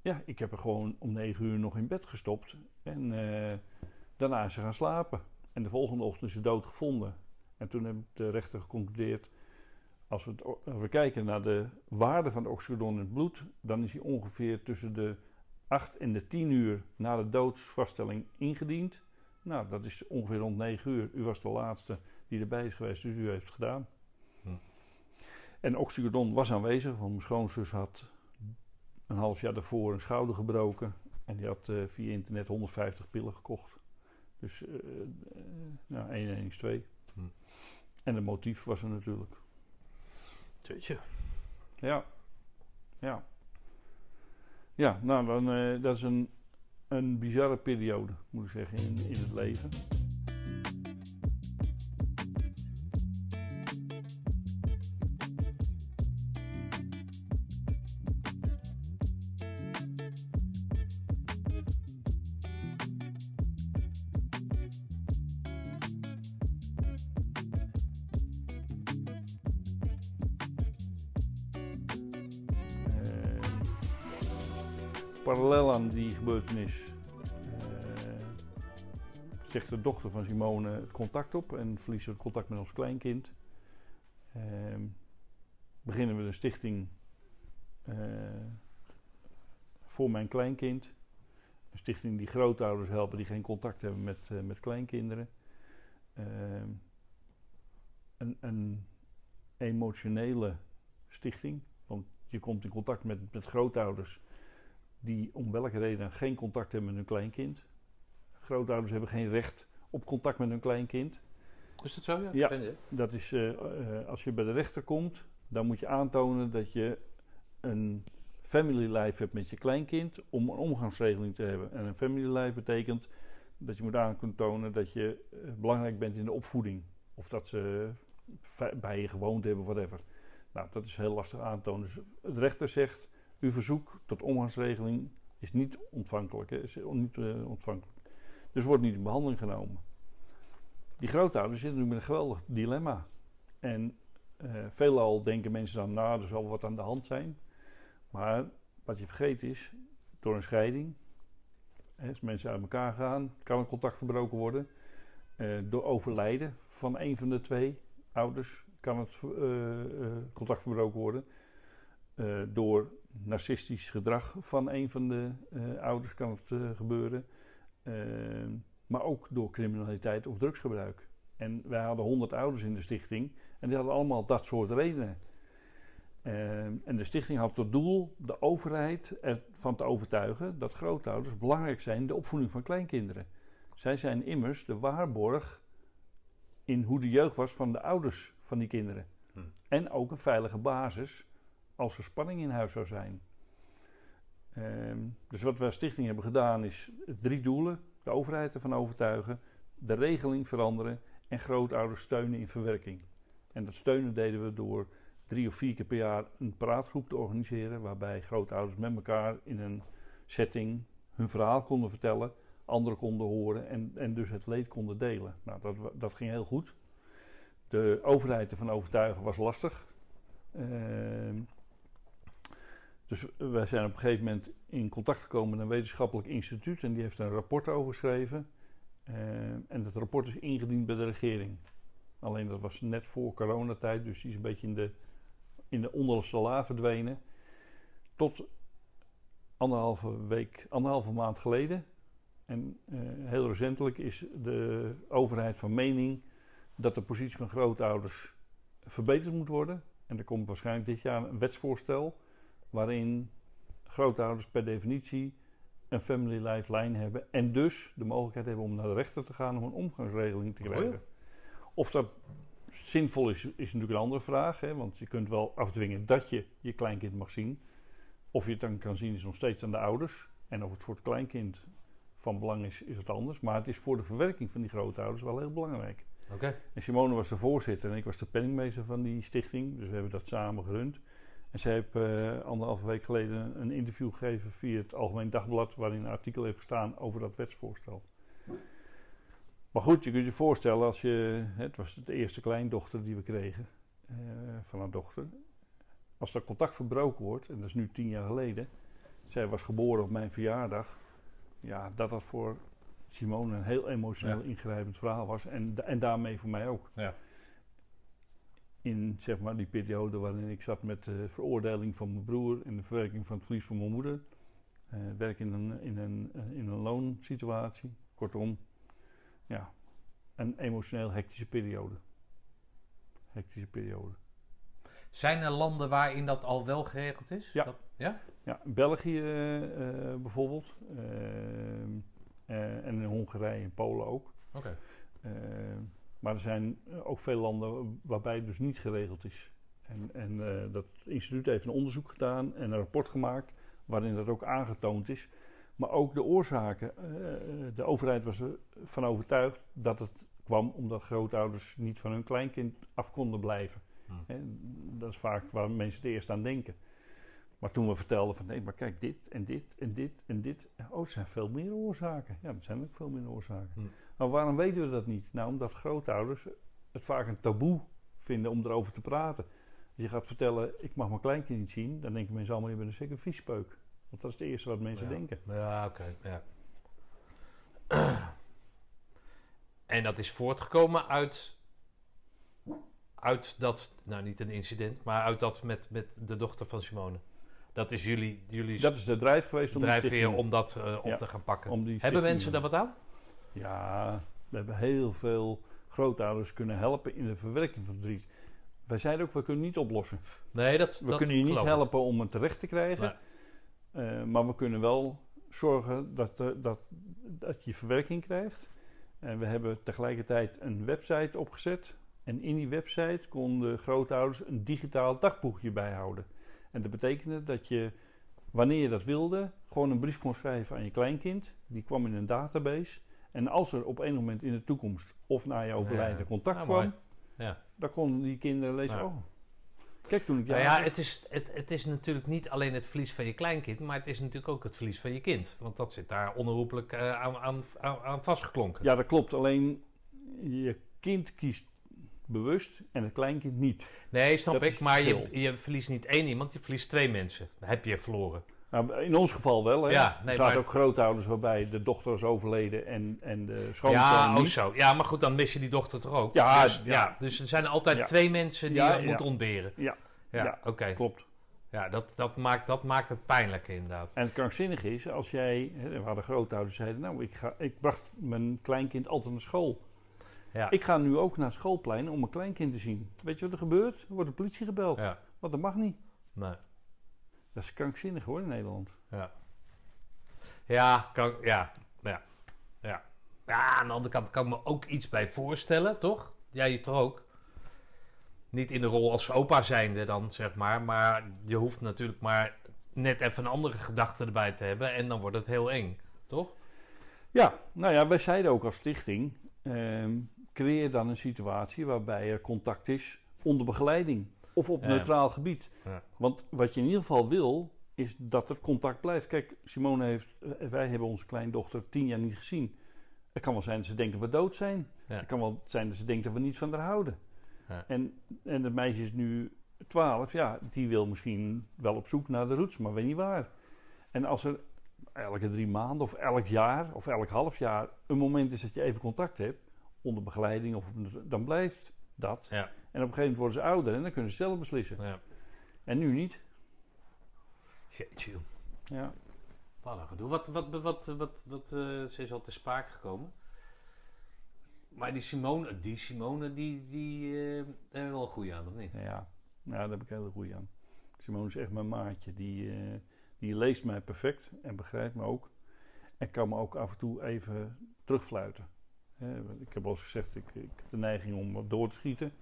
ja, ik heb er gewoon om negen uur nog in bed gestopt en uh, daarna is ze gaan slapen. En de volgende ochtend is ze dood gevonden. En toen heeft de rechter geconcludeerd: als we, als we kijken naar de waarde van de oxycodon in het bloed, dan is hij ongeveer tussen de 8 en de 10 uur na de doodsvaststelling ingediend. Nou, dat is ongeveer rond 9 uur. U was de laatste die erbij is geweest, dus u heeft het gedaan. Hm. En oxycodon was aanwezig, want mijn schoonzus had een half jaar daarvoor een schouder gebroken. En die had uh, via internet 150 pillen gekocht. Dus uh, uh, nou, 1 en 1 is 2. Hm. En het motief was er natuurlijk. Ja. Ja. Ja, nou, dan, uh, dat is een, een bizarre periode, moet ik zeggen, in, in het leven. De dochter van Simone het contact op en verliest het contact met ons kleinkind. Uh, beginnen we een stichting uh, voor mijn kleinkind. Een stichting die grootouders helpen die geen contact hebben met, uh, met kleinkinderen. Ehm, een, een emotionele stichting. Want je komt in contact met, met grootouders die om welke reden geen contact hebben met hun kleinkind. Grootouders hebben geen recht op contact met hun kleinkind. Is dat zo? Ja, ja dat is uh, als je bij de rechter komt, dan moet je aantonen dat je een family life hebt met je kleinkind om een omgangsregeling te hebben. En een family life betekent dat je moet aantonen dat je uh, belangrijk bent in de opvoeding. Of dat ze bij je gewoond hebben, whatever. Nou, dat is heel lastig aantonen. Dus de rechter zegt, uw verzoek tot omgangsregeling is niet ontvankelijk. Hè, is niet uh, ontvankelijk. Dus wordt niet in behandeling genomen. Die grootouders zitten nu met een geweldig dilemma. En uh, veelal denken mensen dan, nou, er zal wat aan de hand zijn. Maar wat je vergeet is, door een scheiding, hè, als mensen uit elkaar gaan, kan een contact verbroken worden. Uh, door overlijden van een van de twee ouders kan het contact verbroken worden. door narcistisch gedrag van een van de ouders kan het gebeuren. Ehm, maar ook door criminaliteit of drugsgebruik. En wij hadden 100 ouders in de stichting en die hadden allemaal dat soort redenen. Ehm, en de stichting had tot doel de overheid ervan te overtuigen dat grootouders belangrijk zijn in de opvoeding van kleinkinderen. Zij zijn immers de waarborg in hoe de jeugd was van de ouders van die kinderen. Hm. En ook een veilige basis als er spanning in huis zou zijn. Ehm, dus wat wij als stichting hebben gedaan is drie doelen. De overheid ervan overtuigen, de regeling veranderen en grootouders steunen in verwerking. En dat steunen deden we door drie of vier keer per jaar een praatgroep te organiseren, waarbij grootouders met elkaar in een setting hun verhaal konden vertellen, anderen konden horen en, en dus het leed konden delen. Nou, dat, dat ging heel goed. De overheid ervan overtuigen was lastig. Uh, dus wij zijn op een gegeven moment in contact gekomen met een wetenschappelijk instituut en die heeft een rapport over geschreven. Uh, en dat rapport is ingediend bij de regering. Alleen dat was net voor coronatijd, dus die is een beetje in de, in de onderste la verdwenen. Tot anderhalve week, anderhalve maand geleden. En uh, heel recentelijk is de overheid van mening dat de positie van grootouders verbeterd moet worden. En er komt waarschijnlijk dit jaar een wetsvoorstel waarin grootouders per definitie een family lifeline hebben en dus de mogelijkheid hebben om naar de rechter te gaan om een omgangsregeling te krijgen. Of dat zinvol is, is natuurlijk een andere vraag, hè, want je kunt wel afdwingen dat je je kleinkind mag zien. Of je het dan kan zien is nog steeds aan de ouders. En of het voor het kleinkind van belang is, is het anders. Maar het is voor de verwerking van die grootouders wel heel belangrijk. Okay. En Simone was de voorzitter en ik was de penningmeester van die stichting. Dus we hebben dat samen gerund. En zij heeft uh, anderhalve week geleden een interview gegeven via het Algemeen Dagblad, waarin een artikel heeft gestaan over dat wetsvoorstel. Maar goed, je kunt je voorstellen als je. Het was de eerste kleindochter die we kregen uh, van haar dochter. Als dat contact verbroken wordt, en dat is nu tien jaar geleden. Zij was geboren op mijn verjaardag. Ja, dat dat voor Simone een heel emotioneel ingrijpend verhaal was. En, en daarmee voor mij ook. Ja in zeg maar, die periode waarin ik zat met de veroordeling van mijn broer en de verwerking van het verlies van mijn moeder. Uh, werk in een, in, een, uh, in een loonsituatie. Kortom, ja, een emotioneel hectische periode. Hectische periode. Zijn er landen waarin dat al wel geregeld is? Ja. Dat, ja? ja, België uh, bijvoorbeeld. en in Hongarije en Polen ook. Oké. Okay. Maar er zijn eh, ook veel landen waarbij het dus niet geregeld is. En, en uh, dat instituut heeft een onderzoek gedaan en een rapport gemaakt waarin dat ook aangetoond is. Maar ook de oorzaken. Uh, de overheid was ervan overtuigd dat het kwam omdat grootouders niet van hun kleinkind af konden blijven. Hmm. dat is vaak waar mensen het eerst aan denken. Maar toen we vertelden van nee, maar kijk, dit en dit en dit en dit. Oh, er zijn veel meer oorzaken. Ja, er zijn ook veel meer oorzaken. Hmm. Maar waarom weten we dat niet? Nou, omdat grootouders het vaak een taboe vinden om erover te praten. Als je gaat vertellen, ik mag mijn kleinkind niet zien, dan denken mensen allemaal, je bent een zeker viespeuk. Want dat is het eerste wat mensen denken. Ja, oké. ja. en dat is voortgekomen uit, uit dat, nou niet een incident, maar uit dat met, met de dochter van Simone. Dat is jullie, jullie dat is de drijf geweest om, drijfveer om dat uh, op te gaan pakken. Hebben mensen daar wat aan? Ja, we hebben heel veel grootouders kunnen helpen in de verwerking van verdriet. Wij zeiden ook, we kunnen niet oplossen. Nee, dat We kunnen je niet helpen om het terecht te krijgen. Uh, maar we kunnen wel zorgen dat, dat, dat je verwerking krijgt. En we hebben tegelijkertijd een website opgezet. En in die website konden grootouders een digitaal dagboekje bijhouden. En dat betekende dat je, wanneer je dat wilde, gewoon een brief kon schrijven aan je kleinkind. Die kwam in een database. En als er op een moment in de toekomst of na je overlijden contact ah, kwam, ja. dan konden die kinderen lezen: Oh, kijk toen ik nou ja, het is, het, het is natuurlijk niet alleen het verlies van je kleinkind, maar het is natuurlijk ook het verlies van je kind. Want dat zit daar onherroepelijk uh, aan, aan, aan vastgeklonken. Ja, dat klopt. Alleen je kind kiest bewust en het kleinkind niet. Nee, snap ik. Maar je, je verliest niet één iemand, je verliest twee mensen. Dat heb je verloren. Nou, in ons geval wel. Hè? Ja, nee, er zaten ook grootouders waarbij de dochter is overleden en, en de schoonzoon ja, oh zo. Ja, maar goed, dan mis je die dochter toch ook? Ja, dus, ja. dus er zijn altijd twee mensen die je moet ontberen. Ja, ja, oké. klopt. Ja, dat, dat, maakt, dat maakt het pijnlijk inderdaad. En het krankzinnig is, als jij... Hè, we hadden grootouders zeiden, nou, ik, ga, ik bracht mijn kleinkind altijd naar school. Ja. Ik ga nu ook naar het schoolplein om mijn kleinkind te zien. Weet je wat er gebeurt? Er wordt de politie gebeld. Ja. Want dat mag niet. Nee. Dat is krankzinnig hoor in Nederland. Ja. Ja, kan, ja, ja, ja. Ja, aan de andere kant kan ik me ook iets bij voorstellen, toch? Jij je toch ook? Niet in de rol als opa zijnde dan, zeg maar. Maar je hoeft natuurlijk maar net even een andere gedachte erbij te hebben. En dan wordt het heel eng, toch? Ja, nou ja, wij zeiden ook als stichting... Ehm, creëer dan een situatie waarbij er contact is onder begeleiding of op neutraal gebied. Ja. Want wat je in ieder geval wil, is dat er contact blijft. Kijk, Simone heeft, eh, wij hebben onze kleindochter tien jaar niet gezien. Het kan wel zijn dat ze denkt dat we dood zijn. Het kan wel zijn dat ze denkt dat we niet van haar houden. En, en het meisje is nu twaalf, ja, die wil misschien wel op zoek naar de roots, maar weet niet waar. En als er elke drie maanden of elk jaar of elk half jaar een moment is dat je even contact hebt, onder begeleiding, of, dan blijft dat. Ja. En op een gegeven moment worden ze ouder en dan kunnen ze zelf beslissen. Ja. En nu niet. Jeetje. Ja. Wat een gedoe. Wat, wat, wat, wat, wat, uh, ze is al te sprake gekomen. Maar die Simone, die Simone, die, die uh, daar wel een goede aan, of niet? Ja, ja, daar heb ik een hele goede aan. Simone is echt mijn maatje. Die, uh, die leest mij perfect en begrijpt me ook. En kan me ook af en toe even terugfluiten ik heb al eens gezegd, ik, ik heb de neiging om wat door te schieten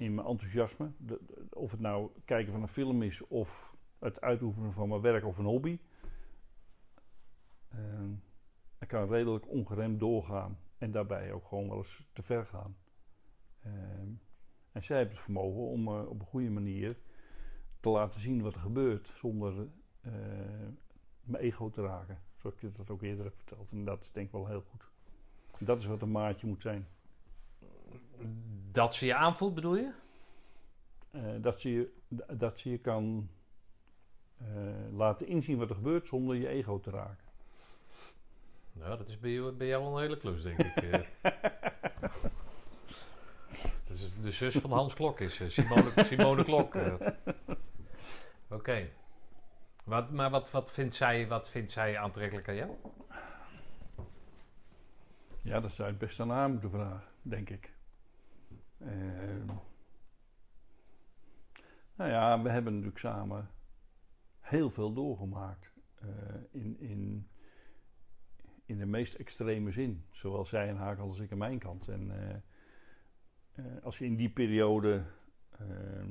in mijn enthousiasme. of het nou kijken van een film is of het uitoefenen van mijn werk of een hobby. Ik kan redelijk ongeremd doorgaan en daarbij ook gewoon wel eens te ver gaan. Ehm, en zij heeft het vermogen om uh, op een goede manier te laten zien wat er gebeurt zonder uh, mijn ego te raken. Zoals ik je dat ook eerder heb verteld. En dat is denk ik wel heel goed. Dat is wat een maatje moet zijn. Dat ze je aanvoelt, bedoel je? Uh, dat, ze je, dat ze je kan uh, laten inzien wat er gebeurt zonder je ego te raken. Nou, dat is bij jou, bij jou een hele klus, denk ik. Is de zus van Hans Klok is Simone, Simone Klok. Oké. Okay. maar wat, wat, vindt zij, wat vindt zij aantrekkelijk aan jou? Ja, dat zou je het best aan haar moeten vragen, denk ik. Uh, nou ja, we hebben natuurlijk samen heel veel doorgemaakt. Uh, in, in, in de meest extreme zin. Zowel zij aan haar kant als ik aan mijn kant. En uh, als je in die periode ehm,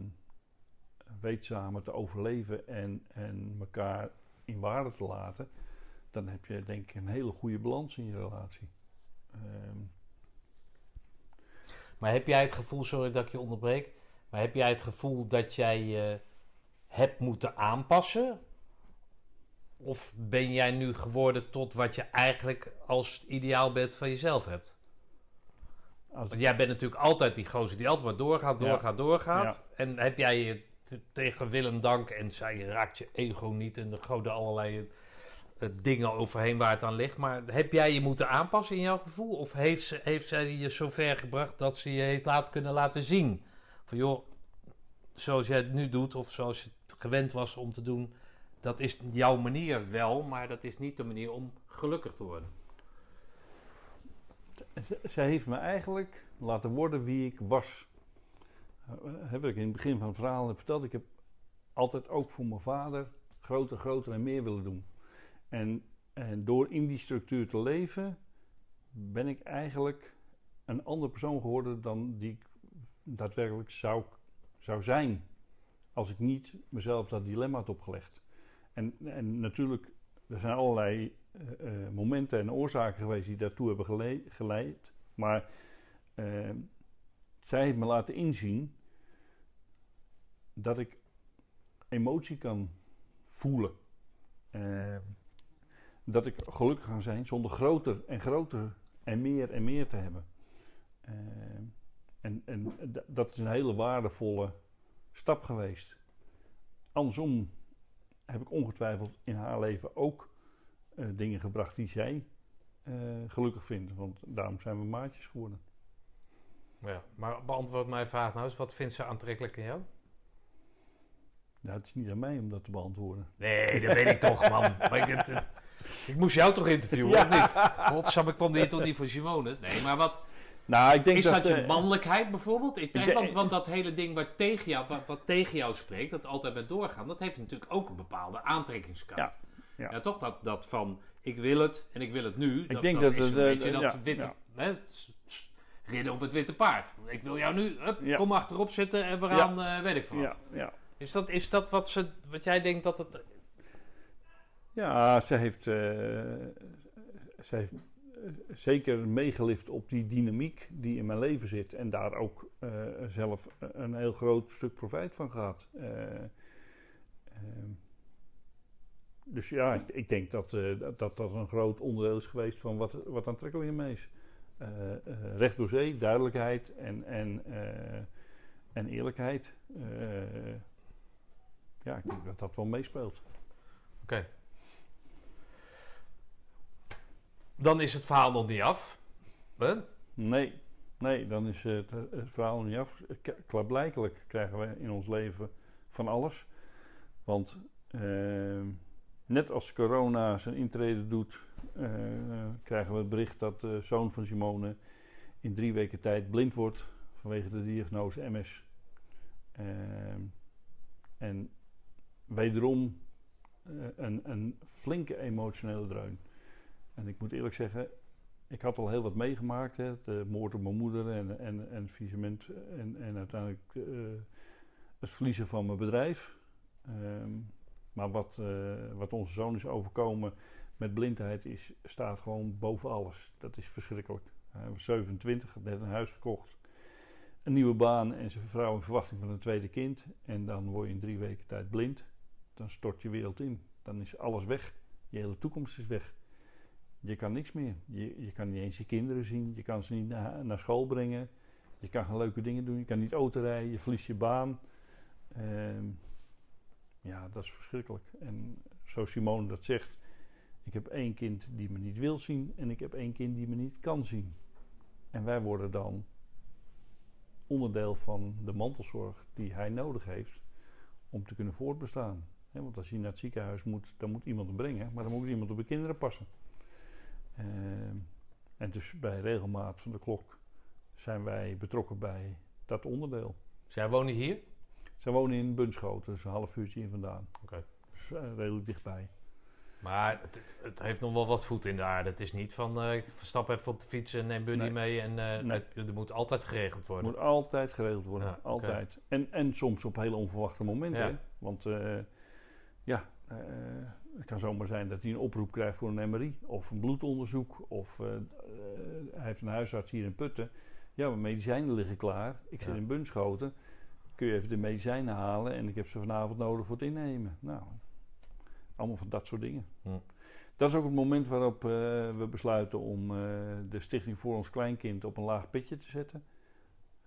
weet samen te overleven en, en elkaar in waarde te laten, dan heb je denk ik een hele goede balans in je relatie. Ehm. Maar heb jij het gevoel, sorry dat ik je onderbreek, maar heb jij het gevoel dat jij je hebt moeten aanpassen? Of ben jij nu geworden tot wat je eigenlijk als ideaalbeeld van jezelf hebt? Want jij bent natuurlijk altijd die gozer die altijd maar doorgaat, doorgaat, doorgaat. En heb jij je tegen Willem dank en zij raakt je ego niet en de goden allerlei dingen overheen waar het aan ligt. Maar heb jij je moeten aanpassen in jouw gevoel? Of heeft, ze, heeft zij je zover gebracht dat ze je heeft laten kunnen laten zien? Van joh, zoals jij het nu doet of zoals je het gewend was om te doen, dat is jouw manier wel, maar dat is niet de manier om gelukkig te worden. Zij heeft me eigenlijk laten worden wie ik was. Eh, heb ik in het begin van het verhaal verteld. Ik heb altijd ook voor mijn vader groter, groter en meer willen doen. En, en door in die structuur te leven, ben ik eigenlijk een andere persoon geworden dan die ik daadwerkelijk zou, zou zijn. Als ik niet mezelf dat dilemma had opgelegd. En, en natuurlijk, er zijn allerlei uh, momenten en oorzaken geweest die daartoe hebben geleid. Maar uh, zij heeft me laten inzien dat ik emotie kan voelen. Uh, dat ik gelukkig kan zijn zonder groter en groter en meer en meer te hebben. Uh, en, en dat is een hele waardevolle stap geweest. Andersom heb ik ongetwijfeld in haar leven ook uh, dingen gebracht die zij gelukkig vindt. Want daarom zijn we maatjes geworden. Ja, maar beantwoord mijn vraag nou eens. Wat vindt ze aantrekkelijk in jou? Nou, het is niet aan mij om dat te beantwoorden. Nee, dat weet ik toch, man. Maar ik, het, ik moest jou toch interviewen, ja. of niet? Godsam, ik kwam hier toch niet voor Simone? Nee, maar wat... Nou, ik denk is dat, dat, je uh, mannelijkheid bijvoorbeeld? Ik denk, want, want dat hele ding wat tegen, jou, wat, wat, tegen jou spreekt, dat altijd met doorgaan, dat heeft natuurlijk ook een bepaalde aantrekkingskracht. Ja, ja. ja toch? Dat, dat van ik wil het en ik wil het nu. Ik dat, denk dat, is een beetje dat witte, hè, ridden op het witte paard. Ik wil jou nu, hup, kom achterop zitten en we gaan, uh, weet ik wat. Ja, Is, dat, is dat wat, ze, wat jij denkt dat het... Ja, ze heeft, uh, ze heeft zeker meegelift op die dynamiek die in mijn leven zit. En daar ook uh, zelf een heel groot stuk profijt van gehad. dus ja, ik, denk dat, dat dat een groot onderdeel is geweest van wat, wat aantrekkelijk in is. Recht door zee, duidelijkheid en, en, en eerlijkheid. ja, ik denk dat dat wel meespeelt. Oké. Dan is het verhaal nog niet af. Huh? Nee, nee, dan is het, het verhaal niet af. Klaarblijkelijk krijgen we in ons leven van alles. Want net als corona zijn intrede doet uh, krijgen we het bericht dat de zoon van Simone in drie weken tijd blind wordt vanwege de diagnose MS. Uh, en wederom uh, een, een, flinke emotionele dreun. En ik moet eerlijk zeggen, ik had al heel wat meegemaakt. Hè, de moord op mijn moeder en, en, en het en, en uiteindelijk het verliezen van mijn bedrijf. Ehm, maar wat, wat onze zoon is overkomen met blindheid is, staat gewoon boven alles. Dat is verschrikkelijk. Hij was 27, had net een huis gekocht. Een nieuwe baan en zijn vrouw in verwachting van een tweede kind. En dan word je in drie weken tijd blind. Dan stort je wereld in. Dan is alles weg. Je hele toekomst is weg. Je kan niks meer. Je, je kan niet eens je kinderen zien. Je kan ze niet naar, school brengen. Je kan geen leuke dingen doen. Je kan niet auto rijden. Je verliest je baan. Uh, ja, dat is verschrikkelijk. En zoals Simone dat zegt, ik heb één kind die me niet wil zien en ik heb één kind die me niet kan zien. En wij worden dan onderdeel van de mantelzorg die hij nodig heeft om te kunnen voortbestaan. want als hij naar het ziekenhuis moet, dan moet iemand hem brengen, maar dan moet iemand op de kinderen passen. Uh, en dus bij regelmaat van de klok zijn wij betrokken bij dat onderdeel. Zij wonen hier? Zij wonen in Bunschoten, dus een half uurtje in vandaan. Oké. Dus uh, redelijk dichtbij. Maar het, het, heeft nog wel wat voet in de aarde. Het is niet van uh, stap even op de fiets en neem Bunny mee. En uh, nee. het, er moet altijd geregeld worden. Het moet altijd geregeld worden. Ja, altijd. En, en soms op hele onverwachte momenten. Ja. Want uh, ja, het kan zomaar zijn dat hij een oproep krijgt voor een MRI. Of een bloedonderzoek. Of hij heeft een huisarts hier in Putten. Ja, mijn medicijnen liggen klaar. Ik zit in Bunschoten. Kun je even de medicijnen halen en ik heb ze vanavond nodig voor het innemen. Nou, allemaal van dat soort dingen. Hm. Dat is ook het moment waarop uh, we besluiten om de Stichting voor ons Kleinkind op een laag pitje te zetten.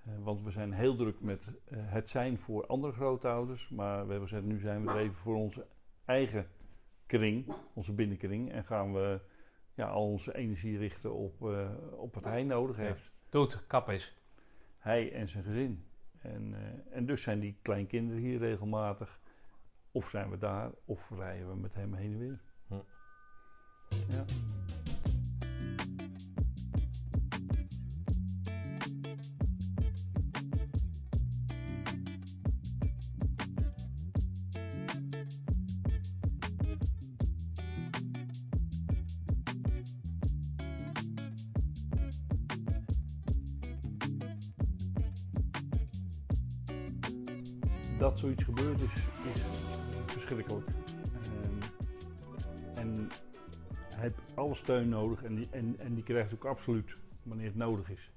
Uh, want we zijn heel druk met het zijn voor andere grootouders. Maar we hebben gezegd, nu zijn we er even voor onze eigen kring, onze binnenkring. En gaan we ja, al onze energie richten op, op wat hij nodig heeft. Doet, kap is. Hij en zijn gezin. En, en dus zijn die kleinkinderen hier regelmatig. Of zijn we daar, of rijden we met hem heen en weer. Hm. Ja. Steun nodig en die, en, en die krijgt ook absoluut wanneer het nodig is.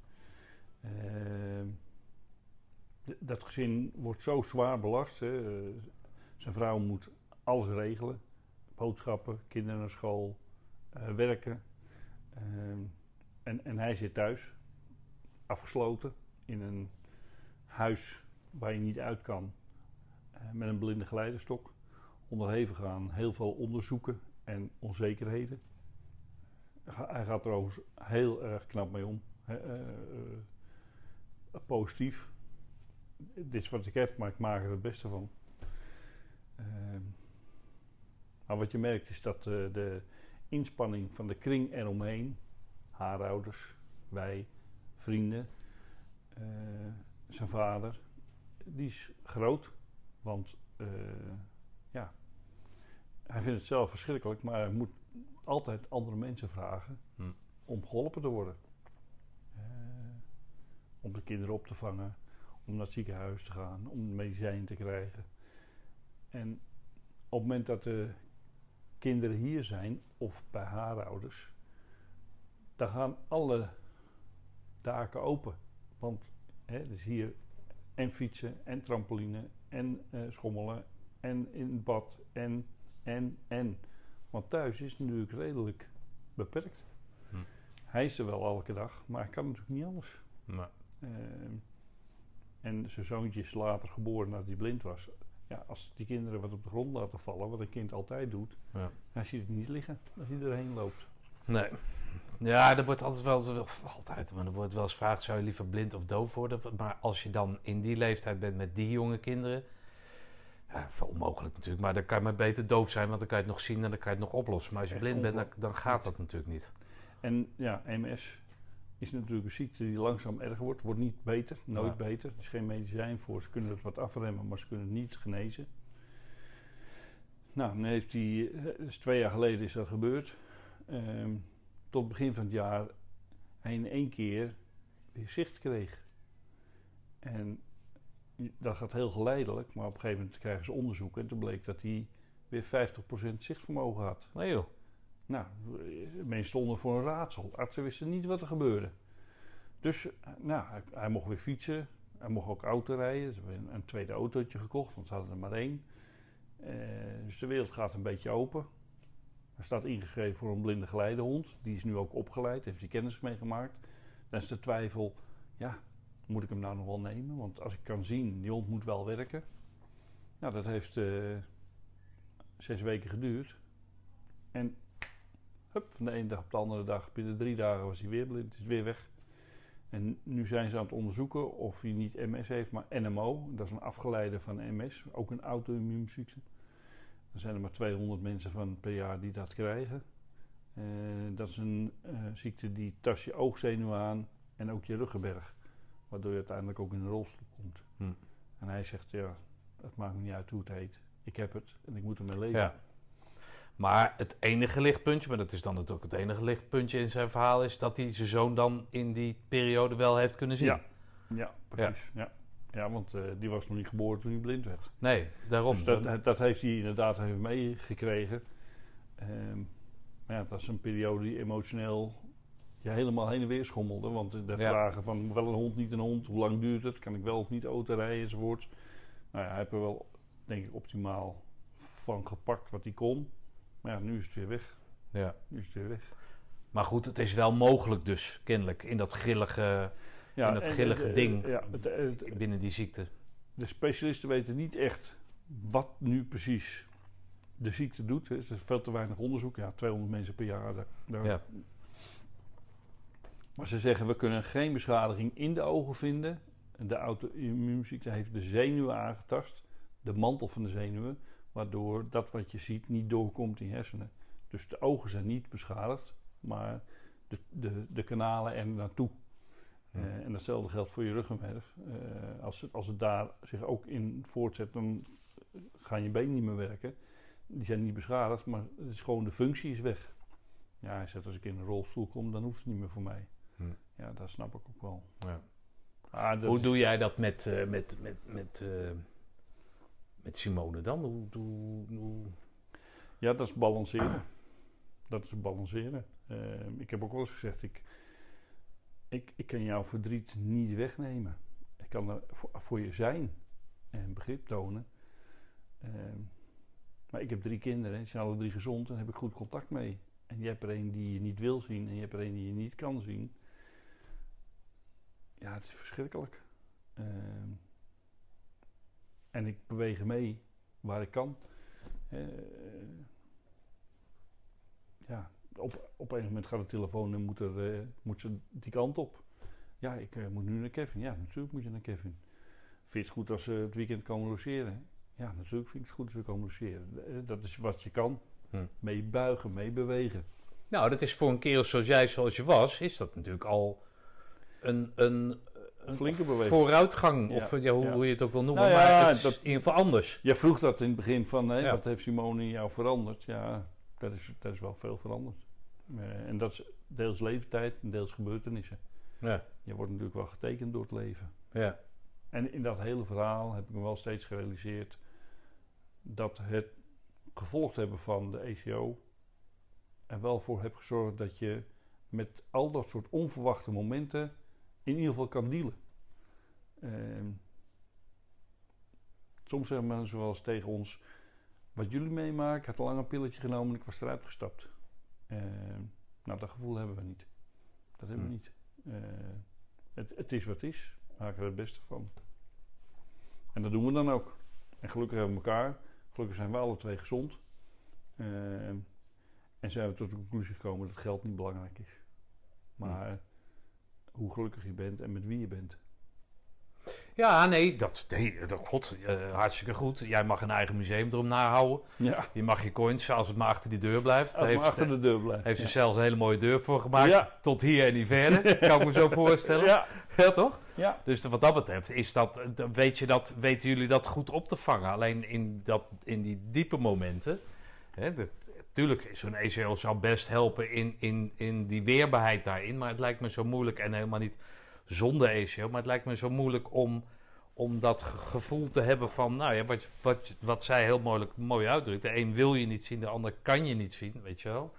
Ehm, dat gezin wordt zo zwaar belast. Hè. zijn vrouw moet alles regelen: boodschappen, kinderen naar school, uh, werken. Ehm, en, en hij zit thuis, afgesloten in een huis waar je niet uit kan, uh, met een blinde geleiderstok. Onderhevig aan heel veel onderzoeken en onzekerheden. Hij gaat er overigens heel erg knap mee om. Uh, positief. Dit is wat ik heb, maar ik maak er het beste van. Ehm, maar wat je merkt is dat de inspanning van de kring eromheen, haar ouders, wij, vrienden, zijn vader, die is groot. Want ja, hij vindt het zelf verschrikkelijk, maar hij moet altijd andere mensen vragen hm. om geholpen te worden. Uh, om de kinderen op te vangen, om naar het ziekenhuis te gaan, om medicijnen te krijgen. En op het moment dat de kinderen hier zijn of bij haar ouders, dan gaan alle daken open. Want hè, dus hier en fietsen en trampoline en uh, schommelen en in het bad en, en, en. Want thuis is het natuurlijk redelijk beperkt. Hm. Hij is er wel elke dag, maar hij kan natuurlijk niet anders. Nee. Uh, en zijn zoontje is later geboren nadat hij blind was ja, als die kinderen wat op de grond laten vallen, wat een kind altijd doet, ja. dan zie je het niet liggen als hij erheen loopt. Nee. Ja, er wordt altijd wel, altijd, maar er wordt wel eens gevraagd, zou je liever blind of doof worden? Maar als je dan in die leeftijd bent met die jonge kinderen, ja, veel onmogelijk natuurlijk, maar dan kan je maar beter doof zijn, want dan kan je het nog zien en dan kan je het nog oplossen. Maar als je blind bent, dan, dan gaat dat natuurlijk niet. En ja, MS, is natuurlijk een ziekte die langzaam erger wordt. Wordt niet beter, nooit beter. Er is geen medicijn voor. Ze kunnen het wat afremmen, maar ze kunnen het niet genezen. Nou, dan heeft hij, dus twee jaar geleden is dat gebeurd. Um, tot begin van het jaar hij in één keer weer zicht kreeg. En dat gaat heel geleidelijk, maar op een gegeven moment krijgen ze onderzoek en toen bleek dat hij weer 50% zichtvermogen had. Nee joh. Nou, mensen stonden voor een raadsel. Artsen wisten niet wat er gebeurde. Dus nou, hij, mocht weer fietsen. Hij mocht ook auto rijden. Ze hebben een, tweede autootje gekocht, want ze hadden er maar één. Uh, dus de wereld gaat een beetje open. Hij staat ingeschreven voor een blinde geleidehond. Die is nu ook opgeleid, heeft hij kennis meegemaakt. Dan is de twijfel, ja, moet ik hem nou nog wel nemen? Want als ik kan zien, die hond moet wel werken. Nou, dat heeft uh, zes weken geduurd. En Hup, van de ene dag op de andere dag, binnen drie dagen was hij weer blind, is weer weg. En nu zijn ze aan het onderzoeken of hij niet MS heeft, maar NMO. Dat is een afgeleide van MS, ook een auto-immuunziekte. Er zijn er maar 200 mensen van per jaar die dat krijgen. Uh, dat is een uh, ziekte die tast je oogzenuw aan en ook je ruggenberg. Waardoor je uiteindelijk ook in een rolstoel komt. Hm. En hij zegt, ja, het maakt me niet uit hoe het heet. Ik heb het en ik moet ermee leven. Ja. Maar het enige lichtpuntje, maar dat is dan natuurlijk het enige lichtpuntje in zijn verhaal, is dat hij zijn zoon dan in die periode wel heeft kunnen zien. Ja, ja precies. Ja. ja. want uh, die was nog niet geboren toen hij blind werd. Nee, daarom. Dus dat, dat heeft hij inderdaad even meegekregen. Um, maar ja, dat is een periode die emotioneel je helemaal heen en weer schommelde. Want de vragen van wel een hond, niet een hond, hoe lang duurt het, kan ik wel of niet auto rijden enzovoort. Nou ja, hij heeft er wel, denk ik, optimaal van gepakt wat hij kon. Maar ja, nu is het weer weg. Ja. Nu is het weer weg. Maar goed, het is wel mogelijk dus, kennelijk, in dat grillige, ja, in dat grillige ding ja, binnen die ziekte. De specialisten weten niet echt wat nu precies de ziekte doet. Er is veel te weinig onderzoek. Ja, 200 mensen per jaar. Daar, ja. Maar ze zeggen, we kunnen geen beschadiging in de ogen vinden. De auto-immuunziekte heeft de zenuwen aangetast. De mantel van de zenuwen waardoor dat wat je ziet niet doorkomt in hersenen. Dus de ogen zijn niet beschadigd, maar de, de, de kanalen er naartoe. Uh, en datzelfde geldt voor je ruggenwerf. Uh, als, het, als het daar zich ook in voortzet, dan gaan je benen niet meer werken. Die zijn niet beschadigd, maar het is gewoon de functie is weg. Ja, hij zegt als ik in een rolstoel kom, dan hoeft het niet meer voor mij. Ja, dat snap ik ook wel. Ja. Ah, Hoe doe jij dat met, uh, met, met, met met Simone dan? Hoe, hoe, hoe... Ja, dat is balanceren. dat is balanceren. Ehm, ik heb ook wel eens gezegd, ik, ik, ik kan jouw verdriet niet wegnemen. Ik kan er voor, je zijn en begrip tonen. Ehm, maar ik heb drie kinderen, die zijn alle drie gezond en daar heb ik goed contact mee. En je hebt er een die je niet wil zien en je hebt er een die je niet kan zien. Ja, het is verschrikkelijk. Ehm, en ik beweeg mee waar ik kan. Uh, ja, op, op een moment gaat de telefoon en moet, er, uh, moet ze die kant op. Ja, ik uh, moet nu naar Kevin. Ja, natuurlijk moet je naar Kevin. Vind je het goed als ze het weekend komen logeren? Ja, natuurlijk vind ik het goed als we komen logeren. Dat is wat je kan. Hm. Mee buigen, mee bewegen. Nou, dat is voor een kerel zoals jij, zoals je was, is dat natuurlijk al een, een, een flinke beweging. Vooruitgang, of ja, hoe, hoe, je het ook wil noemen, nou maar het is in ieder geval anders. Jij vroeg dat in het begin van, wat heeft Simone in jou veranderd? Ja, dat is, dat is wel veel veranderd. Uh, en dat is deels leeftijd en deels gebeurtenissen. Ja. Je wordt natuurlijk wel getekend door het leven. Ja. En in dat hele verhaal heb ik me wel steeds gerealiseerd dat het gevolgd hebben van de ECO er wel voor heeft gezorgd dat je met al dat soort onverwachte momenten in ieder geval kan dealen. Uh, soms zeggen mensen wel eens tegen ons: Wat jullie meemaken, ik had een lang pilletje genomen en ik was eruit gestapt. Uh, nou, dat gevoel hebben we niet. Dat hebben we hm. niet. Uh, het, het, is wat het is. We maken er het beste van. En dat doen we dan ook. En gelukkig hebben we elkaar. Gelukkig zijn we alle twee gezond. Uh, en zijn we tot de conclusie gekomen dat geld niet belangrijk is. Maar hm. Hoe gelukkig je bent en met wie je bent. Ja, nee, dat, nee, god, uh, hartstikke goed. Jij mag een eigen museum erom nahouden. Ja. Je mag je coins, als het maar achter die deur blijft. Als het maar achter de deur blijft. Heeft ze zelfs een hele mooie deur voor gemaakt. Ja. Tot hier en niet verder, kan ik me zo voorstellen. Ja. ja, toch? Ja. Dus wat dat betreft, is dat, weet je dat, weten jullie dat goed op te vangen. Alleen in, dat, in die diepe momenten... Hè, dat, Tuurlijk, zo'n ECL zou best helpen in, in, in die weerbaarheid daarin. Maar het lijkt me zo moeilijk, en helemaal niet zonder ECL, maar het lijkt me zo moeilijk om, om dat gevoel te hebben van, nou ja, wat, wat, wat zij heel mooi, mooi uitdrukt. De een wil je niet zien, de ander kan je niet zien, weet je wel.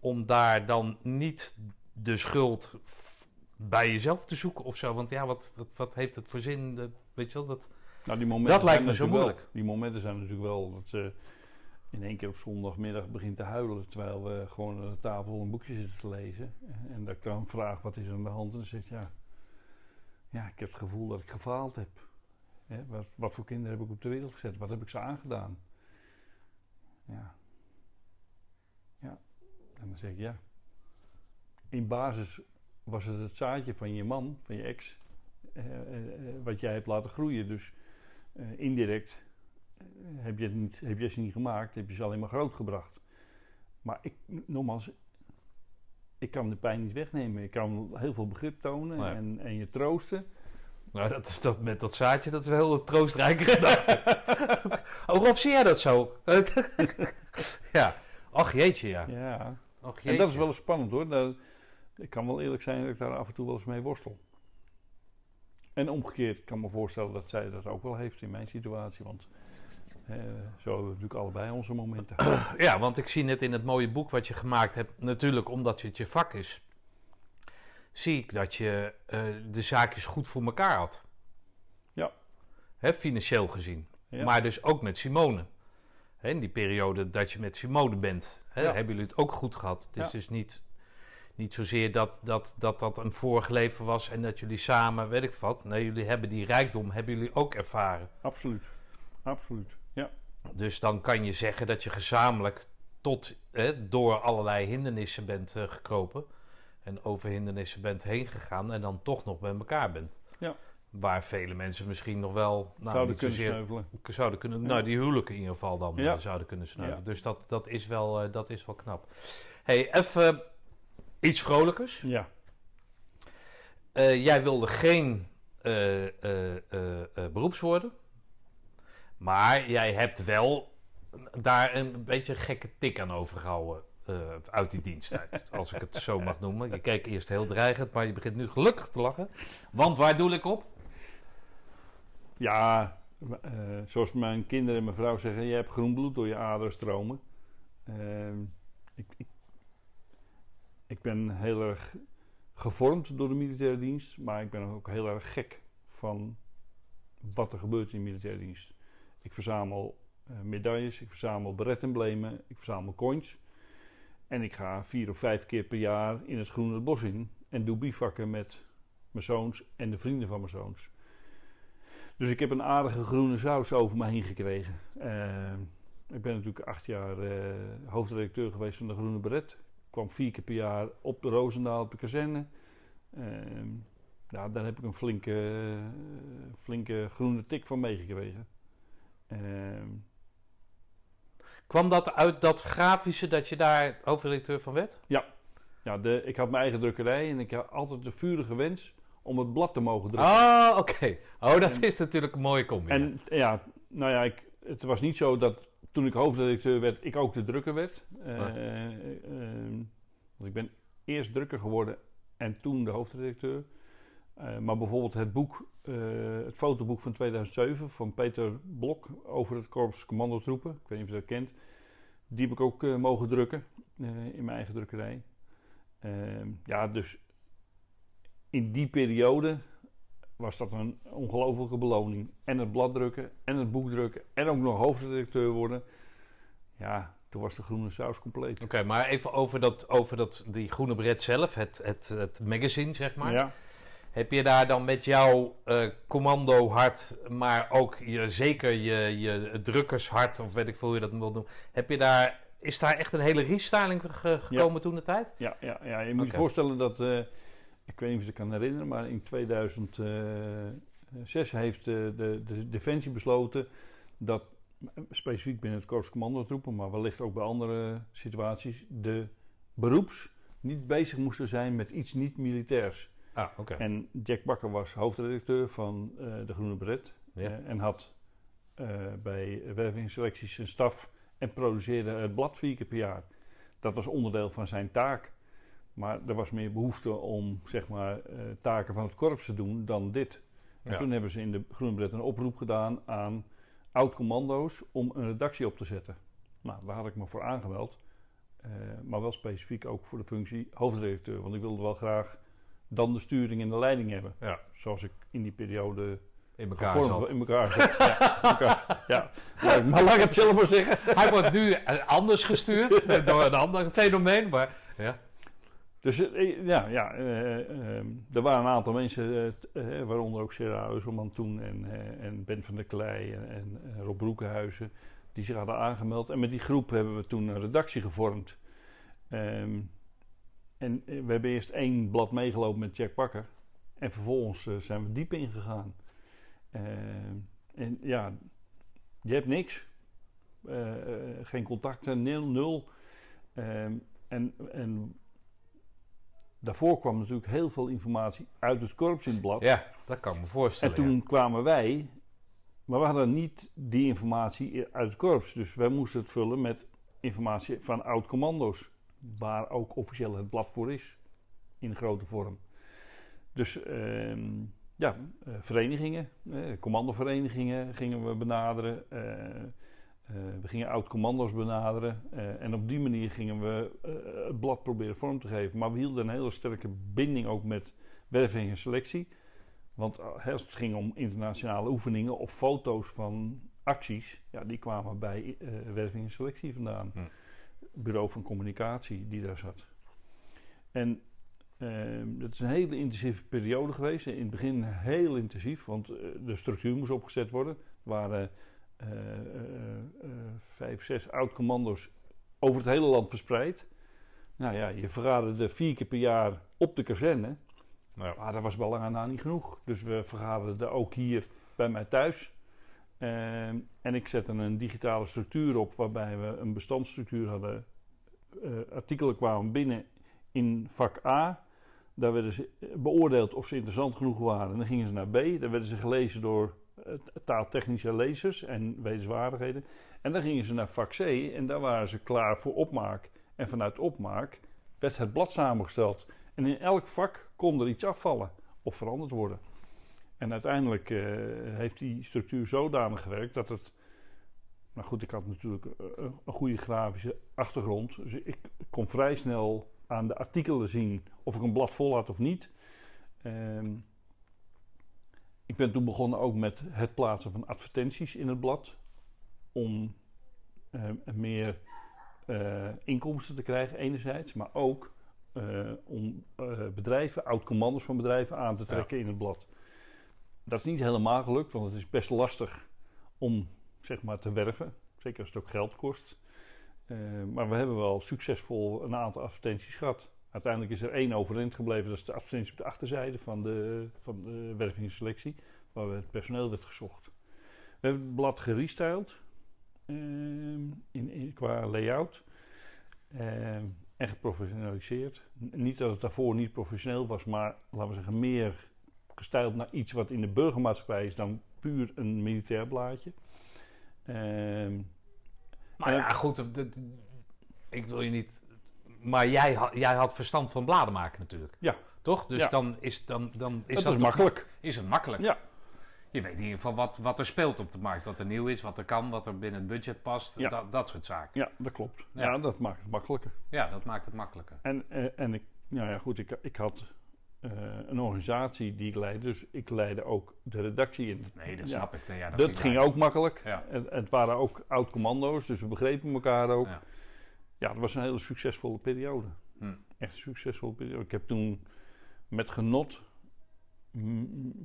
Om daar dan niet de schuld bij jezelf te zoeken of zo. Want ja, wat, wat, wat heeft het voor zin? Dat, weet je wel, dat, nou, die momenten dat lijkt me zo moeilijk. die momenten zijn natuurlijk wel dat in één keer op zondagmiddag begint te huilen. Terwijl we gewoon aan de tafel een boekje zitten te lezen. En dan kan vraag wat is er aan de hand. En dan zegt ja, ja, ik heb het gevoel dat ik gefaald heb. wat, wat, voor kinderen heb ik op de wereld gezet? Wat heb ik ze aangedaan? Ja. Ja. En dan zeg ik ja. In basis was het het zaadje van je man, van je ex, eh, eh, eh wat jij hebt laten groeien. Dus eh, indirect heb je, niet, heb je ze niet gemaakt, heb je ze alleen maar groot gebracht. Maar ik, nogmaals, ik kan de pijn niet wegnemen. Ik kan heel veel begrip tonen en, en je troosten. Nou, dat is dat met dat zaadje, dat is wel heel troostrijke gedachte. oh, Rob, zie jij dat zo? ja. Ach jeetje, ja. Ja. Jeetje. En dat is wel eens spannend hoor. Dat, ik kan wel eerlijk zijn dat ik daar af en toe wel eens mee worstel. En omgekeerd, ik kan me voorstellen dat zij dat ook wel heeft in mijn situatie. Want zo hebben we natuurlijk allebei onze momenten. Ja, want ik zie net in het mooie boek wat je gemaakt hebt, natuurlijk omdat het je vak is, zie ik dat je uh, de zaakjes goed voor elkaar had. Ja. Hè, financieel gezien. Ja. Maar dus ook met Simone. Hè, in die periode dat je met Simone bent, hè, ja. hebben jullie het ook goed gehad. Het is dus niet, niet zozeer dat, dat, dat dat een vorig leven was en dat jullie samen, weet ik wat. Nee, jullie hebben die rijkdom, hebben jullie ook ervaren. Absoluut. Absoluut. Dus dan kan je zeggen dat je gezamenlijk tot, door allerlei hindernissen bent uh, gekropen. En over hindernissen bent heen gegaan en dan toch nog bij elkaar bent. Ja. Waar vele mensen misschien nog wel... Nou, zouden kunnen zozeer, sneuvelen. Zouden kunnen, Nou, die huwelijken in ieder geval dan ja. Eh, zouden kunnen sneuvelen. Dus dat, dat, is wel, uh, dat is wel knap. hey, even iets vrolijkers. Ja. jij wilde geen beroeps worden. Maar jij hebt wel daar een beetje een gekke tik aan overgehouden. Uh, uit die diensttijd, als ik het zo mag noemen. Je keek eerst heel dreigend, maar je begint nu gelukkig te lachen. Want waar doe ik op? Ja, zoals mijn kinderen en mijn vrouw zeggen, je hebt groen bloed door je aderen stromen. Ehm, ik, ik, ik ben heel erg gevormd door de militaire dienst, maar ik ben ook heel erg gek van wat er gebeurt in de militaire dienst. Ik verzamel uh, medailles, ik verzamel beretemblemen, ik verzamel coins. En ik ga vier of vijf keer per jaar in het groene bos in en doe bivakken met mijn zoons en de vrienden van mijn zoons. Dus ik heb een aardige groene saus over me heen gekregen. Uh, ik ben natuurlijk acht jaar uh, hoofdredacteur geweest van de Groene Beret. Ik kwam vier keer per jaar op de Roosendaal op de kazerne. Nou, daar heb ik een flinke, flinke groene tik van meegekregen. Ehm, Kwam dat uit dat grafische dat je daar hoofdredacteur van werd? Ja, ja de, ik had mijn eigen drukkerij en ik had altijd de vurige wens om het blad te mogen drukken. Oh, oké. Oh, dat is natuurlijk een mooie combi. En ja, nou ja, ik, het was niet zo dat toen ik hoofdredacteur werd, ik ook de drukker werd. Uh, want ik ben eerst drukker geworden en toen de hoofdredacteur. Uh, maar bijvoorbeeld het boek, uh, het fotoboek van 2007 van Peter Blok over het Korps Commandotroepen, ik weet niet of je dat kent, die heb ik ook uh, mogen drukken in mijn eigen drukkerij. Ehm, ja, dus in die periode was dat een ongelofelijke beloning. En het blad drukken, en het boek drukken, en ook nog hoofdredacteur worden. Ja, toen was de groene saus compleet. Oké, maar even over, dat, over dat, die groene bret zelf, het, het, het magazine, zeg maar. Ja. Heb je daar dan met jouw uh, commando hart, maar ook je, zeker je, je drukkershart, of weet ik veel hoe je dat wil doen, heb je daar, is daar echt een hele restyling gekomen toen de tijd? Ja, ja, ja. je moet je voorstellen dat, uh, ik weet niet of je het kan herinneren, maar in 2006 heeft de, de, de Defensie besloten dat, specifiek binnen het Korps Commandotroepen, maar wellicht ook bij andere situaties, de beroeps niet bezig moesten zijn met iets niet Ah, okay. En Jack Bakker was hoofdredacteur van uh, de Groene Bret. Ja. Uh, en had uh, bij wervingsselecties zijn staf en produceerde het blad vier keer per jaar. Dat was onderdeel van zijn taak. Maar er was meer behoefte om zeg maar, taken van het korps te doen dan dit. En ja. toen hebben ze in de Groene Bret een oproep gedaan aan oud-commando's om een redactie op te zetten. Nou, daar had ik me voor aangemeld. maar wel specifiek ook voor de functie hoofdredacteur. Want ik wilde wel graag dan de sturing en de leiding hebben. Ja. Zoals ik in die periode in elkaar zat. In elkaar zat. ja, elkaar, ja. ja. maar laat ik het zelf maar zeggen. Hij wordt nu anders gestuurd door een ander fenomeen, maar ja. Dus ja, ja uh, uh, er waren een aantal mensen, uh, waaronder ook Sarah Euselman toen en, en Ben van der Klei en, en Rob Broekenhuizen, die zich hadden aangemeld. En met die groep hebben we toen een redactie gevormd. Um, en eh, we hebben eerst één blad meegelopen met Jack Bakker. En vervolgens uh, zijn we diep ingegaan. Uh, en ja, je hebt niks. Uh, geen contacten, nul, nul. Ehm, en, en daarvoor kwam natuurlijk heel veel informatie uit het korps in het blad. Ja, dat kan me voorstellen. En toen kwamen wij, maar we hadden niet die informatie uit het korps. Dus wij moesten het vullen met informatie van oud-commando's waar ook officieel het blad voor is, in grote vorm. Dus uh, ja, uh, verenigingen, uh, commandoverenigingen gingen we benaderen. Eh, we gingen oud-commando's benaderen. en op die manier gingen we het blad proberen vorm te geven. Maar we hielden een hele sterke binding ook met werving en selectie. Want als het ging om internationale oefeningen of foto's van acties, ja, die kwamen bij werving en selectie vandaan. Hm bureau van communicatie die daar zat. En uh, dat is een hele intensieve periode geweest. In het begin heel intensief, want uh, de structuur moest opgezet worden. Er waren uh, vijf, zes oud-commando's over het hele land verspreid. Nou ja, je vergaderde vier keer per jaar op de kazerne. Nou, maar dat was wel lang na niet genoeg. Dus we vergaderden ook hier bij mij thuis. Ehm, en ik zette een digitale structuur op waarbij we een bestandsstructuur hadden. Uh, artikelen kwamen binnen in vak A. Daar werden ze beoordeeld of ze interessant genoeg waren. En dan gingen ze naar B. Daar werden ze gelezen door uh, taaltechnische lezers en wetenswaardigheden. En dan gingen ze naar vak C en daar waren ze klaar voor opmaak. En vanuit opmaak werd het blad samengesteld. En in elk vak kon er iets afvallen of veranderd worden. En uiteindelijk heeft die structuur zodanig gewerkt dat het maar goed, ik had natuurlijk een, een goede grafische achtergrond. Dus ik kon vrij snel aan de artikelen zien of ik een blad vol had of niet. Ehm, ik ben toen begonnen ook met het plaatsen van advertenties in het blad. Om uh, meer uh, inkomsten te krijgen, enerzijds. Maar ook uh, om bedrijven, oud-commanders van bedrijven aan te trekken in het blad. Dat is niet helemaal gelukt, want het is best lastig om zeg maar, te werven. Zeker als het ook geld kost. Uh, maar we hebben wel succesvol een aantal advertenties gehad. Uiteindelijk is er één overeind gebleven. Dat is de advertentie op de achterzijde van de, van de wervingsselectie. Waar het personeel werd gezocht. We hebben het blad gerestyled. In, in, qua layout. Uh, en geprofessionaliseerd. Niet dat het daarvoor niet professioneel was. Maar laten we zeggen meer gestyled naar iets wat in de burgermaatschappij is dan puur een militair blaadje. Um, maar ja, goed, ik wil je niet. Maar jij, jij had verstand van bladen maken natuurlijk. Ja. Toch? Dus dan is, dan, dan is dat, is makkelijk. Is het makkelijk? Ja. Je weet in ieder geval wat, wat er speelt op de markt. Wat er nieuw is, wat er kan, wat er binnen het budget past. Ja. Dat, dat soort zaken. Ja, dat klopt. Ja. dat maakt het makkelijker. Ja, dat maakt het makkelijker. En, eh, en ik, nou ja, goed, ik, ik had uh, een organisatie die ik leidde. Dus ik leidde ook de redactie in. Nee, dat snap ik. Ja, dat, dat ging, ook makkelijk. Ja. Het, het, waren ook oud-commando's, dus we begrepen elkaar ook. Ja. ja, dat was een hele succesvolle periode. Hm. Echt een succesvolle periode. Ik heb toen met genot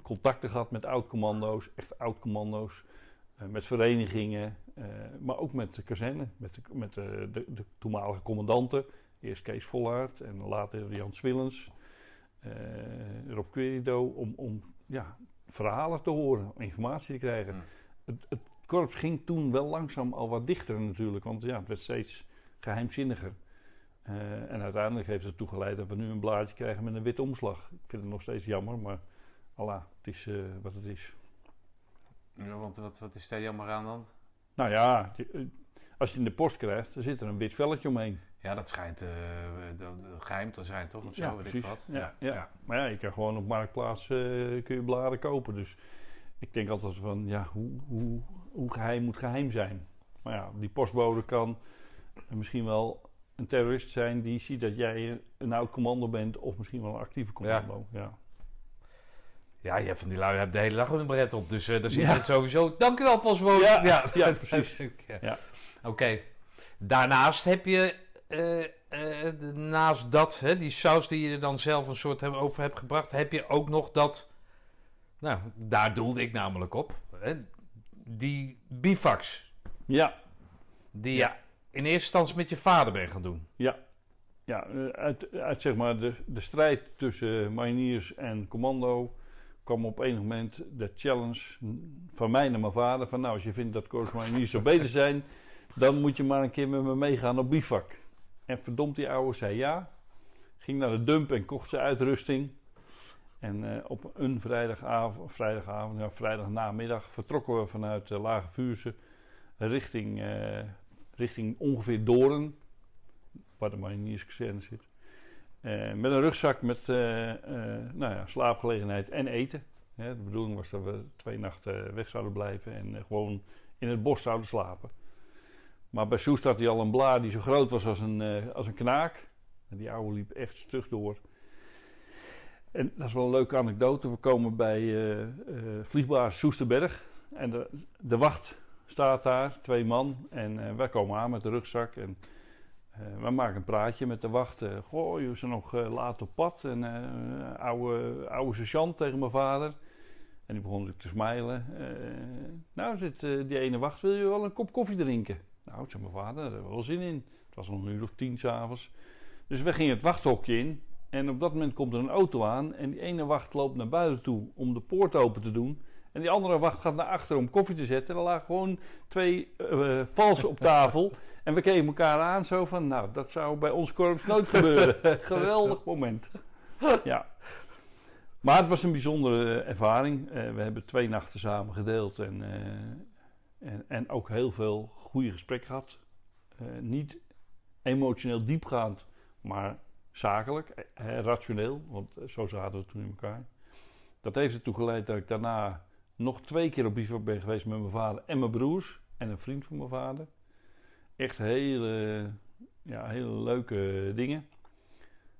contacten gehad met oud-commando's, echt oud-commando's. Uh, met verenigingen, uh, maar ook met de kazerne, met de, met de, de, de toenmalige commandanten. Eerst Kees Vollaert en later Jan Swillens Rob Querido, om, om ja, verhalen te horen, informatie te krijgen. Hmm. Het, het, korps ging toen wel langzaam al wat dichter natuurlijk, want ja, het werd steeds geheimzinniger. Uh, en uiteindelijk heeft het ertoe geleid dat we nu een blaadje krijgen met een witte omslag. Ik vind het nog steeds jammer, maar Allah, het is uh, wat het is. Ja, want wat, wat is daar jammer aan dan? Nou ja, als je in de post krijgt, dan zit er een wit velletje omheen. Ja, dat schijnt uh, geheim te zijn, toch? Of zo, ja, weet ik wat. Ja, ja, ja, Maar ja, je kan gewoon op Marktplaats uh, kun je bladen kopen. Dus ik denk altijd van, ja, hoe, hoe, hoe geheim moet geheim zijn? Maar ja, die postbode kan misschien wel een terrorist zijn die ziet dat jij een oud commando bent of misschien wel een actieve commando. Ja. ja. je hebt van die lui hebt de hele dag een bret op, dus uh, daar zit het sowieso. Dank u wel, postbode. Ja, ja, precies. ja. Oké. Daarnaast heb je uh, uh, naast dat, hè, die saus die je er dan zelf een soort over hebt gebracht, heb je ook nog dat. Nou, daar doelde ik namelijk op. Hè, die bifax. Ja. Die ja. je in eerste instantie met je vader bent gaan doen. Ja. Ja, eh, uit, uit zeg maar de, de strijd tussen mariniers en commando kwam op een moment de challenge van mij naar mijn vader: van nou, als je vindt dat Corps Mariniers zo beter zijn, dan moet je maar een keer met me meegaan op bivak. En verdomd die ouwe zei ja. Ging naar de dump en kocht zijn uitrusting. En uh, op een vrijdagavond, vrijdagavond, ja, vrijdagnamiddag vertrokken we vanuit uh, Lage Vuurse richting, uh, richting ongeveer Doren, waar de marinierskazerne zit. met een rugzak met nou ja, slaapgelegenheid en eten. de bedoeling was dat we twee nachten weg zouden blijven en gewoon in het bos zouden slapen. Maar bij Soest had hij al een blaar die zo groot was als een, uh, als een knaak. En die oude liep echt stug door. En dat is wel een leuke anekdote. We komen bij uh, vliegbaas Soesterberg. En de, de wacht staat daar, twee man. En wij komen aan met de rugzak. En wij maken een praatje met de wacht. goh, je zijn nog laat op pad. En oude, oude sergeant tegen mijn vader. En die begon natuurlijk te smilen. nou zit die ene wacht, wil je wel een kop koffie drinken? Nou, zei mijn vader, daar hebben we wel zin in. Het was nog een uur of tien s'avonds. Dus we gingen het wachthokje in. En op dat moment komt er een auto aan. En die ene wacht loopt naar buiten toe om de poort open te doen. En die andere wacht gaat naar achter om koffie te zetten. En er lagen gewoon twee uh, valsen op tafel. En we keken elkaar aan zo van, nou, dat zou bij ons korps nooit gebeuren. Geweldig moment. ja. Maar het was een bijzondere ervaring. Uh, we hebben twee nachten samen gedeeld. En, uh, en, en ook heel veel goede gesprek gehad. Uh, niet emotioneel diepgaand, maar zakelijk, eh, rationeel, want zo zaten we toen in elkaar. Dat heeft ertoe geleid dat ik daarna nog twee keer op bivak ben geweest met mijn vader en mijn broers. En een vriend van mijn vader. Echt hele, ja, hele leuke dingen.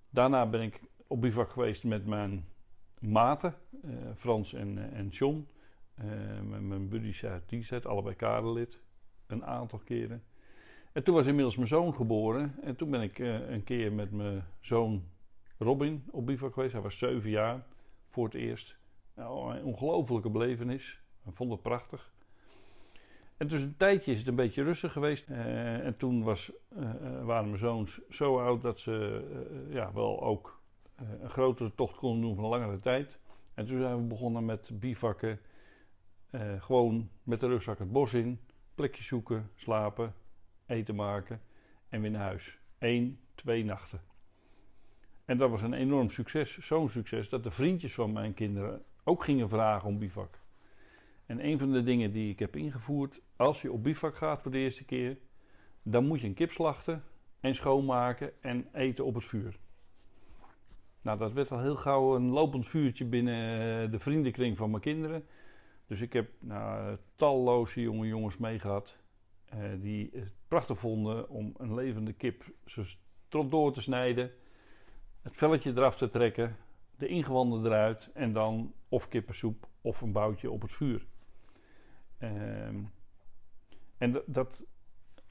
Daarna ben ik op bivak geweest met mijn maten, Frans en, en John. Met mijn buddies uit die allebei kaderlid. Een aantal keren. En toen was inmiddels mijn zoon geboren. En toen ben ik een keer met mijn zoon Robin op bivak geweest. Hij was zeven jaar voor het eerst. Nou, een ongelofelijke belevenis. Ik vond het prachtig. En dus een tijdje is het een beetje rustig geweest. Uh, en toen was, uh, waren mijn zoons zo oud dat ze ja, wel ook een grotere tocht konden doen van langere tijd. En toen zijn we begonnen met bivakken. gewoon met de rugzak het bos in. Plekje zoeken, slapen, eten maken en weer naar huis. Eén, twee nachten. En dat was een enorm succes. Zo'n succes dat de vriendjes van mijn kinderen ook gingen vragen om bivak. En een van de dingen die ik heb ingevoerd, als je op bivak gaat voor de eerste keer, dan moet je een kip slachten en schoonmaken en eten op het vuur. Nou, dat werd al heel gauw een lopend vuurtje binnen de vriendenkring van mijn kinderen. Dus ik heb nou, talloze jonge jongens meegehad uh, die het prachtig vonden om een levende kip zo strot door te snijden, het velletje eraf te trekken, de ingewanden eruit en dan of kippensoep of een boutje op het vuur. Um, en dat,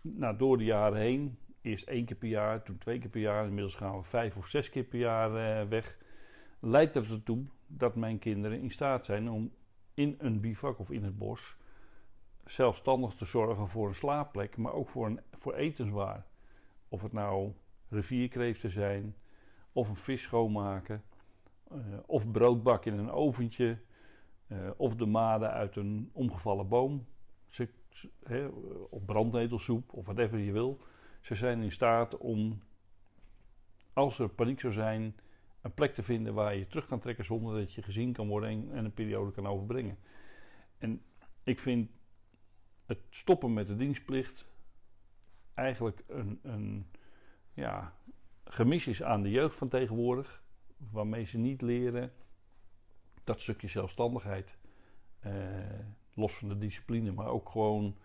nou, door de jaren heen, eerst één keer per jaar, toen twee keer per jaar, inmiddels gaan we vijf of zes keer per jaar uh, weg, leidt dat ertoe dat mijn kinderen in staat zijn om in een bivak of in het bos zelfstandig te zorgen voor een slaapplek, maar ook voor, een, voor etenswaar. Of het nou rivierkreeften zijn, of een vis schoonmaken, uh, of brood bakken in een oventje, uh, of de maden uit een omgevallen boom, ze, he, of brandnetelsoep, of whatever je wil. Ze zijn in staat om, als er paniek zou zijn, een plek te vinden waar je terug kan trekken zonder dat je gezien kan worden en, en een periode kan overbrengen. En ik vind het stoppen met de dienstplicht eigenlijk een, een ja, gemis is aan de jeugd van tegenwoordig, waarmee ze niet leren dat stukje zelfstandigheid, eh, los van de discipline, maar ook gewoon.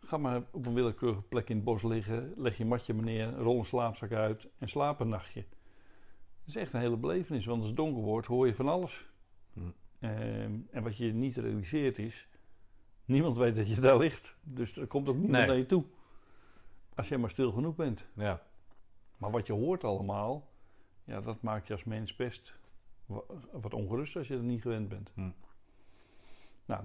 Ga maar op een willekeurige plek in het bos liggen, leg je matje neer, rol een slaapzak uit en slaap een nachtje. Is echt een hele belevenis, want als het donker wordt hoor je van alles. Hm. Eh, en wat je niet realiseert is, niemand weet dat je daar ligt. Dus er komt ook niemand nee. naar je toe. Als je maar stil genoeg bent. Ja. Maar wat je hoort allemaal, ja, dat maakt je als mens best wat ongerust als je er niet gewend bent. Hm. Nou,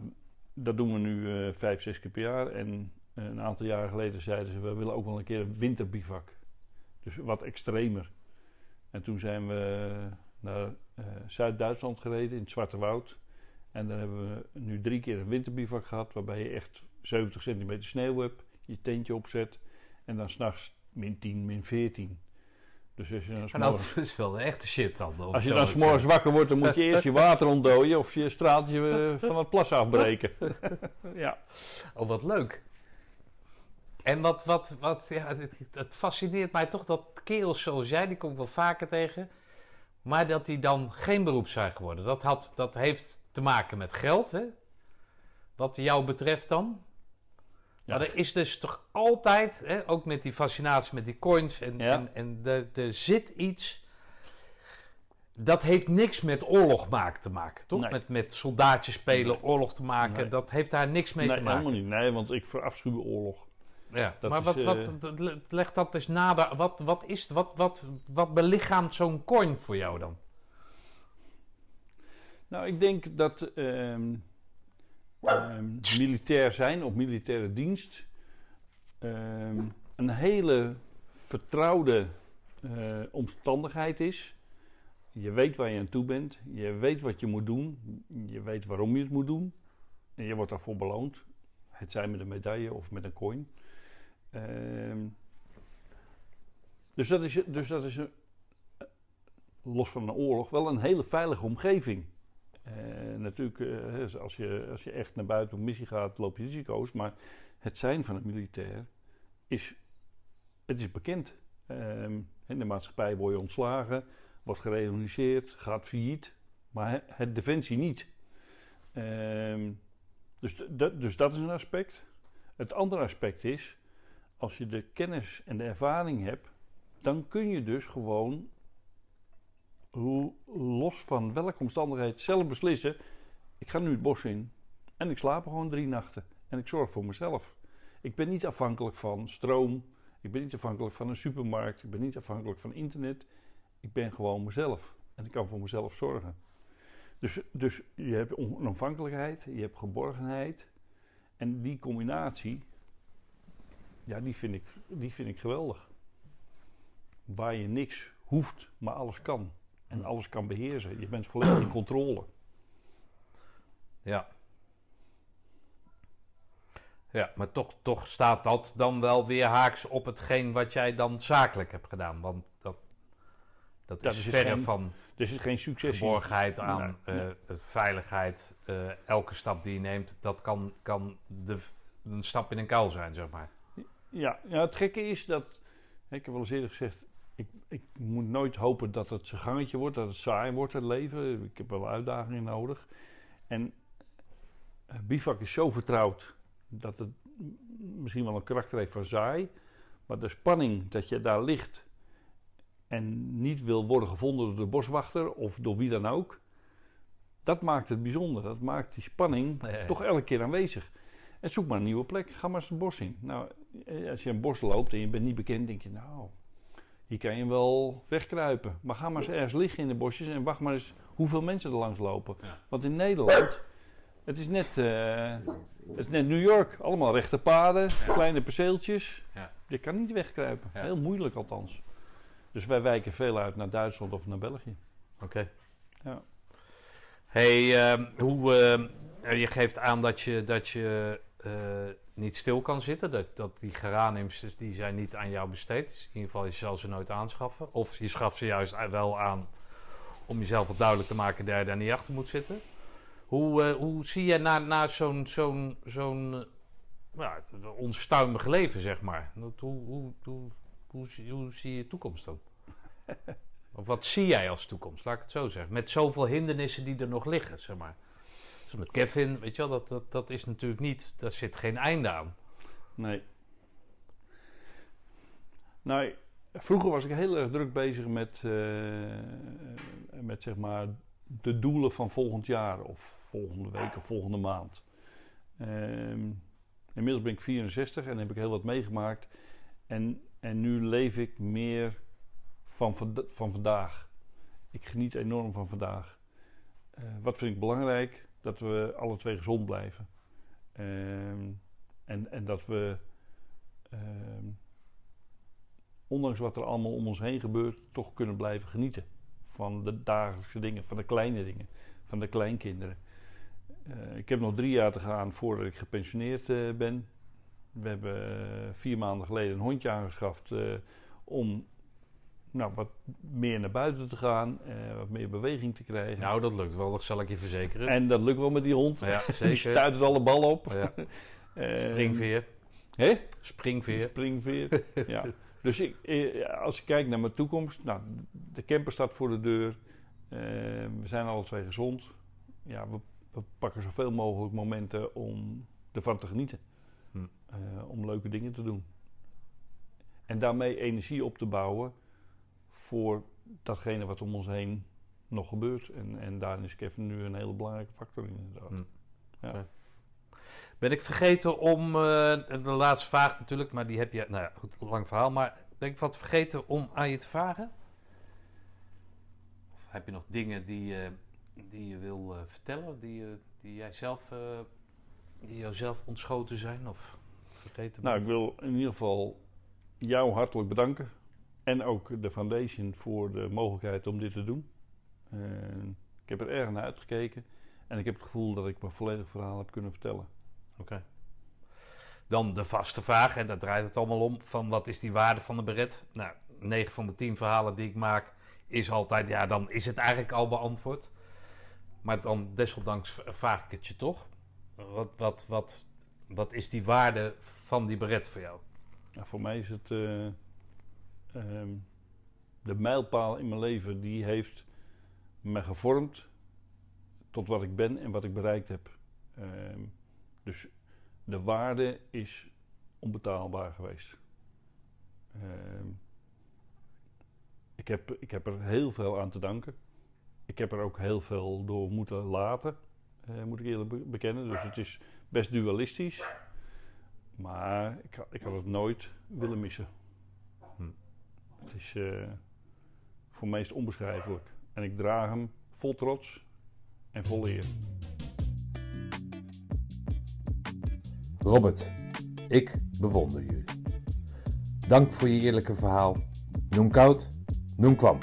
dat doen we nu uh, vijf, zes keer per jaar. En uh, een aantal jaren geleden zeiden ze, we willen ook wel een keer een winterbivak. Dus wat extremer. En toen zijn we naar uh, Zuid-Duitsland gereden, in het Zwarte Woud. En daar hebben we nu drie keer een winterbivak gehad, waarbij je echt 70 centimeter sneeuw hebt, je tentje opzet. En dan s'nachts min 10, min 14. Dus als je dan en dat is wel de echte shit dan. Als je dan s'morgens wakker wordt, dan moet je eerst je water ontdooien of je straaltje eh, van het plas afbreken. ja. Oh, wat leuk. En wat, wat, wat ja, het, het, fascineert mij toch dat kerels zoals jij, die kom ik wel vaker tegen, maar dat die dan geen beroep zijn geworden. Dat, had, dat heeft te maken met geld, hè? Wat jou betreft dan? Maar er is dus toch altijd, hè, ook met die fascinatie met die coins, en, en, en er, er, zit iets. Dat heeft niks met oorlog maken te maken, toch? Met, met soldaatjes spelen, oorlog te maken. Dat heeft daar niks mee te maken. Nee, helemaal niet. Nee, want ik verafschuw oorlog. Ja, dat maar is, wat, wat, leg dat eens nader. Wat, wat is wat, wat, wat belichaamt zo'n coin voor jou dan? Nou, ik denk dat. Uh, um, militair zijn of militaire dienst um, een hele vertrouwde uh, omstandigheid is. Je weet waar je aan toe bent, je weet wat je moet doen, je weet waarom je het moet doen en je wordt daarvoor beloond. Het zij met een medaille of met een coin. Um, dus dat is, dus dat is een, los van een oorlog wel een hele veilige omgeving. Uh, natuurlijk, uh, als, je, als je echt naar buiten op missie gaat, loop je risico's. Maar het zijn van een militair is, het is bekend. Uh, in de maatschappij word je ontslagen, wordt gereorganiseerd, gaat failliet. maar het defensie niet. Ehm, dus, dus dat is een aspect. Het andere aspect is, als je de kennis en de ervaring hebt, dan kun je dus gewoon los van welke omstandigheid zelf beslissen. Ik ga nu het bos in en ik slaap gewoon drie nachten en ik zorg voor mezelf. Ik ben niet afhankelijk van stroom, ik ben niet afhankelijk van een supermarkt, ik ben niet afhankelijk van internet. Ik ben gewoon mezelf en ik kan voor mezelf zorgen. Dus, dus je hebt onafhankelijkheid, je hebt geborgenheid en die combinatie, ja, die vind ik, die vind ik geweldig. Waar je niks hoeft, maar alles kan. En alles kan beheersen. Je bent volledig in controle. Ja. Ja, maar toch, toch staat dat dan wel weer haaks op hetgeen wat jij dan zakelijk hebt gedaan. Want dat, dat is verre van er is geen succes geborgenheid aan, uh, veiligheid. Uh, elke stap die je neemt, dat kan, kan de, een stap in een kuil zijn, zeg maar. Ja, ja, het gekke is dat, ik heb wel eens eerder gezegd, ik, ik moet nooit hopen dat het zijn gangetje wordt, dat het saai wordt, het leven. Ik heb wel uitdagingen nodig. En uh, bivak is zo vertrouwd dat het misschien wel een karakter heeft van saai. Maar de spanning dat je daar ligt en niet wil worden gevonden door de boswachter of door wie dan ook. Dat maakt het bijzonder. Dat maakt die spanning toch elke keer aanwezig. En zoek maar een nieuwe plek. Ga maar eens het bos in. Nou, eh, als je een bos loopt en je bent niet bekend, denk je, nou, hier kan je wel wegkruipen. Maar ga maar eens ergens liggen in de bosjes en wacht maar eens hoeveel mensen er langs lopen. Want in Nederland, het is net, uh, het is net New York. Allemaal rechte paden, kleine perceeltjes. Ja. Je kan niet wegkruipen. Heel moeilijk althans. Dus wij wijken veel uit naar Duitsland of naar België. Oké. Ja. Hey, uh, hoe, uh, je geeft aan dat je, dat je uh, niet stil kan zitten. Dat, dat die geraniums die zijn niet aan jou besteed. Dus in ieder geval, je zal ze nooit aanschaffen. Of je schaft ze juist wel aan om jezelf wat duidelijk te maken dat je daar niet achter moet zitten. Hoe, uh, hoe zie je na, na zo'n zo'n zo'n ja, onstuimig leven, zeg maar? Dat, hoe, hoe, hoe, hoe, hoe zie je toekomst dan? of wat zie jij als toekomst, laat ik het zo zeggen? Met zoveel hindernissen die er nog liggen, zeg maar. Dus met Kevin, weet je wel, dat, dat, dat is natuurlijk niet, daar zit geen einde aan. Nee. Nou, vroeger was ik heel erg druk bezig met, uh, met zeg maar de doelen van volgend jaar of volgende week of volgende maand. Uh, inmiddels ben ik 64 en heb ik heel wat meegemaakt. En, en nu leef ik meer van, van vandaag. Ik geniet enorm van vandaag. Uh, wat vind ik belangrijk? Dat we alle twee gezond blijven. Uh, en, en dat we, uh, ondanks wat er allemaal om ons heen gebeurt, toch kunnen blijven genieten. Van de dagelijkse dingen, van de kleine dingen, van de kleinkinderen. Eh, ik heb nog drie jaar te gaan voordat ik gepensioneerd eh, ben. We hebben vier maanden geleden een hondje aangeschaft om nou, wat meer naar buiten te gaan, uh, wat meer beweging te krijgen. Nou, dat lukt wel, dat zal ik je verzekeren. En dat lukt wel met die hond. Ja, zeker. Die stuit het alle ballen op. Ja. uh, Springveer. Hè? Springveer. Springveer, ja. Dus ik, eh, als ik kijk naar mijn toekomst, nou, de camper staat voor de deur. Uh, we zijn alle twee gezond. Ja, we, we, pakken zoveel mogelijk momenten om ervan te genieten. Hm. om leuke dingen te doen. En daarmee energie op te bouwen voor datgene wat om ons heen nog gebeurt. En, en daarin is Kevin nu een hele belangrijke factor in inderdaad. Mm. Ja. Ben ik vergeten om, uh, de laatste vraag natuurlijk, maar die heb je, nou ja, goed, lang verhaal, maar ben ik wat vergeten om aan je te vragen? Of heb je nog dingen die, uh, die je wil uh, vertellen, die, die jij zelf, die jouzelf ontschoten zijn of vergeten Nou, ik wil in ieder geval jou hartelijk bedanken en ook de foundation voor de mogelijkheid om dit te doen. ik heb er erg naar uitgekeken. En ik heb het gevoel dat ik mijn volledig verhaal heb kunnen vertellen. Oké. Dan de vaste vraag, en daar draait het allemaal om: van wat is die waarde van de beret? Nou, 9 van de 10 verhalen die ik maak, is altijd, ja, dan is het eigenlijk al beantwoord. Maar dan desondanks vraag ik het je toch. Wat, wat, wat, wat is die waarde van die beret voor jou? Ja, voor mij is het. Uh Ehm, de mijlpaal in mijn leven, die heeft me gevormd tot wat ik ben en wat ik bereikt heb. Ehm, dus de waarde is onbetaalbaar geweest. Ehm, ik, heb, ik heb er heel veel aan te danken. Ik heb er ook heel veel door moeten laten, uh, moet ik eerlijk bekennen. Dus het is best dualistisch. Maar ik, ik had het nooit willen missen. Is uh, voor mij onbeschrijfelijk. En ik draag hem vol trots en vol eer. Robert, ik bewonder jullie. Dank voor je eerlijke verhaal. Noem koud, noem kwam.